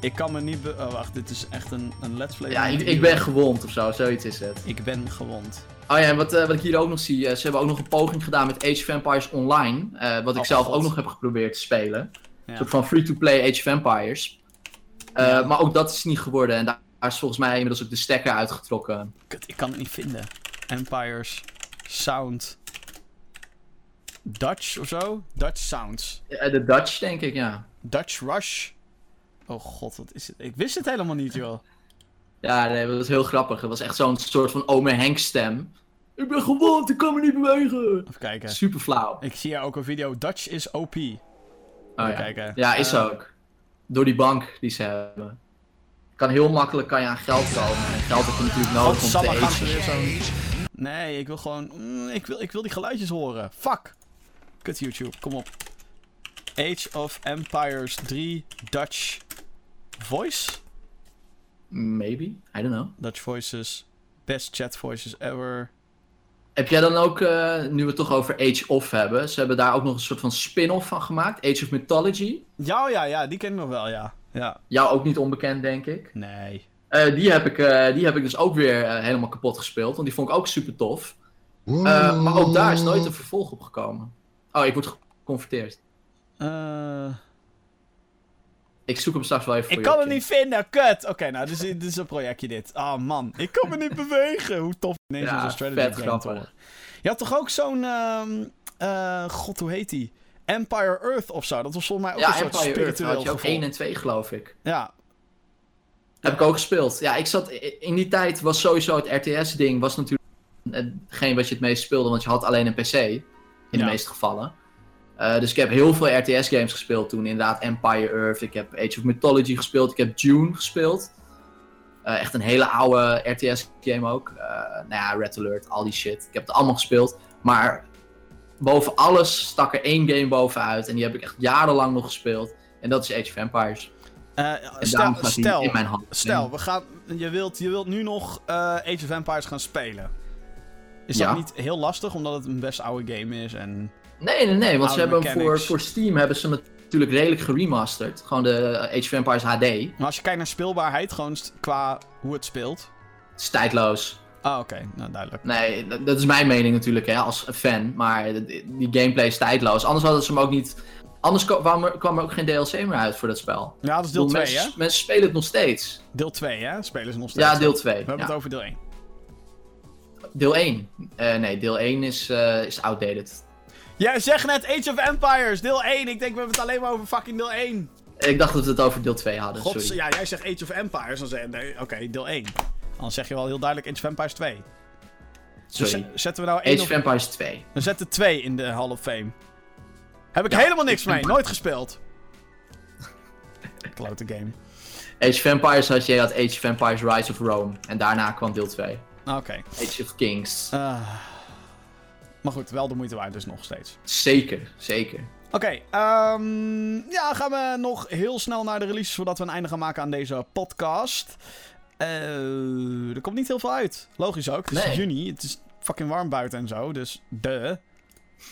Ik kan me niet be... Oh, wacht, dit is echt een, een let's play. Ja, ik, ben gewond of zo, zoiets is het. Ik ben gewond. Oh ja, en wat, eh, wat ik hier ook nog zie, eh, ze hebben ook nog een poging gedaan met Age of Empires Online. wat ik Oh, zelf God. ook nog heb geprobeerd te spelen. Een soort van free-to-play Age of Empires. Ja. Maar ook dat is niet geworden. En daar is volgens mij inmiddels ook de stekker uitgetrokken. Kut, ik kan het niet vinden. Empires Sound. Dutch of zo? Dutch Sounds. Eh, de Dutch, denk ik, ja. Dutch Rush. Oh god, wat is het? Ik wist het helemaal niet, joh. Ja, nee, dat was heel grappig. Het was echt zo'n soort van ome Henk stem. Ik ben gewond, ik kan me niet bewegen. Even kijken. Super flauw. Ik zie hier ook een video. Dutch is OP. Oh, Even ja. kijken. ja, is Eh, ook. Door die bank die ze hebben. Kan heel makkelijk kan je aan geld komen. En geld heb je natuurlijk nodig om te zo'n... Nee, ik wil gewoon... mm, ik, wil, ik wil die geluidjes horen. Fuck. Kut YouTube, kom op. Age of Empires 3 Dutch Voice? Maybe, I don't know. Dutch Voices. Best chat voices ever. Heb jij dan ook, eh, nu we het toch over Age of hebben, ze hebben daar ook nog een soort van spin-off van gemaakt. Age of Mythology. Ja, ja, ja, die ken ik nog wel, ja. Ja. Jou ook niet onbekend, denk ik. Nee. Eh, die, heb ik, eh, die heb ik dus ook weer eh, helemaal kapot gespeeld, want die vond ik ook super tof. Maar ook daar is nooit een vervolg op gekomen. Oh, ik word geconverteerd. Eh, Ik zoek hem straks wel even voor ik kan het niet vinden, kut! Oké, nou, dit is, dit is een projectje dit. Ah, man. Ik kan me niet bewegen. Hoe tof ineens Ja, zo'n strategy vet game? Je had toch ook zo'n... ehm, eh, God, hoe heet die? Empire Earth of zo. Dat was volgens mij ook Ja, een soort Empire Earth spiritueel had je ook gevolg. 1 en 2 geloof ik. Ja, Heb ik ook gespeeld. Ja, ik zat in die tijd was sowieso het RTS-ding was natuurlijk hetgeen wat je het meest speelde, want je had alleen een PC in de Ja. meeste gevallen. Eh, dus ik heb heel veel RTS-games gespeeld toen. Inderdaad, Empire Earth. Ik heb Age of Mythology gespeeld. Ik heb Dune gespeeld. Eh, echt een hele oude RTS-game ook. Eh, nou ja, Red Alert, al die shit. Ik heb het allemaal gespeeld. Maar boven alles stak er één game bovenuit. En die heb ik echt jarenlang nog gespeeld. En dat is Age of Empires. Eh, En stel, stel, in mijn hand. stel we gaan, je, wilt, je wilt nu nog eh, Age of Empires gaan spelen. Is Ja. dat niet heel lastig, omdat het een best oude game is en... Nee, nee, nee, want ze hebben hem voor, voor Steam hebben ze hem natuurlijk redelijk geremasterd. Gewoon de Age of Empires HD. Maar als je kijkt naar speelbaarheid, gewoon qua hoe het speelt... Het is tijdloos. Ah, oké. Nou, duidelijk. Nee, dat, dat is mijn mening natuurlijk, hè, als fan. Maar die gameplay is tijdloos. Anders hadden ze hem ook niet... Anders kwa- kwam er, kwam er ook geen DLC meer uit voor dat spel. Ja, dat is deel bedoel, 2, hè? mensen, spelen het nog steeds. Deel 2, hè? Spelen ze nog steeds. Ja, deel 2. We hebben het over deel 1. Deel 1. Eh, nee, deel 1 is, eh, is outdated. Jij zegt net Age of Empires, deel 1. Ik denk, we hebben het alleen maar over fucking deel 1. Ik dacht dat we het over deel 2 hadden, God, sorry. ja, jij zegt Age of Empires, oké, deel 1. Dan zeg je wel heel duidelijk Age of Empires 2. Dus Sorry. zetten we nou 1 Age of... Empires 2. We zetten 2 in de Hall of Fame. Heb ik Ja. helemaal niks mee, nooit gespeeld. Klote game. Age of Empires had je, je had Age of Empires Rise of Rome. En daarna kwam deel 2. Oké. Age of Kings. Eh, maar goed, wel de moeite waard dus nog steeds. Zeker, zeker. Oké, ehm, ja, gaan we nog heel snel naar de releases voordat we een einde gaan maken aan deze podcast. Eh, er komt niet heel veel uit. Logisch ook, het is Nee. juni, het is fucking warm buiten en zo, dus de.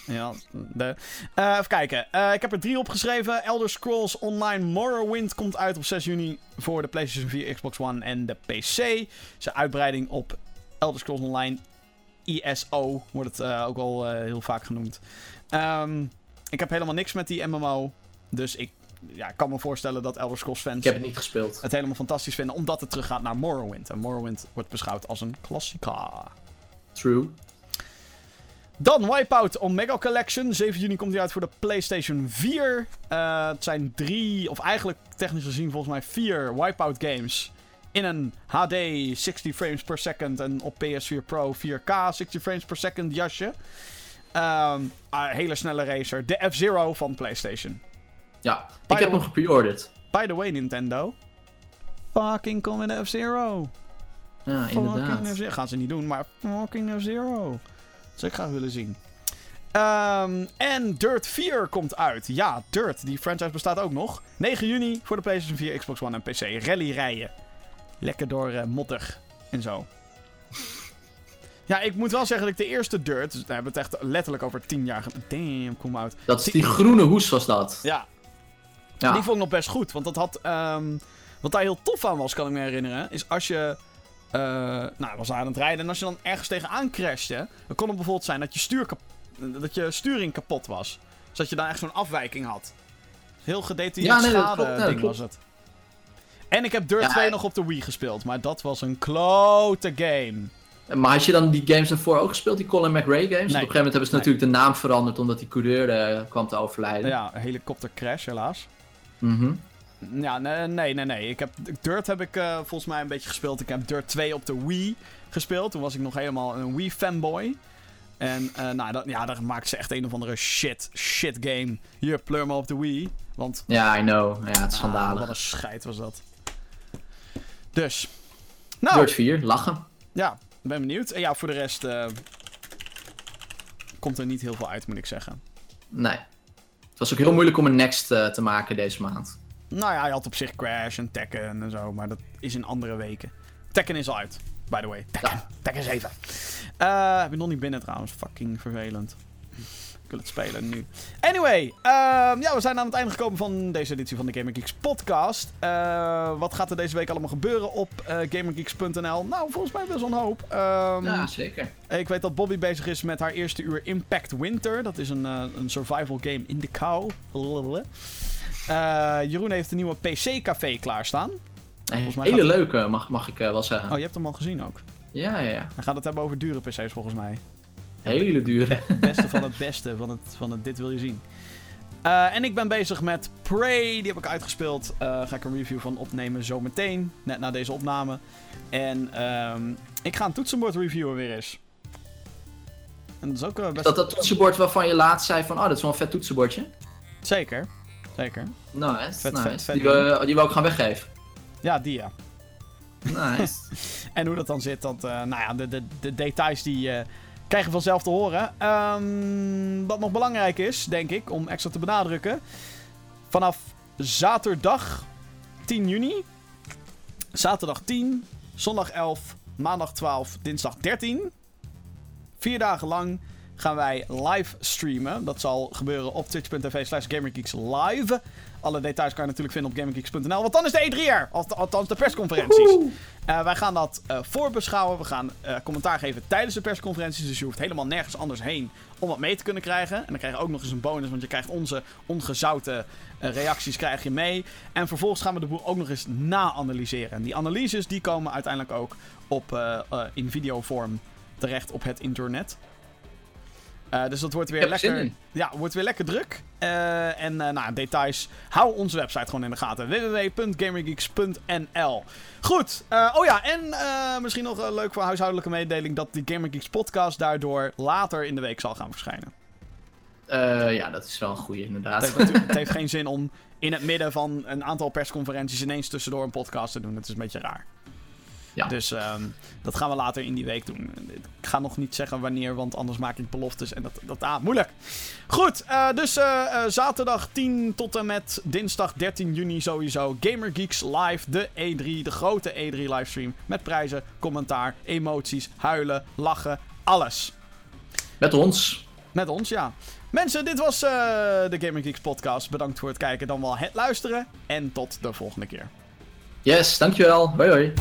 Ja, de. Eh, even kijken. Eh, ik heb er drie opgeschreven. Elder Scrolls Online Morrowind komt uit op 6 juni voor de PlayStation 4, Xbox One en de PC. een uitbreiding op Elder Scrolls Online ESO, wordt het ook al heel vaak genoemd. Ehm, ik heb helemaal niks met die MMO. Dus ik ja, ik kan me voorstellen dat Elder Scrolls fans Ik heb het niet gespeeld. het helemaal fantastisch vinden. Omdat het teruggaat naar Morrowind. En Morrowind wordt beschouwd als een klassica. True. Dan Wipeout Omega Collection. 7 juni komt die uit voor de PlayStation 4. Eh, het zijn drie, of eigenlijk technisch gezien volgens mij vier Wipeout games. in een HD 60 frames per second en op PS4 Pro 4K 60 frames per second jasje. Ah, hele snelle racer. De F-Zero van PlayStation. Ja, By ik heb hem gepreorderd. By the way, Nintendo. Fucking kom in F-Zero. Ja, Fucking inderdaad. F-Zero. Gaan ze niet doen, maar fucking F-Zero. Dat zou ik graag willen zien. Ehm, en Dirt 4 komt uit. Ja, Dirt. Die franchise bestaat ook nog. 9 juni voor de PlayStation 4, Xbox One en PC. Rally rijden. Lekker door eh, modder en zo. Ja, ik moet wel zeggen dat ik de eerste Dirt... Dus we hebben het echt letterlijk over 10 jaar... Damn, kom uit. Dat is die groene hoes was dat. Ja, Ja. die vond ik nog best goed. Want dat had. ehm, wat daar heel tof aan was, kan ik me herinneren. Is als je. eh nou, was aan het rijden. En als je dan ergens tegenaan crashte. Dan kon het bijvoorbeeld zijn dat je, stuur dat je sturing kapot was. Dus dat je dan echt zo'n afwijking had. Heel gedetailleerd Ja, nee, schade klopt, ding was het. En ik heb Dirt Ja, 2 en- nog op de Wii gespeeld. Maar dat was een klote game. Maar had je dan die games daarvoor ook gespeeld, die Colin McRae games? Op een gegeven moment hebben ze Nee. natuurlijk de naam veranderd omdat die coureur eh, kwam te overlijden. Ja, helikoptercrash helaas. Mhm. Ja, nee, nee, nee. nee. Ik heb, Dirt heb ik eh, volgens mij een beetje gespeeld. Ik heb Dirt 2 op de Wii gespeeld. Toen was ik nog helemaal een Wii-fanboy. En eh, nou, dat, ja, daar maakten ze echt een of andere shit, shit game. Hier, pleur maar op de Wii. Want, Ja, I know. Ja, het is ah, schandalig. wat een scheid was dat. Dus. Nou, Dirt 4, lachen. ja, ben benieuwd. En ja, voor de rest eh, komt er niet heel veel uit, moet ik zeggen. Nee. Het was ook heel moeilijk om een next eh, te maken deze maand. Nou ja, je had op zich Crash en Tekken en zo, maar dat is in andere weken. Tekken is al uit, by the way. Tekken, Ja. Tekken 7. Eh heb je nog niet binnen trouwens, fucking vervelend. Ik wil het spelen nu. Anyway, ehm, ja, we zijn aan het einde gekomen van deze editie van de Gamer Geeks podcast. Eh, wat gaat er deze week allemaal gebeuren op eh gamergeeks.nl? Nou, volgens mij best wel een hoop. Ehm, ja, zeker. ik weet dat Bobby bezig is met haar eerste uur Impact Winter. Dat is een, eh, een survival game in de kou. Jeroen heeft een nieuwe PC-café klaarstaan. Volgens mij hele gaat- leuke, mag, mag ik wel zeggen. Oh, je hebt hem al gezien ook. Ja, ja, ja. We gaan het hebben over dure PC's volgens mij. Hele dure. Het beste van het beste van het, van het dit wil je zien. Eh, en ik ben bezig met Prey, die heb ik uitgespeeld. Eh ga ik een review van opnemen zometeen, net na deze opname. En ehm, ik ga een toetsenbord reviewen weer eens. En dat is ook eh, best... Dat dat toetsenbord waarvan je laatst zei van, oh, dat is wel een vet toetsenbordje. Zeker, zeker. Nice, Vet, nice. vet, vet die, we, die we ook gaan weggeven. Ja, die ja. Nice. En hoe dat dan zit, dat, nou ja, de, de, de details die krijgen we vanzelf te horen. Ehm, wat nog belangrijk is, denk ik, om extra te benadrukken. Vanaf zaterdag 10 juni, zaterdag 10, zondag 11, maandag 12, dinsdag 13. Vier dagen lang gaan wij live streamen. Dat zal gebeuren op twitch.tv slash live. Alle details kan je natuurlijk vinden op gamergeeks.nl. Want dan is de E3 er. Alt- Althans de persconferenties. Eh, wij gaan dat eh, voorbeschouwen. We gaan eh, commentaar geven tijdens de persconferenties. Dus je hoeft helemaal nergens anders heen om wat mee te kunnen krijgen. En dan krijg je ook nog eens een bonus. Want je krijgt onze ongezouten reacties krijg je mee. En vervolgens gaan we de boel ook nog eens na-analyseren. En die analyses die komen uiteindelijk ook op, in videovorm terecht op het internet. Eh, dus dat wordt weer er lekker. Ja, wordt weer lekker druk. Eh, en eh, nou, details. Hou onze website gewoon in de gaten: www.gamergeeks.nl. Goed. oh ja, en misschien nog een leuk voor huishoudelijke mededeling: dat de Gamergeeks podcast daardoor later in de week zal gaan verschijnen. Ja, dat is wel een goeie, Het inderdaad. heeft, natuurlijk- het heeft geen zin om in het midden van een aantal persconferenties ineens tussendoor een podcast te doen. Dat is een beetje raar. Ja. Dus ehm, dat gaan we later in die week doen. Ik ga nog niet zeggen wanneer, want anders maak ik beloftes en dat, dat ah, moeilijk. Goed, eh, dus eh, eh, zaterdag 10 tot en met dinsdag 13 juni sowieso. Gamer Geeks live, de E3, de grote E3 livestream. Met prijzen, commentaar, emoties, huilen, lachen, alles. Met ons. Met ons, ja. Mensen, dit was de Gamer Geeks podcast. Bedankt voor het kijken, dan wel het luisteren. En tot de volgende keer. Yes, dankjewel. Hoi hoi.